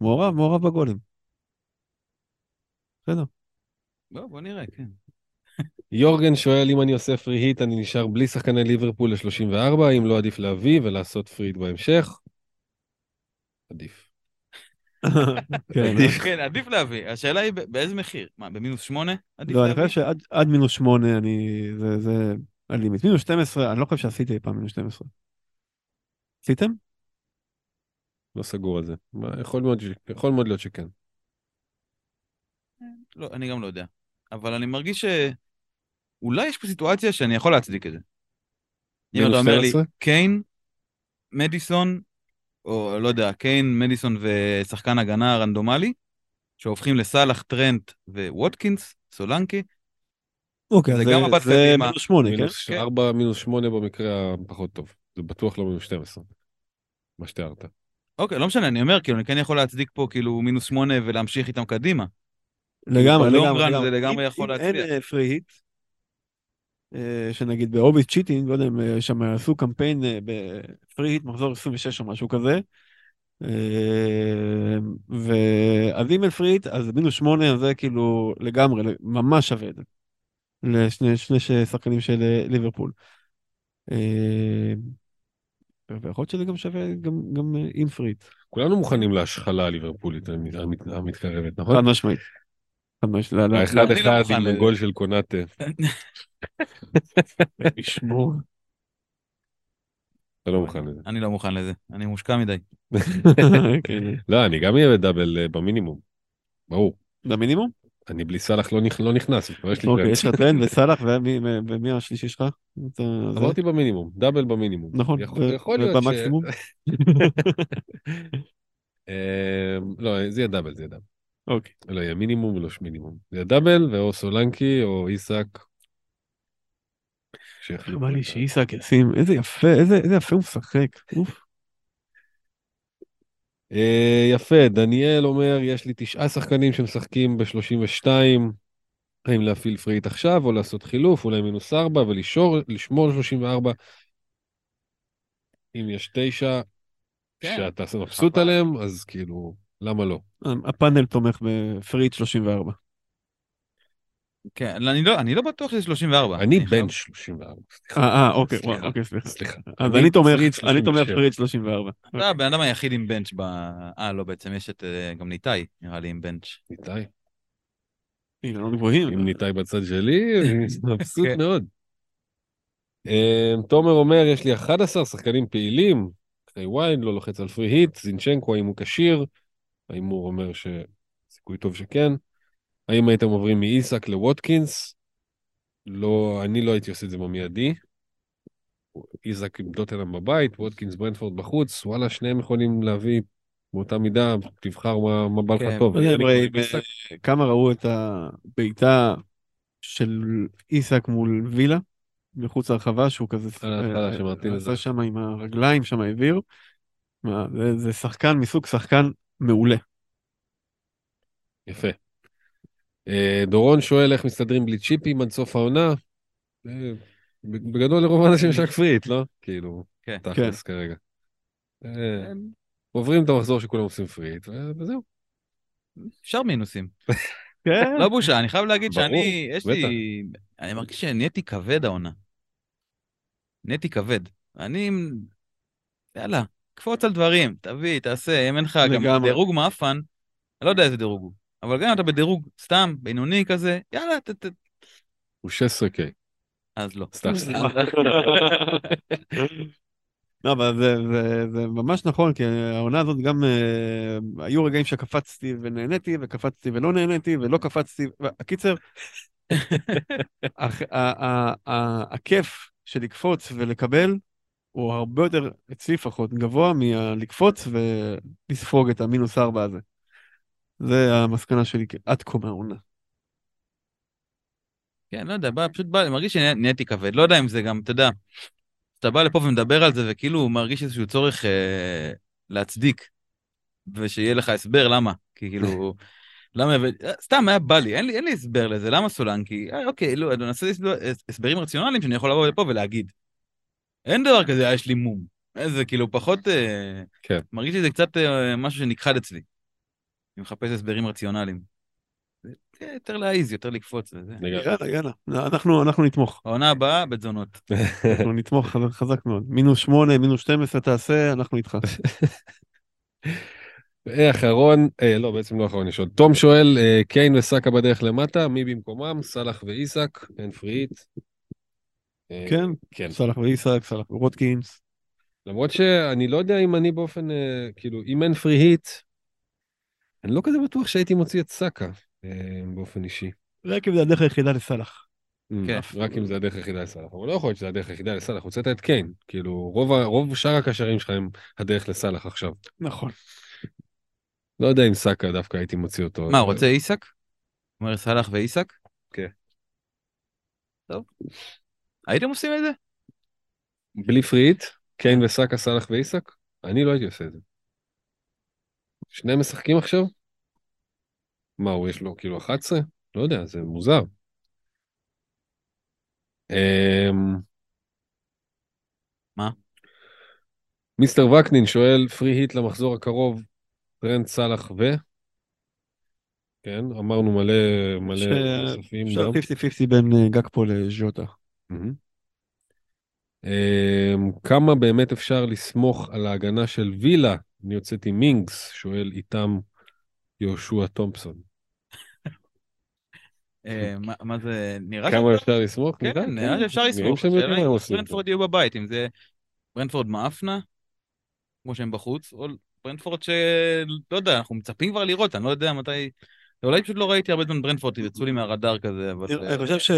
מעורב, מעורב בגולים. בסדר. בוא, בוא נראה, כן. יורגן שואל אם אני עושה פרי היט אני נשאר בלי שחקני ליברפול ל-34, אם לא עדיף להביא ולעשות פרי היט בהמשך. עדיף. כן. כן, עדיף להביא. השאלה היא באיזה מחיר? מה, במינוס שמונה? לא, אני? חושב שעד עד מינוס שמונה, אני... זה, זה הלימיט. מינוס 12, אני לא חושב שעשיתי אי פעם מינוס 12. עשיתם? לא סגור על זה. מה, יכול מאוד, ש- להיות שכן. לא, אני גם לא יודע. אבל אני מרגיש שאולי יש פה סיטואציה שאני יכול להצדיק את זה. אם אתה אומר לי, 12? קיין, מדיסון, או לא יודע, קיין, מדיסון ושחקן הגנה רנדומלי, שהופכים לסאלח, טרנט וווטקינס, סולנקי, אוקיי, זה אז גם מבט זה. מינוס שמונה, כן? מינוס כן. 4, מינוס 8 במקרה הפחות טוב. זה בטוח לא מינוס 12. מה שתיארת. אוקיי, לא משנה, אני אומר, כאילו, אני כן יכול להצדיק פה כאילו מינוס שמונה ולהמשיך איתם קדימה. לגמרי, בלונג לגמרי. לגמרי. זה לגמרי אם- יכול אם להצליח. אין פרי היט, אה, שנגיד באוביס צ'יטינג, לא יודע אם אה, שם עשו קמפיין ב free hit מחזור 26 או משהו כזה. אה, ואז אם אין פרי היט, אז מינוס שמונה זה כאילו לגמרי, ממש שווה את זה. לשני שני שחקנים של אה, ליברפול. אה, ויכול להיות שזה גם שווה גם, גם אה, עם free hit. כולנו מוכנים להשחלה הליברפולית המת- המתקרבת, נכון? חד משמעית. האחד אני לא אחד עם לזה. הגול של קונאטה. ישמור. אתה לא מוכן לזה. אני לא מוכן לזה, אני מושקע מדי. כן. לא, אני גם אהיה ב double אה, במינימום. ברור. במינימום? אני בלי סאלח לא נכ- לא נכנס, כבר יש לי אוקיי. יש לך טרנט וסאלח, ומי ומי השלישי שלך? אמרתי במינימום, double במינימום. נכון, יכול ו- יכול להיות ש... ובמקסימום? [laughs] אמ, לא, זה יהיה double, זה יהיה double. אוקיי. לא יהיה מינימום ולא מקסימום. זה יהיה double, ואו סולנקי או איסק. בא לי שאיסק ישים, איזה יפה, איזה איזה יפה הוא משחק. אוף. אה, יפה, דניאל אומר, יש לי תשעה שחקנים שמשחקים ב-32, האם להפעיל free hit עכשיו או לעשות חילוף, אולי מינוס ארבע, ולשמור על 34. אם יש תשע, כן, שאתה מבסוט חבל. עליהם, אז כאילו, למה לא? הפאנל תומך בפריט 34. כן, אני לא, אני לא בטוח שזה 34. אני בן 34. סליחה. אה, אה, אוקיי, אוקיי, סליחה. סליחה. אז אני תומך, אני תומך 37. פריט 34. אתה הבן אדם היחיד עם בנץ' ב... אה, לא, בעצם יש את אה, גם ניתאי, נראה לי, עם בנץ'. ניתאי. אילנות גבוהים. אם ניתאי בצד שלי, [laughs] אני מבסוט כן. מאוד. אמ, תומר אומר, יש לי 11 שחקנים פעילים, אחרי ויין, לא לוחץ על פרי היט, זינצ'נקו, האם הוא כשיר? ההימור אומר שסיכוי טוב שכן. האם הייתם עוברים מאיסק לווטקינס? לא, אני לא הייתי עושה את זה במיידי. איזק עם טוטנאם בבית, ווטקינס ברנפורד בחוץ, וואלה, שניהם יכולים להביא באותה מידה, תבחר מה, מה בא לך כן, טוב. אה, כמה ראו את הבעיטה של איסק מול וילה, מחוץ להרחבה, שהוא כזה... אה, עשה היה. שם עם הרגליים, שם העביר. זה שחקן מסוג שחקן מעולה. יפה. אה, דורון שואל איך מסתדרים בלי צ'יפים עד סוף העונה. אה, בגדול לרוב האנשים יש רק פריט, לא? כאילו, כן. תכלס כרגע. אה, עוברים את המחזור שכולם עושים פריט, וזהו. אפשר מינוסים. כן. לא בושה, אני חייב להגיד שאני, יש. לי, אני מרגיש שנהייתי כבד העונה. נהייתי כבד. אני, יאללה, קפוץ על דברים, תביא, תעשה, אם אין לך גם. דירוג מאפן, אני לא יודע איזה דירוג הוא, אבל גם אם אתה בדירוג סתם, בינוני כזה, יאללה, ת, ת, הוא 16K. אז לא. סתם, סתם. [laughs] [laughs] לא, אבל זה, זה, זה ממש נכון, כי העונה הזאת גם, אה, היו רגעים שקפצתי ונהניתי, וקפצתי ולא נהניתי, ולא קפצתי, הקיצר, [laughs] הכיף של לקפוץ ולקבל, הוא הרבה יותר, אצלי לפחות, גבוה מלקפוץ ולספוג את המינוס ארבע הזה. זה המסקנה שלי עד כה מהעונה. כן, לא יודע, בא, פשוט בא, אני מרגיש שנהייתי כבד, לא יודע אם זה גם, אתה יודע, אתה בא לפה ומדבר על זה, וכאילו מרגיש איזשהו צורך אה, להצדיק, ושיהיה לך הסבר למה, כי כאילו, [laughs] למה, ו... סתם היה בא לי, אין לי, אין לי הסבר לזה, למה סולנקי? אה, אוקיי, לא, אני מנסה הסבר- הסברים רציונליים שאני יכול לבוא לפה ולהגיד. אין דבר כזה, אה, יש לי מום. איזה, כאילו, פחות, אה, כן. מרגיש לי זה קצת אה, משהו שנכחד אצלי. אני מחפש הסברים רציונליים. זה יותר להעיז, יותר לקפוץ וזה. יאללה, יאללה, אנחנו, אנחנו נתמוך, העונה הבאה, בתזונות. [laughs] אנחנו נתמוך חזק, חזק מאוד. מינוס שמונה, מינוס 12 תעשה, אנחנו איתך. [laughs] אחרון, אה, לא, בעצם לא אחרון, יש עוד. תום שואל, אה, קיין וסאקה בדרך למטה, מי במקומם? סאלח ואיסק, אין פריט. כן, כן. סאלח ואיסק, סאלח ורוטקינס. למרות שאני לא יודע אם אני באופן, אה, כאילו, אם אין פרי היט, אני לא כזה בטוח שהייתי מוציא את סאקה אה, באופן אישי. רק אם זה הדרך היחידה לסאלח. כן. רק אם זה הדרך היחידה לסאלח. אבל לא יכול להיות שזה הדרך היחידה לסאלח, הוצאת את קיין. כאילו, רוב, רוב שאר הקשרים שלך הם הדרך לסאלח עכשיו. נכון. לא יודע אם סאקה דווקא הייתי מוציא אותו. מה, רוצה איסק? אומר סאלח ואיסק? כן. טוב. הייתם עושים את זה? בלי פריט, קיין וסאקה, סאלח ואיסק? אני לא הייתי עושה את זה. שניהם משחקים עכשיו? מה, הוא יש לו כאילו 11? לא יודע, זה מוזר. אמ, מה? מיסטר וקנין שואל, free hit למחזור הקרוב, טרנט סאלח ו? כן, אמרנו מלא מלא ש- נוספים אפשר גם. 50-50 בין אה, גקפו לז'וטה. אמ, כמה באמת אפשר לסמוך על ההגנה של וילה? אני יוצאת עם מינגס, שואל איתם יהושע תומפסון. אה, מה- מה זה, נראה כמה אפשר לסמוך? כן, נראה שאפשר נראים לסמוך. ברנטפורד יהיו בבית, אם זה ברנפורד מאפנה, כמו שהם בחוץ, או ברנפורד ש... לא יודע, אנחנו מצפים כבר לראות, אני לא יודע מתי אולי פשוט לא ראיתי הרבה זמן ברנפורד, יצאו לי מהרדאר כזה, אבל... אני אה, חושב ש...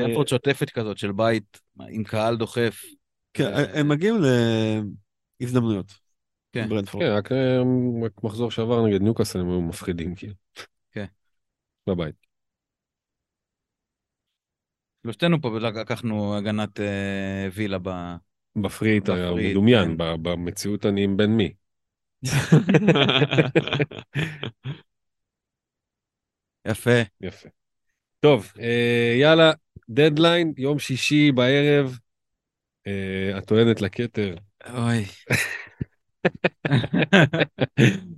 ברנפורד שוטפת כזאת של בית עם קהל דוחף. כן, הם מגיעים להזדמנויות. כן. ברנדפורד. כן, רק אה, רק מחזור שעבר נגד ניוקאסל הם היו מפחידים, כאילו. כן. בבית. שלושתנו פה לקחנו הגנת אה, וילה ב... בפריט המדומיין, כן. ב- במציאות אני עם בן מי. [laughs] יפה. יפה. טוב, אה, יאללה, דדליין, יום שישי בערב, אה, הטוענת לכתר. אוי. [laughs]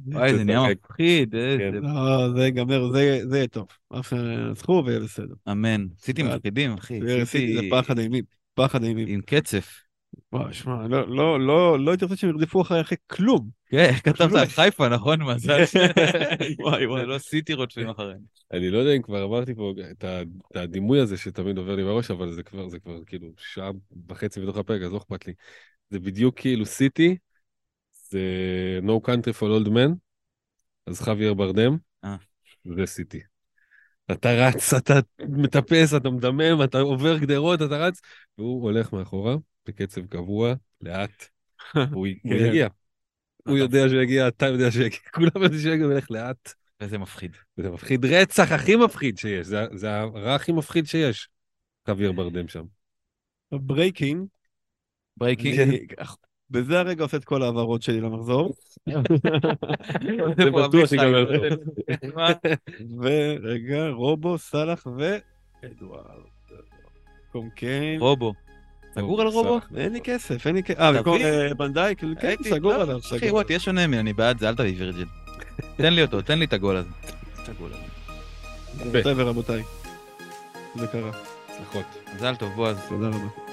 וואי, זה נהיה. מפחיד, איזה... כן. לא, זה ייגמר, זה יהיה טוב. ארסנל ינצחו ויהיה בסדר. אמן. אה, מפחידים, אחי. זה סיטי זה פחד אימים. פחד אימים. עם קצף. וואי, שמע, לא- לא- לא לא הייתי רוצה שהם ירדפו אחרי אחרי כלום. כן, איך כתבת על חיפה, נכון? מזל ש... [laughs] וואי, וואי. לא סיטי רודפים אחריהם. אני לא יודע אם כבר אמרתי פה את הדימוי הזה שתמיד עובר לי בראש, אבל זה כבר, זה כבר כאילו שעה וחצי בתוך הפרק, אז לא אכפת לי. זה בדיוק כאילו סיטי, זה No Country for Old Men, אז חוויאר ברדם, אה. זה סיטי. אתה רץ, אתה מטפס, אתה מדמם, אתה עובר גדרות, אתה רץ, והוא הולך מאחורה בקצב קבוע, לאט, [laughs] הוא כן. יגיע. הוא יודע שהוא יגיע, אתה יודע שהוא יגיע, [laughs] כולם יודעים שהוא יגיע, הוא ילך לאט. וזה מפחיד. וזה מפחיד רצח הכי מפחיד שיש, זה, זה הרע הכי מפחיד שיש. חוויאר ברדם שם. Breaking. Breaking. בזה הרגע עושה את כל ההעברות שלי למחזור. [laughs] זה בטוח שיגמר טוב. ורגע, רובו, סאלח ואדוארד. קומקיין. רובו. סגור על רובו? אין לי כסף, אין לי כסף. אה, במקום. אה, בנדייק, כן, הייתי- סגור לא, עליו, אחי, סגור. וואי, תהיה שונה ממני, אני בעד זה, אל תביא וירג'ל. תן לי אותו, תן לי את הגול הזה. סגור עליו. ב. חבר'ה, רבותיי. זה קרה. הצלחות. מזל טוב, בועז. תודה רבה.